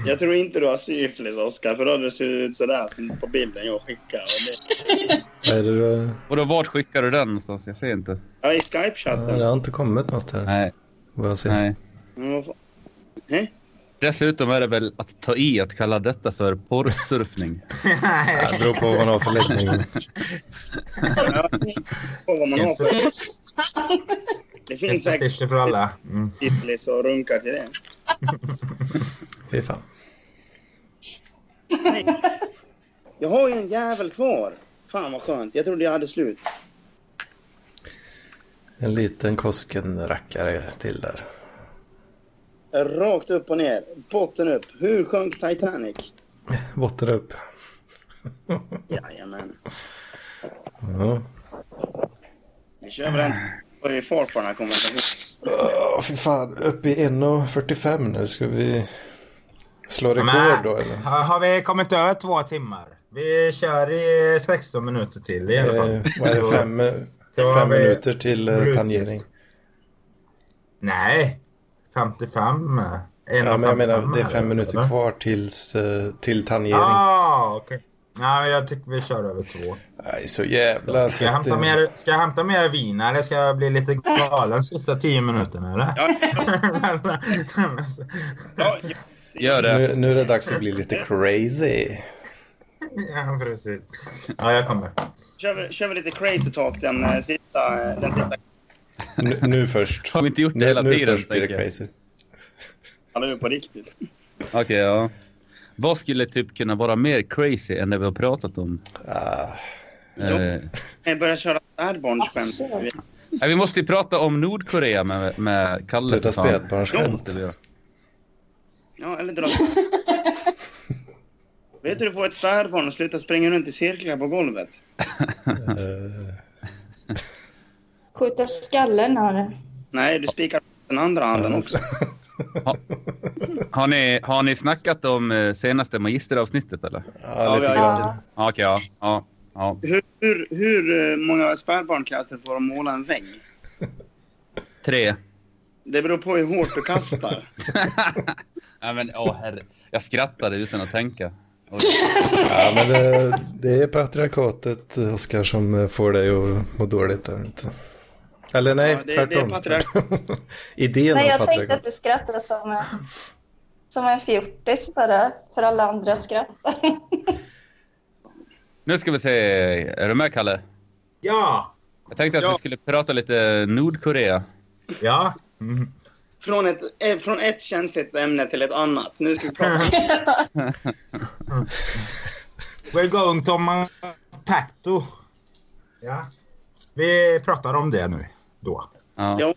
Jag tror inte du har syfilis, Oskar, för då hade det sett ut sådär som på bilden jag skickar. Och det, Vad är det då? Och då, vart skickar du den någonstans? Jag ser inte. ja, i Ja, Skype-chatten. det har inte kommit något här. Nej, Vad jag ser. nej. Vad? Dessutom är det väl att ta i att kalla detta för porrsurfning. <laughs> Det beror på vad man har för läggning. Det finns säkert statistik för alla. Mm. <laughs> syfilis och runkar till det. <laughs> Fy fan. Jag har ju en jävel kvar. Fan vad skönt. Jag trodde jag hade slut. En liten Kosken-rackare till där. Rakt upp och ner. Botten upp. Hur sjönk Titanic? Botten upp. Jajamän. Ja. Vi kör väl en och i fart på den här konversationen. Åh, fy fan. Upp i 1.45 nu. Ska vi slå rekord Men, då eller? har vi kommit över två timmar? Vi kör i 16 minuter till i alla fall. Eh, vad är det? Fem, har fem minuter till eh, brutit. tangering. Nej, 55. Ja, men jag menar, det är 1,55, fem minuter kvar tills, eh, till tangering. Ah, okej. Nej, jag tycker vi kör över två. Nej, så jävla Ska jag, hämta mer, ska jag hämta mer vin eller ska jag bli lite galen sista tio minuterna eller? Ja, <laughs> ja, ja. Gör det. Nu, nu är det dags att bli lite crazy. ja, precis. Ja, jag kommer. Kör, vi, kör vi lite crazy talk den eh, sista... eh, Den sista Nu, nu först. Har vi inte gjort det Nu, hela nu tiden? först blir det crazy. alla nu på riktigt. Okej, ja. Vad skulle typ kunna vara mer crazy än det vi har pratat om? Ah, Eh, Jag börjar köra spädbarnsskämt. Absolut. nej, vi måste ju prata om Nordkorea med, med Kalle. Fan. spädbarnsskämt. Ja, eller dra... Vet du, du får ett spädbarn och sluta springa runt i cirklar på golvet. eh, Skjuta skallen av det. Nej, du spikar den andra handen också. Har ni, har ni snackat om eh, senaste magisteravsnittet eller? ja, lite grann. Ja. Ja, Okej, ja. ja, ja. Hur, hur, hur eh, många spädbarn krävs det för att måla en vägg? <laughs> Tre. Det beror på hur hårt du kastar. <laughs> ja, men, åh, herre. Jag skrattade utan att tänka. <laughs> Ja, men det, det är patriarkatet, Oskar, som eh, får dig att må dåligt. Där, inte? Eller nej, Ja, det- det är tvärtom. patriark- Idén Nej, jag tänkte att du skrattade som en, som en fjortis bara, för alla andra skrattar. Nu ska vi se. Är du med, Kalle? Ja! Jag tänkte att Ja. vi skulle prata lite Nordkorea. Ja. Mm. Från ett, eh, från ett känsligt ämne till ett annat. Nu ska vi prata <laughs> We're going to Pacto. Ja. Vi pratar om det nu. Då. Ja. Ja.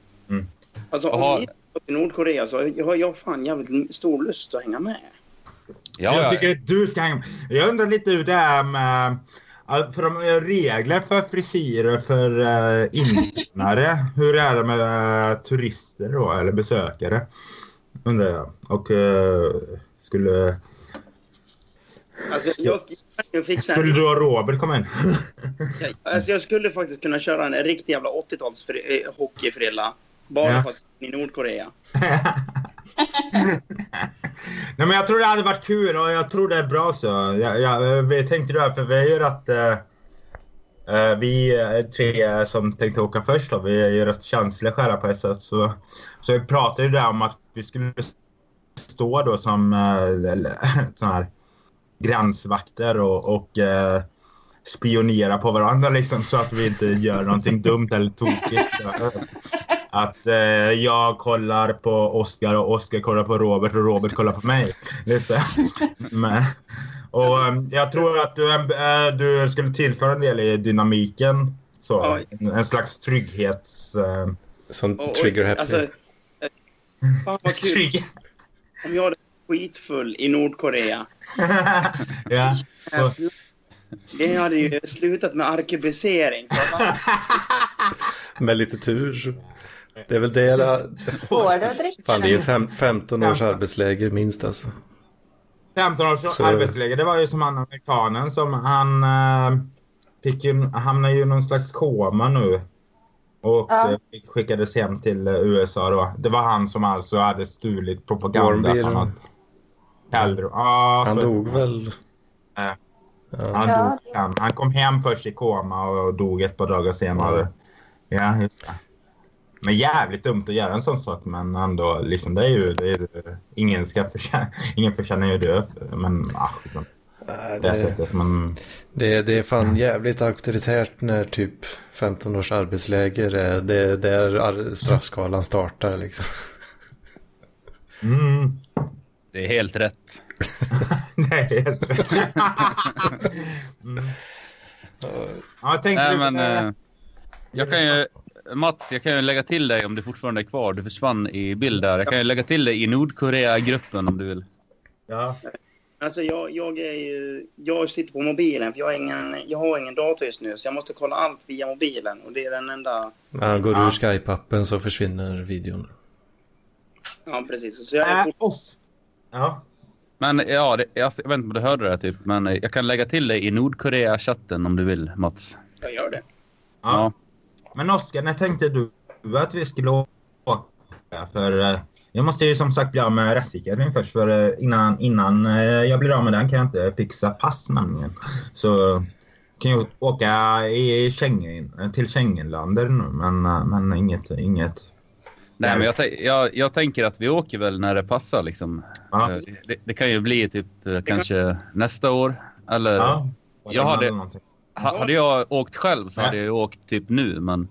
Alltså, om ni går till Nordkorea så har jag fan jävligt stor lust att hänga med. Ja, jag ja. tycker att du ska hänga Jag undrar lite hur det är med... ja, För de har regler för frisyrer för uh, invånare. <laughs> hur är det med turister då, eller besökare? Undrar jag. Och eh, skulle... Alltså, jag, jag fixa Skulle du och Robert komma in? alltså, jag skulle faktiskt kunna köra en riktig jävla 80-tals fri- eh, hockeyfrilla. Bara Ja. för att i Nordkorea. <laughs> Nej men jag tror det hade varit kul och jag tror det är bra så. Jag, jag, vi tänkte det här för vi har ju rätt... eh, eh vi eh, tre som tänkte åka först då, vi är ju rätt känsliga själva på ett sätt. Så, så vi pratade ju där om att vi skulle stå då som eh, uh, <laughs> sån här gränsvakter och, och eh, spionera på varandra liksom så att vi inte gör någonting dumt eller tokigt. Att eh, jag kollar på Oscar och Oscar kollar på Robert och Robert kollar på mig. Är så. Men, och eh, jag tror att du, eh, du skulle tillföra en del i dynamiken. Så, en, en slags trygghets... Eh, Som Och- trigger happy. Alltså, Fan vad kul. Om jag hade skitfull i Nordkorea. <laughs> ja. Så, Det hade ju slutat med arkebusering. <laughs> Med lite tur. Det är väl det dricka Fan, det är fem, 15 års arbetsläger minst alltså. 15 års Så- arbetsläge, det var ju som han amerikanen som han eh, fick ju, hamnade ju i någon slags koma nu. Och Ja. eh, skickades hem till eh, USA då. Det var han som alltså hade stulit propaganda från eller? något Hellre. Ja, Han så- dog väl? Ja. Han, Ja, dog, han, han kom hem först i koma och dog ett par dagar senare. Ja, just det. Men jävligt dumt att göra en sån sak. Men ändå, liksom, det är ju... Det är, ju- ingen, ska förtjäna, ingen förtjänar ju dö. Men ah, liksom, Nej, det det, sättet. Men, det, det är fan jävligt auktoritärt när typ 15 års arbetsläger är det är där straffskalan startar liksom. mm, Det är helt rätt. <laughs> det är helt rätt. mm. Ja, jag tänkte Nej, du, men, eh, jag kan ju, Mats, jag kan ju lägga till dig om du fortfarande är kvar. Du försvann i bild där. Jag kan ju lägga till dig i Nordkorea-gruppen om du vill. ja. Alltså jag, jag är ju... Jag sitter på mobilen för jag har, ingen, jag har ingen dator just nu så jag måste kolla allt via mobilen och det är den enda... Han går Ja. ur Skype-appen så försvinner videon. Ja, precis. Så jag är Äh, fort... off. Ja. Men ja, det, jag, jag vet inte om du hörde det här, typ. Men eh, jag kan lägga till dig i Nordkorea-chatten om du vill, Mats. Jag gör det. Ja. Men Oskar, när tänkte du att vi skulle åka? För eh, jag måste ju som sagt bli av med rättssäkerheten först. För eh, innan, innan eh, jag blir av med den kan jag inte fixa pass nämligen. Så kan jag åka i Schengen, till Schengenländer nu. Men, men inget, inget. Nej, men jag, jag, jag tänker att vi åker väl när det passar liksom. Ja. Eh, Det, det kan ju bli typ eh, kanske nästa år. Eller Ja. Jag hade- ha, hade jag åkt själv så Ja. hade jag åkt typ nu. Men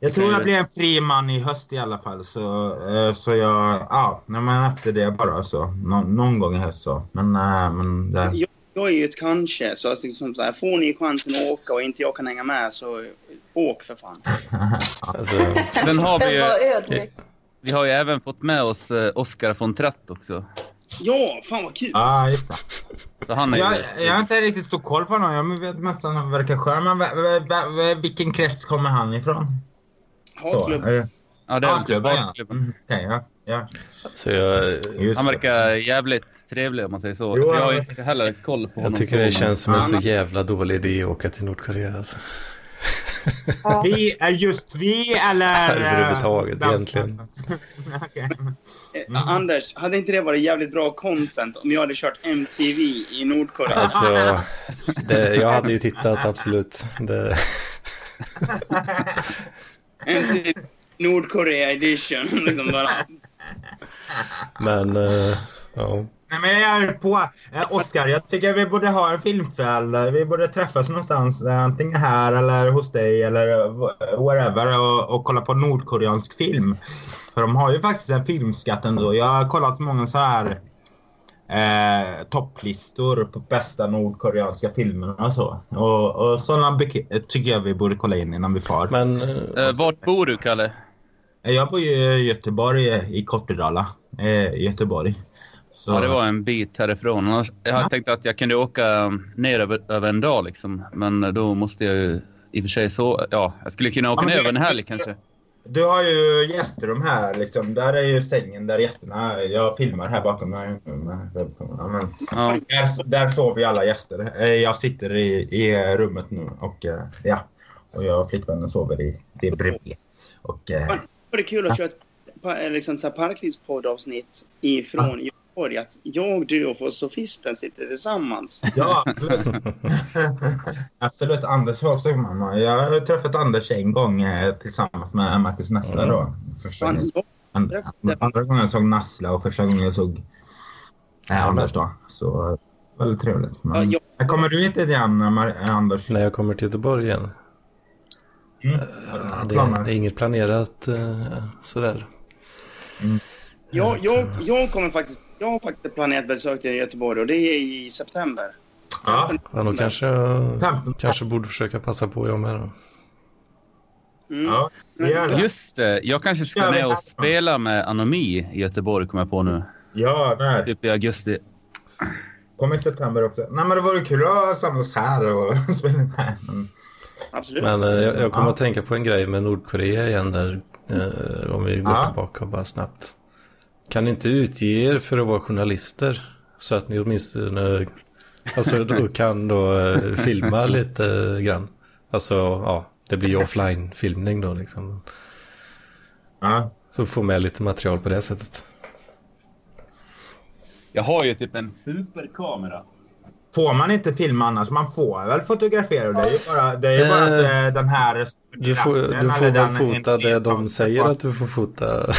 Jag tror kan jag blir en fri man i höst i alla fall. Så, eh, så jag, ja, nej, men efter det bara så. Nå, någon gång i höst så. Men, men det, Jag, är ju ett kanske. Så, alltså, liksom så här, får ni chansen att åka och inte jag kan hänga med så åk för fan. <laughs> Alltså, <laughs> sen har vi ju, vi har ju även fått med oss eh, Oscar von Tratt också. Ja, fan vad kul! ja, just det. Så han är Jag, ju, jag har inte riktigt stor koll på honom. Jag vet mest att han verkar skön. Men vilken krets kommer han ifrån? Så, Hatklubb. eh, ja, det är Hatklubben, ja. Hatklubben. Mm, okej, ja, ja. alltså jag, Han det. verkar jävligt trevlig om man säger så. Jo, så jag har inte heller koll på honom. jag tycker det känns som en så jävla dålig idé att åka till Nordkorea. Alltså. Vi är just vi eller? <laughs> eh, Överhuvudtaget, dansbandsklassen? egentligen. <laughs> Okej. Eh, Anders, hade inte det varit jävligt bra content om jag hade kört MTV i Nordkorea? Alltså, <laughs> det, jag hade ju tittat absolut. Det, MTV Nordkorea edition. Liksom bara. men uh, ja. Nej, men jag är på. Eh, Oskar, jag tycker vi borde ha en filmkväll. Vi borde träffas någonstans. eh, Antingen här eller hos dig eller wh- wherever och, och kolla på nordkoreansk film. För de har ju faktiskt en filmskatt ändå. Jag har kollat många så här eh, topplistor på bästa nordkoreanska filmerna och så. Och, och sådana tycker jag vi borde kolla in innan vi far. Men eh, Eh, vart bor du, Kalle? Jag bor ju i Göteborg, i Kortedala. Eh, Göteborg. Så, Ja, det var en bit härifrån. Jag hade Ja. tänkt att jag kunde åka ner över, över en dag liksom. Men då måste jag ju i och för sig så... Ja, jag skulle kunna åka Ja, ner över en helg kanske. Du har ju gästrum här liksom. Där är ju sängen där gästerna... Jag filmar här bakom mig. med webbkameran, Men Ja. där, där sover alla gäster. Eh, Jag sitter i, i rummet nu och eh, ja. Och jag och flickvännen sover i det bredvid. Och Fan, var det kul att köra ett liksom, parklivspoddavsnitt ifrån Göteborg. Att jag, du och sofisten sitter tillsammans. ja, absolut. <laughs> absolut. Anders var också mamma. Jag har träffat Anders en gång eh, tillsammans med Marcus Nassla då. Första gången. jag, And, andra gången jag såg Nassla och första gången jag såg eh, Anders då. Så eh, väldigt trevligt. Men, Ja, jag- Kommer du hit igen Mar- Anders? när jag kommer till Göteborg igen. Mm. Det, det är inget planerat eh, sådär. jag, jag, jag kommer faktiskt... Jag har faktiskt planerat besök till Göteborg och det är i september. Ja. Ja, då kanske, 15. kanske borde försöka passa på jag med då. Mm. Ja, det. Just det, jag kanske ska ner och spela med Anomi i Göteborg, kommer jag på nu. Ja, där. Typ i augusti. Kommer i september också. Nej, men det vore kul att samlas här och <laughs> spela in här. Men, Absolut. Men eh, jag, jag kommer Ja. att tänka på en grej med Nordkorea igen där. Eh, om vi går Ja. tillbaka bara snabbt. Kan ni inte utge er för att vara journalister? Så att ni åtminstone alltså, då kan då eh, filma lite grann. Alltså ja, det blir ju offline-filmning då liksom. ja. Så få med lite material på det sättet. Jag har ju typ en superkamera. Får man inte filma annars? Man får väl fotografera? Det är ju bara, det är ju bara att Eh, eh, den här... Du får, du får väl fota det de säger att du får fota. <laughs>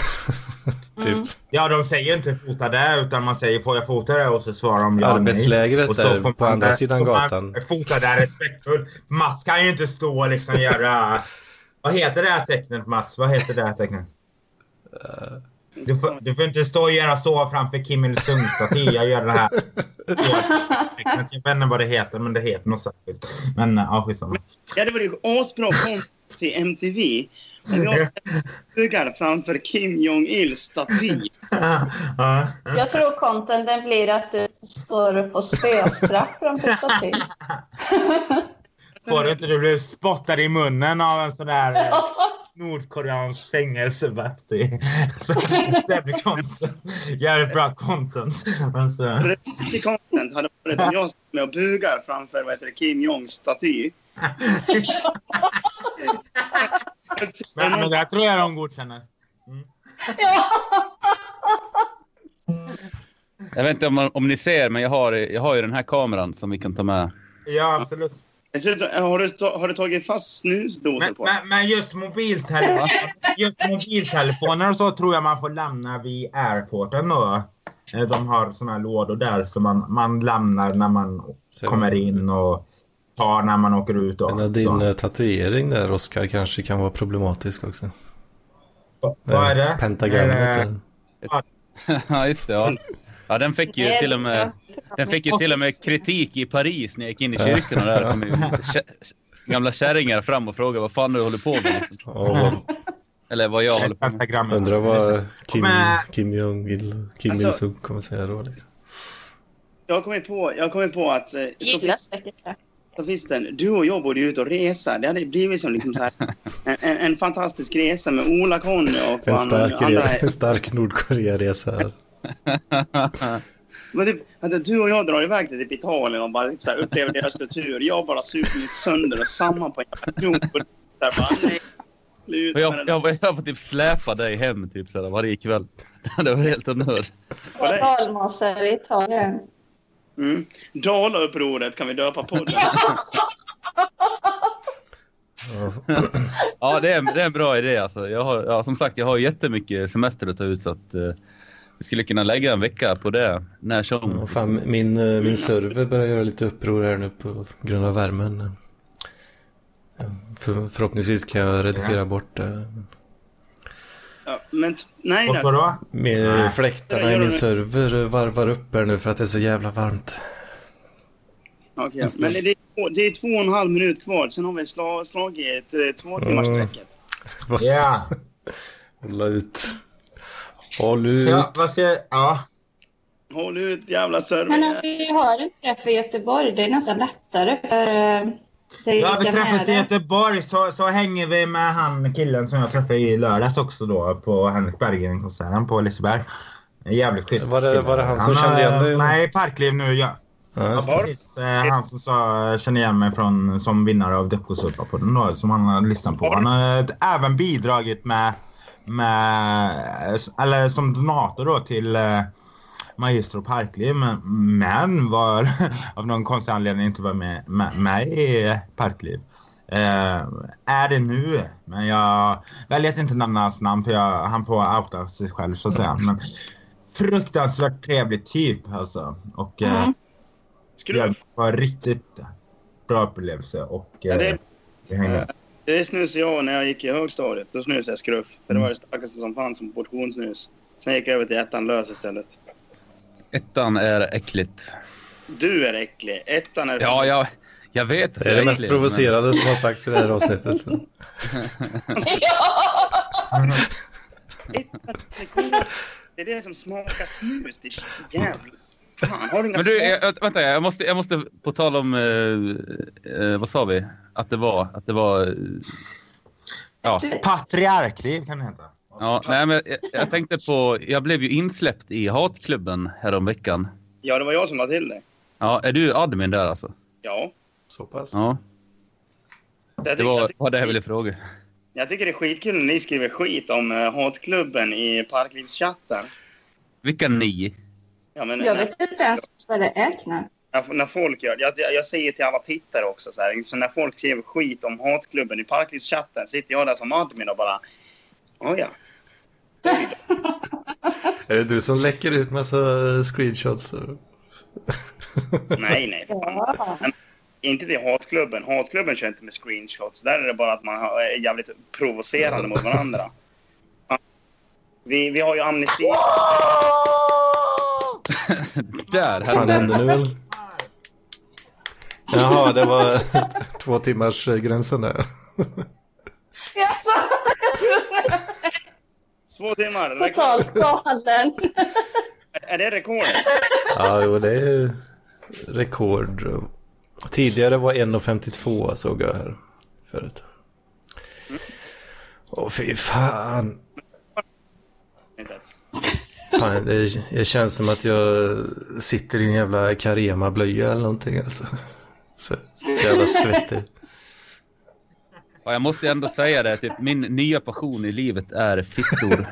typ. Mm. Ja, de säger inte fota det utan man säger får jag fota det och så svarar de ja Arbetslägret. Och så där på andra sidan gatan. Fota där respektfullt. Mats kan ju inte stå och liksom göra... <laughs> Vad heter det här tecknet Mats? Vad heter det här tecknet? Du får, du får inte stå och göra så framför Kim Il-Sung-staty. Jag gör det här. Jag vet inte vad det heter, men det heter något särskilt. Men ja, skitsamma. Ja, det var ju asbra content till MTV. Om jag bugar framför Kim Jong-Ils staty. Ja. Jag tror contenten blir att du står upp och spöstraff framför statyn. Får du inte? Du blir spottad i munnen av en sån där <laughs> nordkoreansk fängelsevakt. <laughs> blir content. Jävligt bra content. Men så... Riktig content hade varit om jag står med och bugar framför vad heter det, Kim Jongs staty. <laughs> Men, men det här tror jag de godkänner. Jag vet inte om, om ni ser, men jag har, jag har ju den här kameran som vi kan ta med. Ja, absolut. Har du, har du tagit fast snusdosor Men, på? men, men just mobiltelefoner, just mobiltelefoner och så tror jag man får lämna vid airporten då. Eh, De har såna här lådor där som man, man lämnar när man Så- kommer in och tar när man åker ut. Och, Men din så. eh, tatuering där, Oskar, kanske kan vara problematisk också. Vad är det? Pentagrammet. Ja, just det. Ja. Ja, den fick ju till och med... Den fick ju till och med kritik i Paris när jag gick in i kyrkan och där kom <laughs> gamla kärringar fram och frågade vad fan du håller på med. Liksom. Eller vad jag håller på med. Undrar vad Kim, Men- Kim Jong-Il, Kim Alltså- Il-Sung kommer säga då liksom. Jag kommit på, jag kommit på att eh, Gillar säkert det. Sofisten, du och jag borde ju ut och resa. Det hade blivit som liksom så här, en, en, en fantastisk resa med Ola Conny och En stark, andra... en stark Nordkorea-resa. Men typ, att du och jag drar iväg till typ Italien och bara typ, så här, upplever deras kultur. Jag bara super mig sönder och samma på en jävla krok. jag, jag, jag får typ släpa dig hem typ så här, varje kväll. <laughs> Det var helt onödigt. Vad är det? Dalmasar i Italien. Mm. Dalaupproret kan vi döpa podden. Ja, det är, det är en bra idé alltså. Jag har, ja, som sagt, jag har jättemycket semester att ta ut så att eh, vi skulle kunna lägga en vecka på det när som. Och fan, min, eh, min server börjar göra lite uppror här nu på grund av värmen. Ja, För, förhoppningsvis kan jag redigera bort det. Ja, men nej, nej. vadå? Med Nej. fläktarna i min server varvar upp här nu för att det är så jävla varmt. Okej, men det, är, två- det är två och en halv minut kvar. Sen har vi slag, slagit eh, två timmars sträcket. Ja. Hålla ut. Håll ut. ja, vad ska jag... Ja. Håll ut jävla server. Men att vi har en träff i Göteborg, det är nästan lättare. För eh, Ja, vi träffas i. Göteborg så, så hänger vi med han killen som jag träffade i lördags också då på Henrik Berggren-konserten på Liseberg. Jävligt schysst Var det- var det han som har- kände igen dig? Nej, Parkliv nu. Ja. Ja. Precis, eh, han som sa, känner igen mig från, som vinnare av Deckosuppa-podden då, som han har lyssnat på. Han har även bidragit med, med eller som donator då till eh, Magistro Parkliv men, men var <laughs> av någon konstig anledning inte var med, med, med i Parkliv. Eh, är det nu, men jag väljer att inte nämna hans namn för jag, han får outa sig själv så att säga. Men fruktansvärt trevlig typ alltså. Och eh, Mm. det Skruv. var riktigt bra upplevelse och Ja, det- eh, hängde. Det snusade jag när jag gick i högstadiet. Då snusade jag skruff. För det var det starkaste som fanns som portionssnus. Sen gick jag över till ettan lös istället. Ettan är äckligt. Du är äcklig. Ettan är... Ja, jag, Jag vet. Det är det mest egentligen, men- provocerande som har sagts i det här avsnittet. <laughs> ja! Det är det som smakar snus. Det är jävla... Fan, har du inga Men du, jag, jag- vänta, jag måste, jag måste på tal om, eh, eh, vad sa vi? Att det var, att det var, eh, ja. Patriarkliv kan det heta. ja nej, men jag, jag tänkte på, jag blev ju insläppt i hatklubben häromveckan. Ja, det var jag som var till det. Ja, är du admin där alltså? Ja. Så pass. Ja, Jag det tycker, var, jag, tycker, var det jag ville fråga. jag tycker det är skitkul när ni skriver skit om uh, hatklubben i Parklivschatten. Vilka ni? Ja, men, Jag när, vet inte ens vad det är knappt. när, när folk gör jag, jag, jag säger till alla tittare också så här, så när folk skriver skit om hatklubben i Parklivschatten sitter jag där som admin och bara... Oh, ja. <laughs> Är det du som läcker ut massa screenshots? <laughs> Nej, nej. Inte till hatklubben. Hatklubben kör inte med screenshots. Där är det bara att man har- är jävligt provocerande mot varandra. <laughs> Vi, vi har ju amnesti. <laughs> Där, Vad fan här. hände nu? Jaha, det var <laughs> två timmars eh, gränsen där. Jaså? Två timmar. rekord. Totalt galen. Är det rekord? Ja, jo, det är rekord. Tidigare var 1,52 såg jag här förut. Åh, fy fan. Fan det, det känns som att jag sitter i en jävla Carema-blöja eller någonting. Alltså. Så, så jävla svettig. Ja, jag måste ändå säga det, typ, min nya passion i livet är fittor.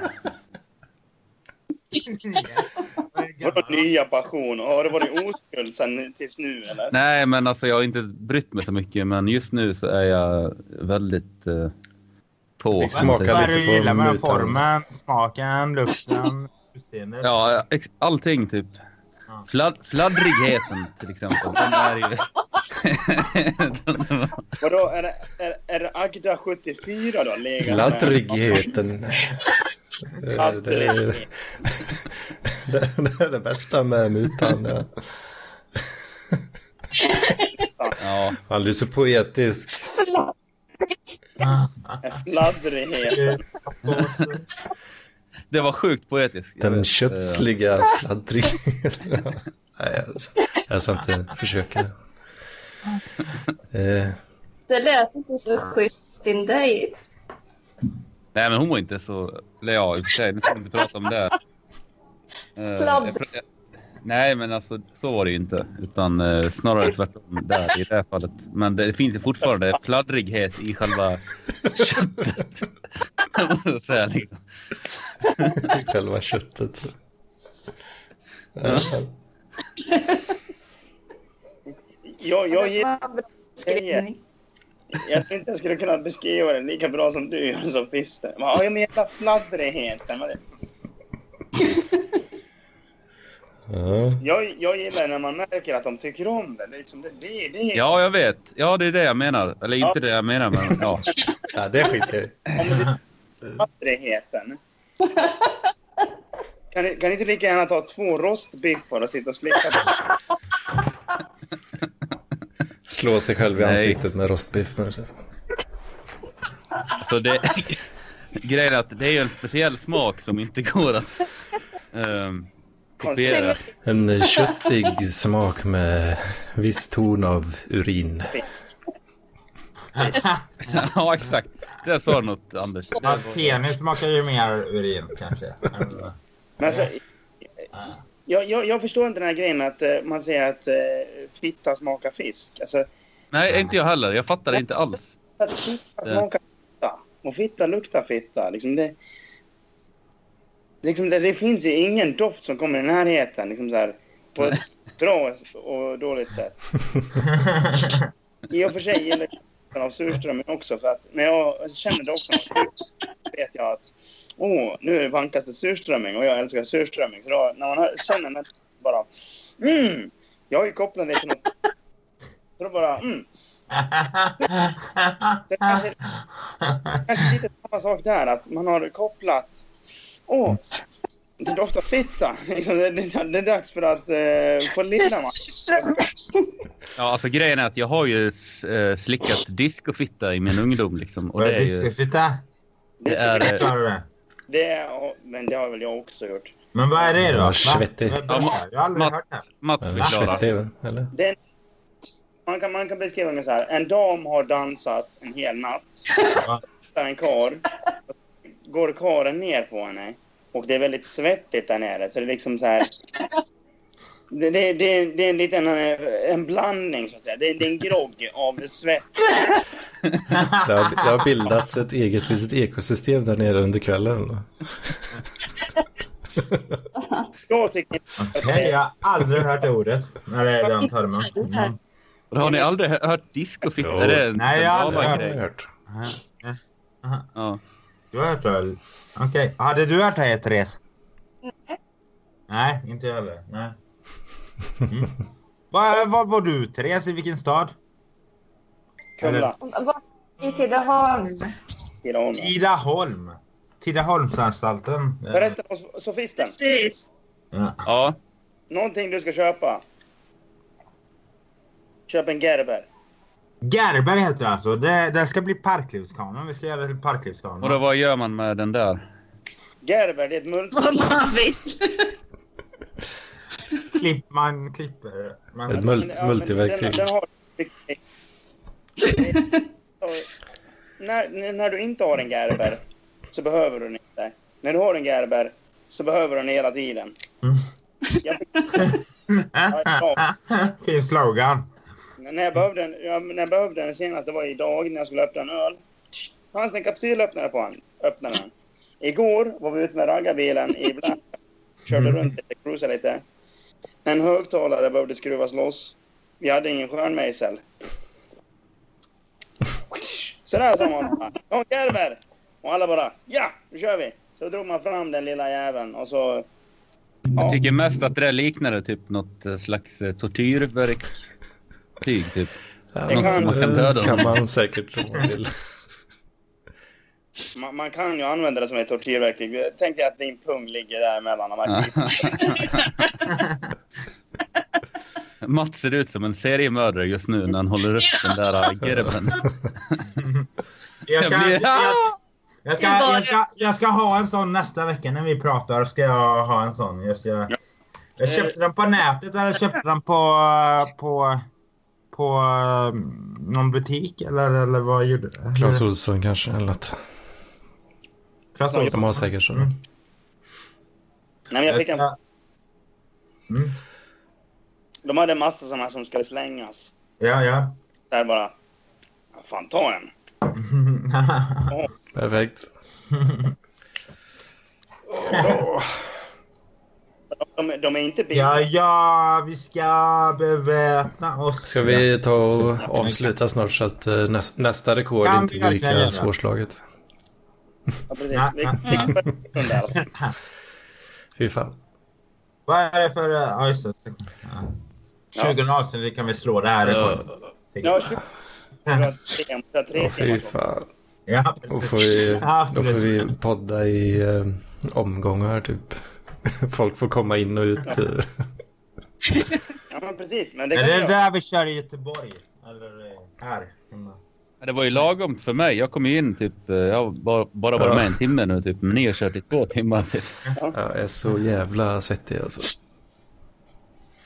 Vadå nya passion? Har det varit oskuld sen tills nu eller? Nej, men alltså jag har inte brytt mig så mycket, men just nu så är jag väldigt eh, på. Smaka lite du på gillar med formen, smaken, lukten, utseendet. Ja, ex- allting typ. Ja. Flad, fladdrigheten till exempel. Den är ju... <laughs> Vadå, är det, är, är det Agda 74 då? Fladdrigheten. Eh, Det är, det är det bästa med mutan. Ja. ja, Han är så poetisk. Fladdrighet. <laughs> det var sjukt poetiskt. Den vet, eh, <laughs> kötsliga fladdrigheten. <laughs> Nej, jag, jag ska inte försöka. Eh, Det lät inte så schysst din dejt. Nej, men hon var inte så... Eller ja, i och för sig, nu ska vi inte prata om det. Eh, jag pr- Nej, men alltså så var det ju inte. Utan eh, snarare tvärtom där i det här fallet. Men det finns ju fortfarande fladdrighet i själva köttet. <laughs> Jag måste säga liksom. själva köttet. Ja. Jag, jag, beskrivning. jag tror inte jag skulle kunna beskriva det lika bra som du gör som Fister. Ja, jag menar fladdrigheten. Ja. Jag, jag gillar när man märker att de tycker om det. Liksom, det, det, det Ja, jag vet. Ja, det är det jag menar. Eller inte det jag menar, men ja. <laughs> ja, det skiter jag. Ja. Kan ni, kan ni inte lika gärna ta två rostbiffar och sitta och slicka på? Slå sig själv i Nej. ansiktet med rostbiff. men det känns- Så det... <laughs> Grejen är att det är en speciell smak som inte går att um, kopiera. En köttig smak med viss ton av urin. <laughs> ja, exakt. Det sa något, Anders. Hans penis smakar ju mer urin kanske. Men alltså, jag, jag, jag förstår inte den här grejen att eh, man säger att uh, fitta smakar fisk. Alltså, Nej, inte jag heller. Jag fattar det inte alls. att fitta smakar fitta. Och fitta luktar fitta. Liksom det, liksom det, det finns ju ingen doft som kommer i närheten. Liksom så här, på ett bra och dåligt sätt. <laughs> I och för sig gillar jag av surströmming också. För att när jag känner doften av vet jag att åh, nu vankas det surströmming och jag älskar surströmming. Så då, när man hör, känner den bara mm, jag har ju kopplat det till något. Så då bara mm. <laughs> Det kanske, kanske lite samma sak där, att man har kopplat åh, Det doftar fitta. Liksom, det, det, det är dags för att uh, få lilla man. <laughs> Ja, alltså grejen är att jag har ju eh, slickat discofitta i min ungdom liksom. Och Vad det är är ju... discofitta? Det är... eh, det? Det är, men det har väl jag också gjort. Men vad är det då? Ja, Va? svettig. Det? Jag har aldrig hört det. Mats, Eller förklarar. svettig, eller? Det är, man, kan, man kan beskriva det så här. En dam har dansat en hel natt. En kar. Går karen ner på henne. Och det är väldigt svettigt där nere. Så det är liksom så här. <laughs> Det, det, det, det är en liten eh, en blandning så att säga. Det, det är en grogg av svett. <laughs> Det har, det har bildats ett eget litet ekosystem där nere under kvällen. <laughs> Jag tycker Okej, jag har aldrig hört ordet. Eller den termen. Mm. Har ni aldrig hö- hört discofitta? Är det Nej, jag har aldrig hört Det hört. Ja. Du har hört? Okej. Hade du hört det, Therese? Nej, inte jag heller. Nej. Mm. Var, var var du, Therese? I vilken stad? Kumla. I Tidaholm. Tidaholm. Tidaholm. Tidaholmsanstalten. Förresten, sofisten. Precis. Ja. ja. Någonting du ska köpa. Köp en Gerber. Gerber heter det alltså. Det, det ska bli parklivskanon. Vi ska göra det till Och då, parklivskanon. vad gör man med den där? Gerber, det är ett multi... Vad man vill. Klipp, man klipper. Man, Ett multi, Ja, multiverktyg. Den, den har... när, när du inte har en Gerber så behöver du den inte. När du har en Gerber så behöver du den hela tiden. Mm. Jag, <laughs> fin slogan. När, jag behövde den, ja, när jag behövde den senast, det var idag när jag skulle öppna en öl. fanns det en kapsylöppnare på den. Öppnaren. Igår var vi ute med raggarbilen i Blanka. Körde runt lite, cruisade lite. En högtalare behövde skruvas loss. Vi hade ingen skärmejsel. Sådär sa man. "Ja, en Gerber! Och alla bara ja, nu kör vi. Så drog man fram den lilla jäveln och så... Jag tycker mest att det där liknade typ något slags eh, tortyrverktyg typ. Ja, Det kan- man kan döda kan man säkert om man vill. Man, man kan ju använda det som ett tortyrverktyg. Tänk dig att din pung ligger där mellan de här. <laughs> Mats ser ut som en seriemördare just nu när han håller upp den där gerben. <laughs> Jag ska, Jag jag, jag, jag, ska, jag, ska, jag ska ha en sån nästa vecka när vi pratar. Ska jag ha en sån. Jag, ska, jag köpte den på nätet eller köpte den på, på, på um, någon butik eller, eller vad gjorde du? Clas Ohlson kanske eller något. Clas Ohlson. De har säkert så. Mm. Nej, men jag fick en, ska... Mm. de hade en massa sådana som skulle slängas. Ja, ja. Där bara... Fan, ta en. <laughs> Perfekt. <laughs> De, de är inte billiga. ja, ja, vi ska beväpna oss. Ska vi ta och avsluta snart så att eh, näs, nästa rekord Kan inte blir lika svårslaget? Ja, precis. Ja, Vi, ja. där. <laughs> Fy fan. Vad är det för... Ja, just det. Ja. 20 avsnitt kan vi slå det här rekordet. Ja, 20. Vi har tre, vi har tre Åh, fy fan. Ja, Då får vi, Ja, då får vi podda i eh, omgångar typ. <laughs> Folk får komma in och ut. <laughs> Ja, men precis. Men det Är det göra. där vi kör i Göteborg? Eller här? Det var ju lagom för mig. Jag kom ju in typ, eh, jag har bara, bara varit med en timme nu typ, men ni har kört i två timmar. <laughs> Typ. Jag är så jävla svettig alltså.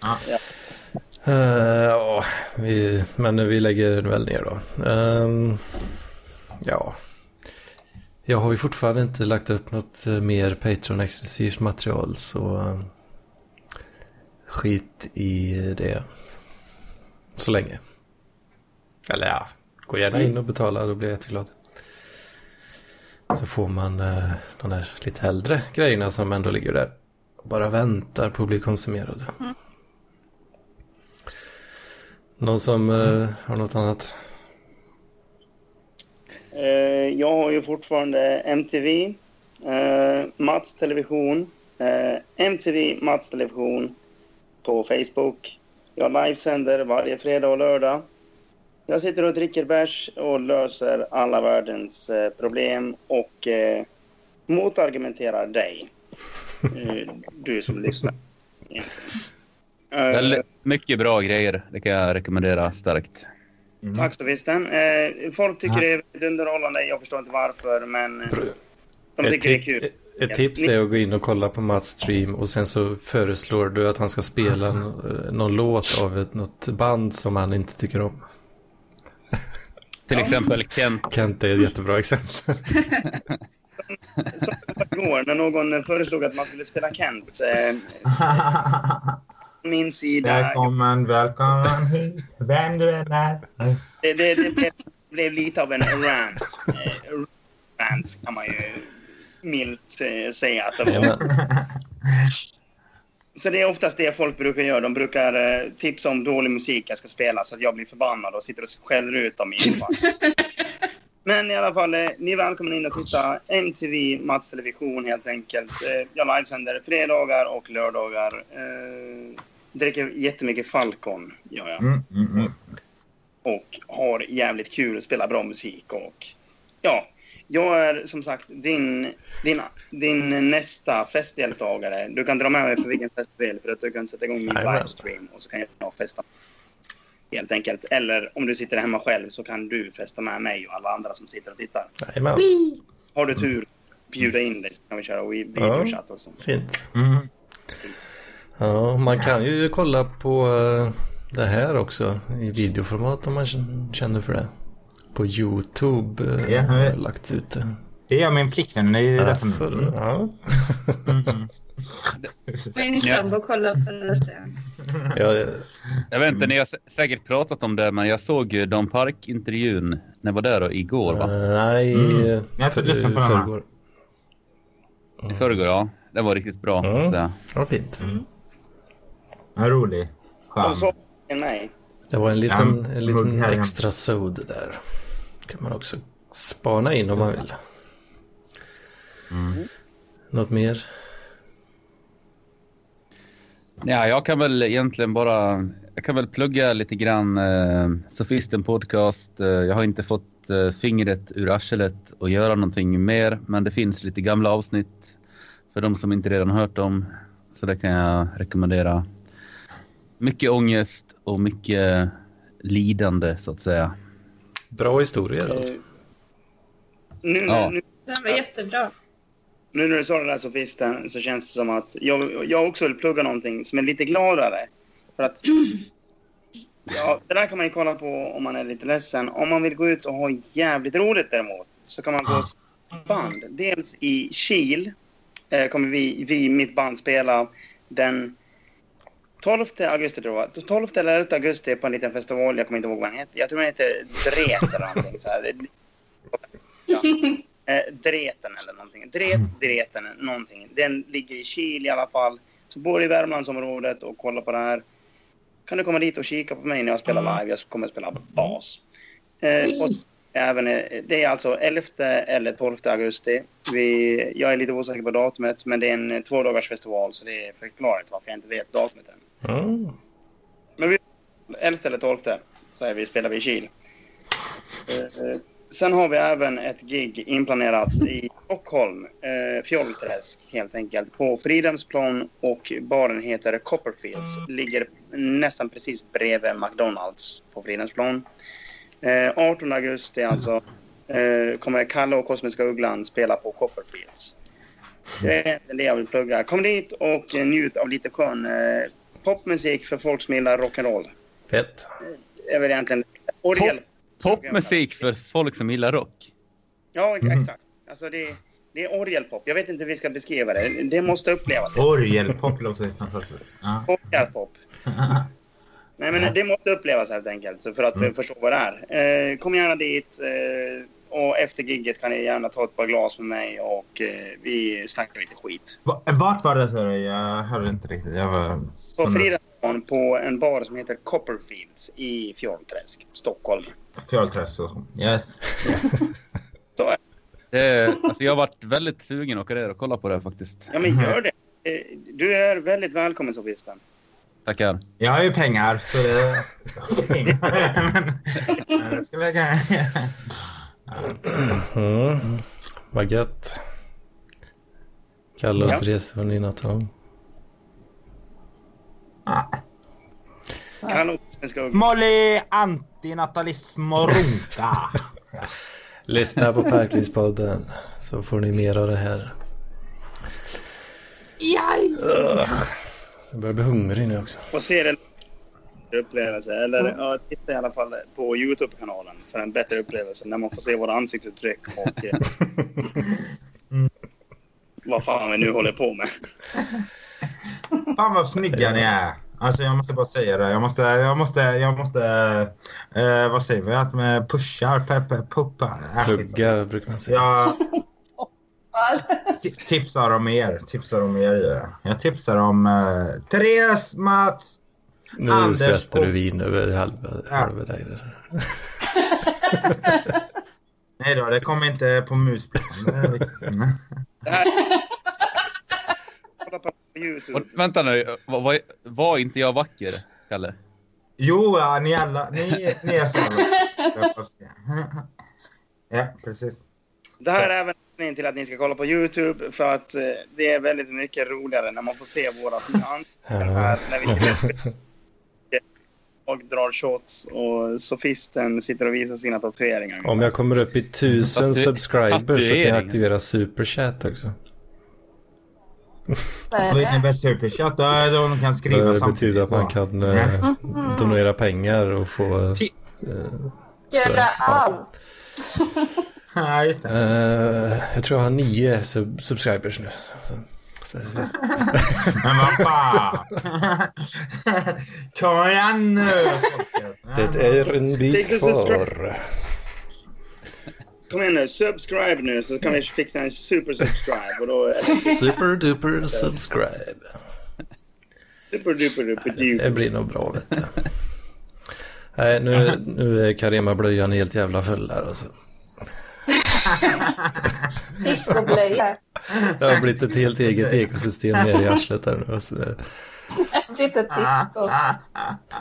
Ja. Ja. Eh, ja, vi, men vi lägger väl ner då. Ehm, ja. Jag har ju fortfarande inte lagt upp något eh, mer Patreon-exklusivt material så eh, skit i det. Så länge. Eller ja, gå gärna in och betala, då blir jag jätteglad. Så får man eh, de där lite äldre grejerna som ändå ligger där. Och bara väntar på att bli konsumerade. Någon som eh, har något annat? Eh, jag har ju fortfarande MTV, eh, Mats Television, eh, MTV Mats Television på Facebook. Jag livesänder varje fredag och lördag. Jag sitter och dricker bärs och löser alla världens eh, problem och eh, motargumenterar dig. Eh, du som lyssnar. Väldigt mycket bra grejer. Det kan jag rekommendera starkt. Mm. Tack så vissten. Eh, folk tycker det är underhållande. Jag förstår inte varför, men eh, de Ett, tycker det är tip- kul. ett tips är att gå in och kolla på Mats stream och sen så föreslår du att han ska spela n- någon låt av ett, något band som han inte tycker om. <laughs> Till exempel Kent. Kent är ett jättebra exempel. Som igår när någon föreslog att man skulle spela Kent. Eh, <laughs> min sida. Välkommen, välkommen hit, vem du än är. Det, det, det blev, blev lite av en rant. Eh, rant kan man ju milt eh, säga att det var. Så det är oftast det folk brukar göra. De brukar eh, tipsa om dålig musik jag ska spela så att jag blir förbannad och sitter och skäller ut dem i <laughs> infall. Men i alla fall, eh, ni är välkomna in och titta. MTV Mats Television helt enkelt. Eh, jag livesänder fredagar och lördagar. Eh, dricker jättemycket Falcon, gör jag. Mm, mm, mm. Och har jävligt kul spelar bra musik. Och ja, jag är som sagt din, din, din nästa festdeltagare. Du kan dra med mig på vilken fest du vill för att du kan sätta igång min livestream och så kan jag festa. Helt enkelt. Eller om du sitter hemma själv så kan du festa med mig och alla andra som sitter och tittar. Jajamän. Har du tur, bjuda in dig så kan vi köra vi- videochatt också. Fint. Mm. Ja, man kan ju kolla på eh, det här också i videoformat om man känner för det. På YouTube Ja, har jag lagt ut det. Det gör min flickvän. Det är ju Alltså, därför. Mm. ja. Mm. <laughs> Min sambo kollar på det sen. ja, Jag vet inte, ni har sä- säkert pratat om det, men jag såg ju Don Park-intervjun när jag var där då, igår, va? eh, nej, Mm. eh, Jag för- lyssnat på den här. I förrgår, ja. Det var riktigt bra. Mm. Så. Ja, vad fint. En rolig. Skön. Det var en liten, Ja, en liten extra sod där. kan man också spana in om man vill. Något mer? Ja, jag kan väl egentligen bara... Jag kan väl plugga lite grann eh, Sofisten Podcast. Eh, jag har inte fått eh, fingret ur arslet och göra någonting mer, men det finns lite gamla avsnitt för de som inte redan hört dem. Så det kan jag rekommendera. Mycket ångest och mycket lidande, så att säga. Bra historier alltså. Eh, nu, Ja. nu, Den var jättebra. Nu när du sa det där Sofisten så känns det som att jag, jag också vill plugga någonting som är lite gladare. För att <clears throat> ja, det där kan man ju kolla på om man är lite ledsen. Om man vill gå ut och ha jävligt roligt däremot så kan man gå band. Dels i Kil eh, kommer vi, vi, mitt band, spela den 12 augusti tror jag. 12 eller 11 augusti på en liten festival. Jag kommer inte ihåg vad den heter. Jag tror den heter Dret eller någonting. Så här. <laughs> Ja. Eh, Dreten eller någonting. Dret, Dreten, någonting. Den ligger i Kil i alla fall. Så bor i Värmlandsområdet och kollar på det här. Kan du komma dit och kika på mig när jag spelar live? Jag kommer att spela bas. Eh, och även, eh, det är alltså 11 eller 12 augusti. Vi, jag är lite osäker på datumet, men det är en två dagars festival så det är förklarligt varför jag inte vet datumet än. Mm. Men vi 11 eller 12 säger vi, spelar vi i Kil. Eh, sen har vi även ett gig inplanerat i Stockholm, eh, Fjollträsk helt enkelt, på Fridhemsplan och baren heter Copperfields. Ligger nästan precis bredvid McDonalds på Fridhemsplan. Eh, 18 augusti alltså eh, kommer Kalle och Kosmiska Ugglan spela på Copperfields. Det är det jag vill plugga. Kom dit och njut av lite skön eh, popmusik för folk som gillar rock'n'roll. Fett. Det är väl egentligen orgel. Popmusik för folk som gillar rock. Ja, exakt. Alltså det, det är orgelpop. Jag vet inte hur vi ska beskriva det. Det måste upplevas. Orgelpop låter fantastiskt. Ja. Orgelpop. <laughs> Nej, men det måste upplevas helt enkelt för att Mm. förstå vad det är. Eh, kom gärna dit eh, och efter gigget kan ni gärna ta ett par glas med mig och eh, vi snackar lite skit. Va- Vart var det du? Jag hörde inte riktigt. Jag var... På Fridhemsplan på en bar som heter Copperfields i Fjollträsk, Stockholm. Fjollträsk. Yes. Så är det. Det, alltså jag har varit väldigt sugen att åka ner och kolla på det faktiskt. Ja, men gör det. Du är väldigt välkommen, Sofisten. Tackar. Jag har ju pengar så det... Men- det <laughs> ska vi kunna göra. Vad gött. Kalle och Ja. Therese och Nina Ska Molly antinatalism och runka. <laughs> Lyssna på Parklivspodden så får ni mer av det här. Jaj! Jag börjar bli hungrig nu också. och se det upplevelse. Eller ja, titta i alla fall på Youtube-kanalen för en bättre upplevelse när man får se våra ansiktsuttryck och eh, <laughs> vad fan vi nu håller på med. Fan vad snygga ni är. Alltså jag måste bara säga det. Jag måste, jag måste, jag måste, eh, vad säger vi? Att med pushar, peppar, puppar. Äh, Plugga brukar man säga. Jag ti- tipsar om er. Tipsar om er. jag. Jag tipsar om eh, Therese, Mats. Nu Anders skvätter du vin över halva, Ja. halva dig där. <laughs> Nej då, det kommer inte på musplan. <laughs> <laughs> Youtube. Och, vänta nu, var, var, inte jag vacker, Kalle? jo, ja, ni alla, ni, ni är så. Ja, precis. Det här är även anledningen till att ni ska kolla på Youtube för att eh, det är väldigt mycket roligare när man får se våra ansikten när vi sitter och drar shots och sofisten sitter och visar sina tatueringar. Om jag kommer upp i tusen subscribers så kan jag aktivera superchat också. Vad innebär superchat? Det de kan skriva Det samtidigt. betyder att man kan eh, donera pengar och få... eh, Göra allt. <laughs> Ja, just det. eh, jag tror jag har nio sub subscribers nu. Så, så, <laughs> Men vad fan! <laughs> Kom igen nu folket. det är en bit kvar. Kom igen nu, subscribe nu så kan vi fixa en super subscribe och då är det <laughs> Super duper subscribe. super duper duper Det duper. blir nog bra vet du. Nej, nu, nu är Carema-blöjan helt jävla full här alltså. <laughs> Discoblöja. Det har blivit ett helt eget ekosystem ner i arslet här nu. Alltså, det- Flytta disco.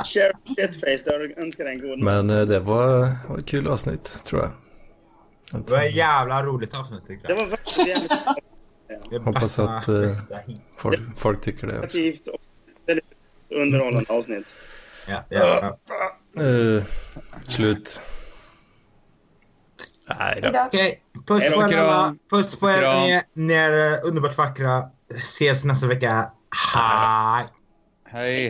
Share shitface, där du önskar dig en god natt. men eh, det var, var ett kul avsnitt tror jag. Det var ett jävla roligt avsnitt tycker Det jag. var verkligen jävligt Det Hoppas att, eh, folk, folk tycker det också. kreativt och väldigt underhållande avsnitt. Ja, ja, ja. Eh, slut. Nej då. Idag. Okej, puss på er alla. Puss på er. Ni, är underbart vackra. Ses nästa vecka. Hej! Hej.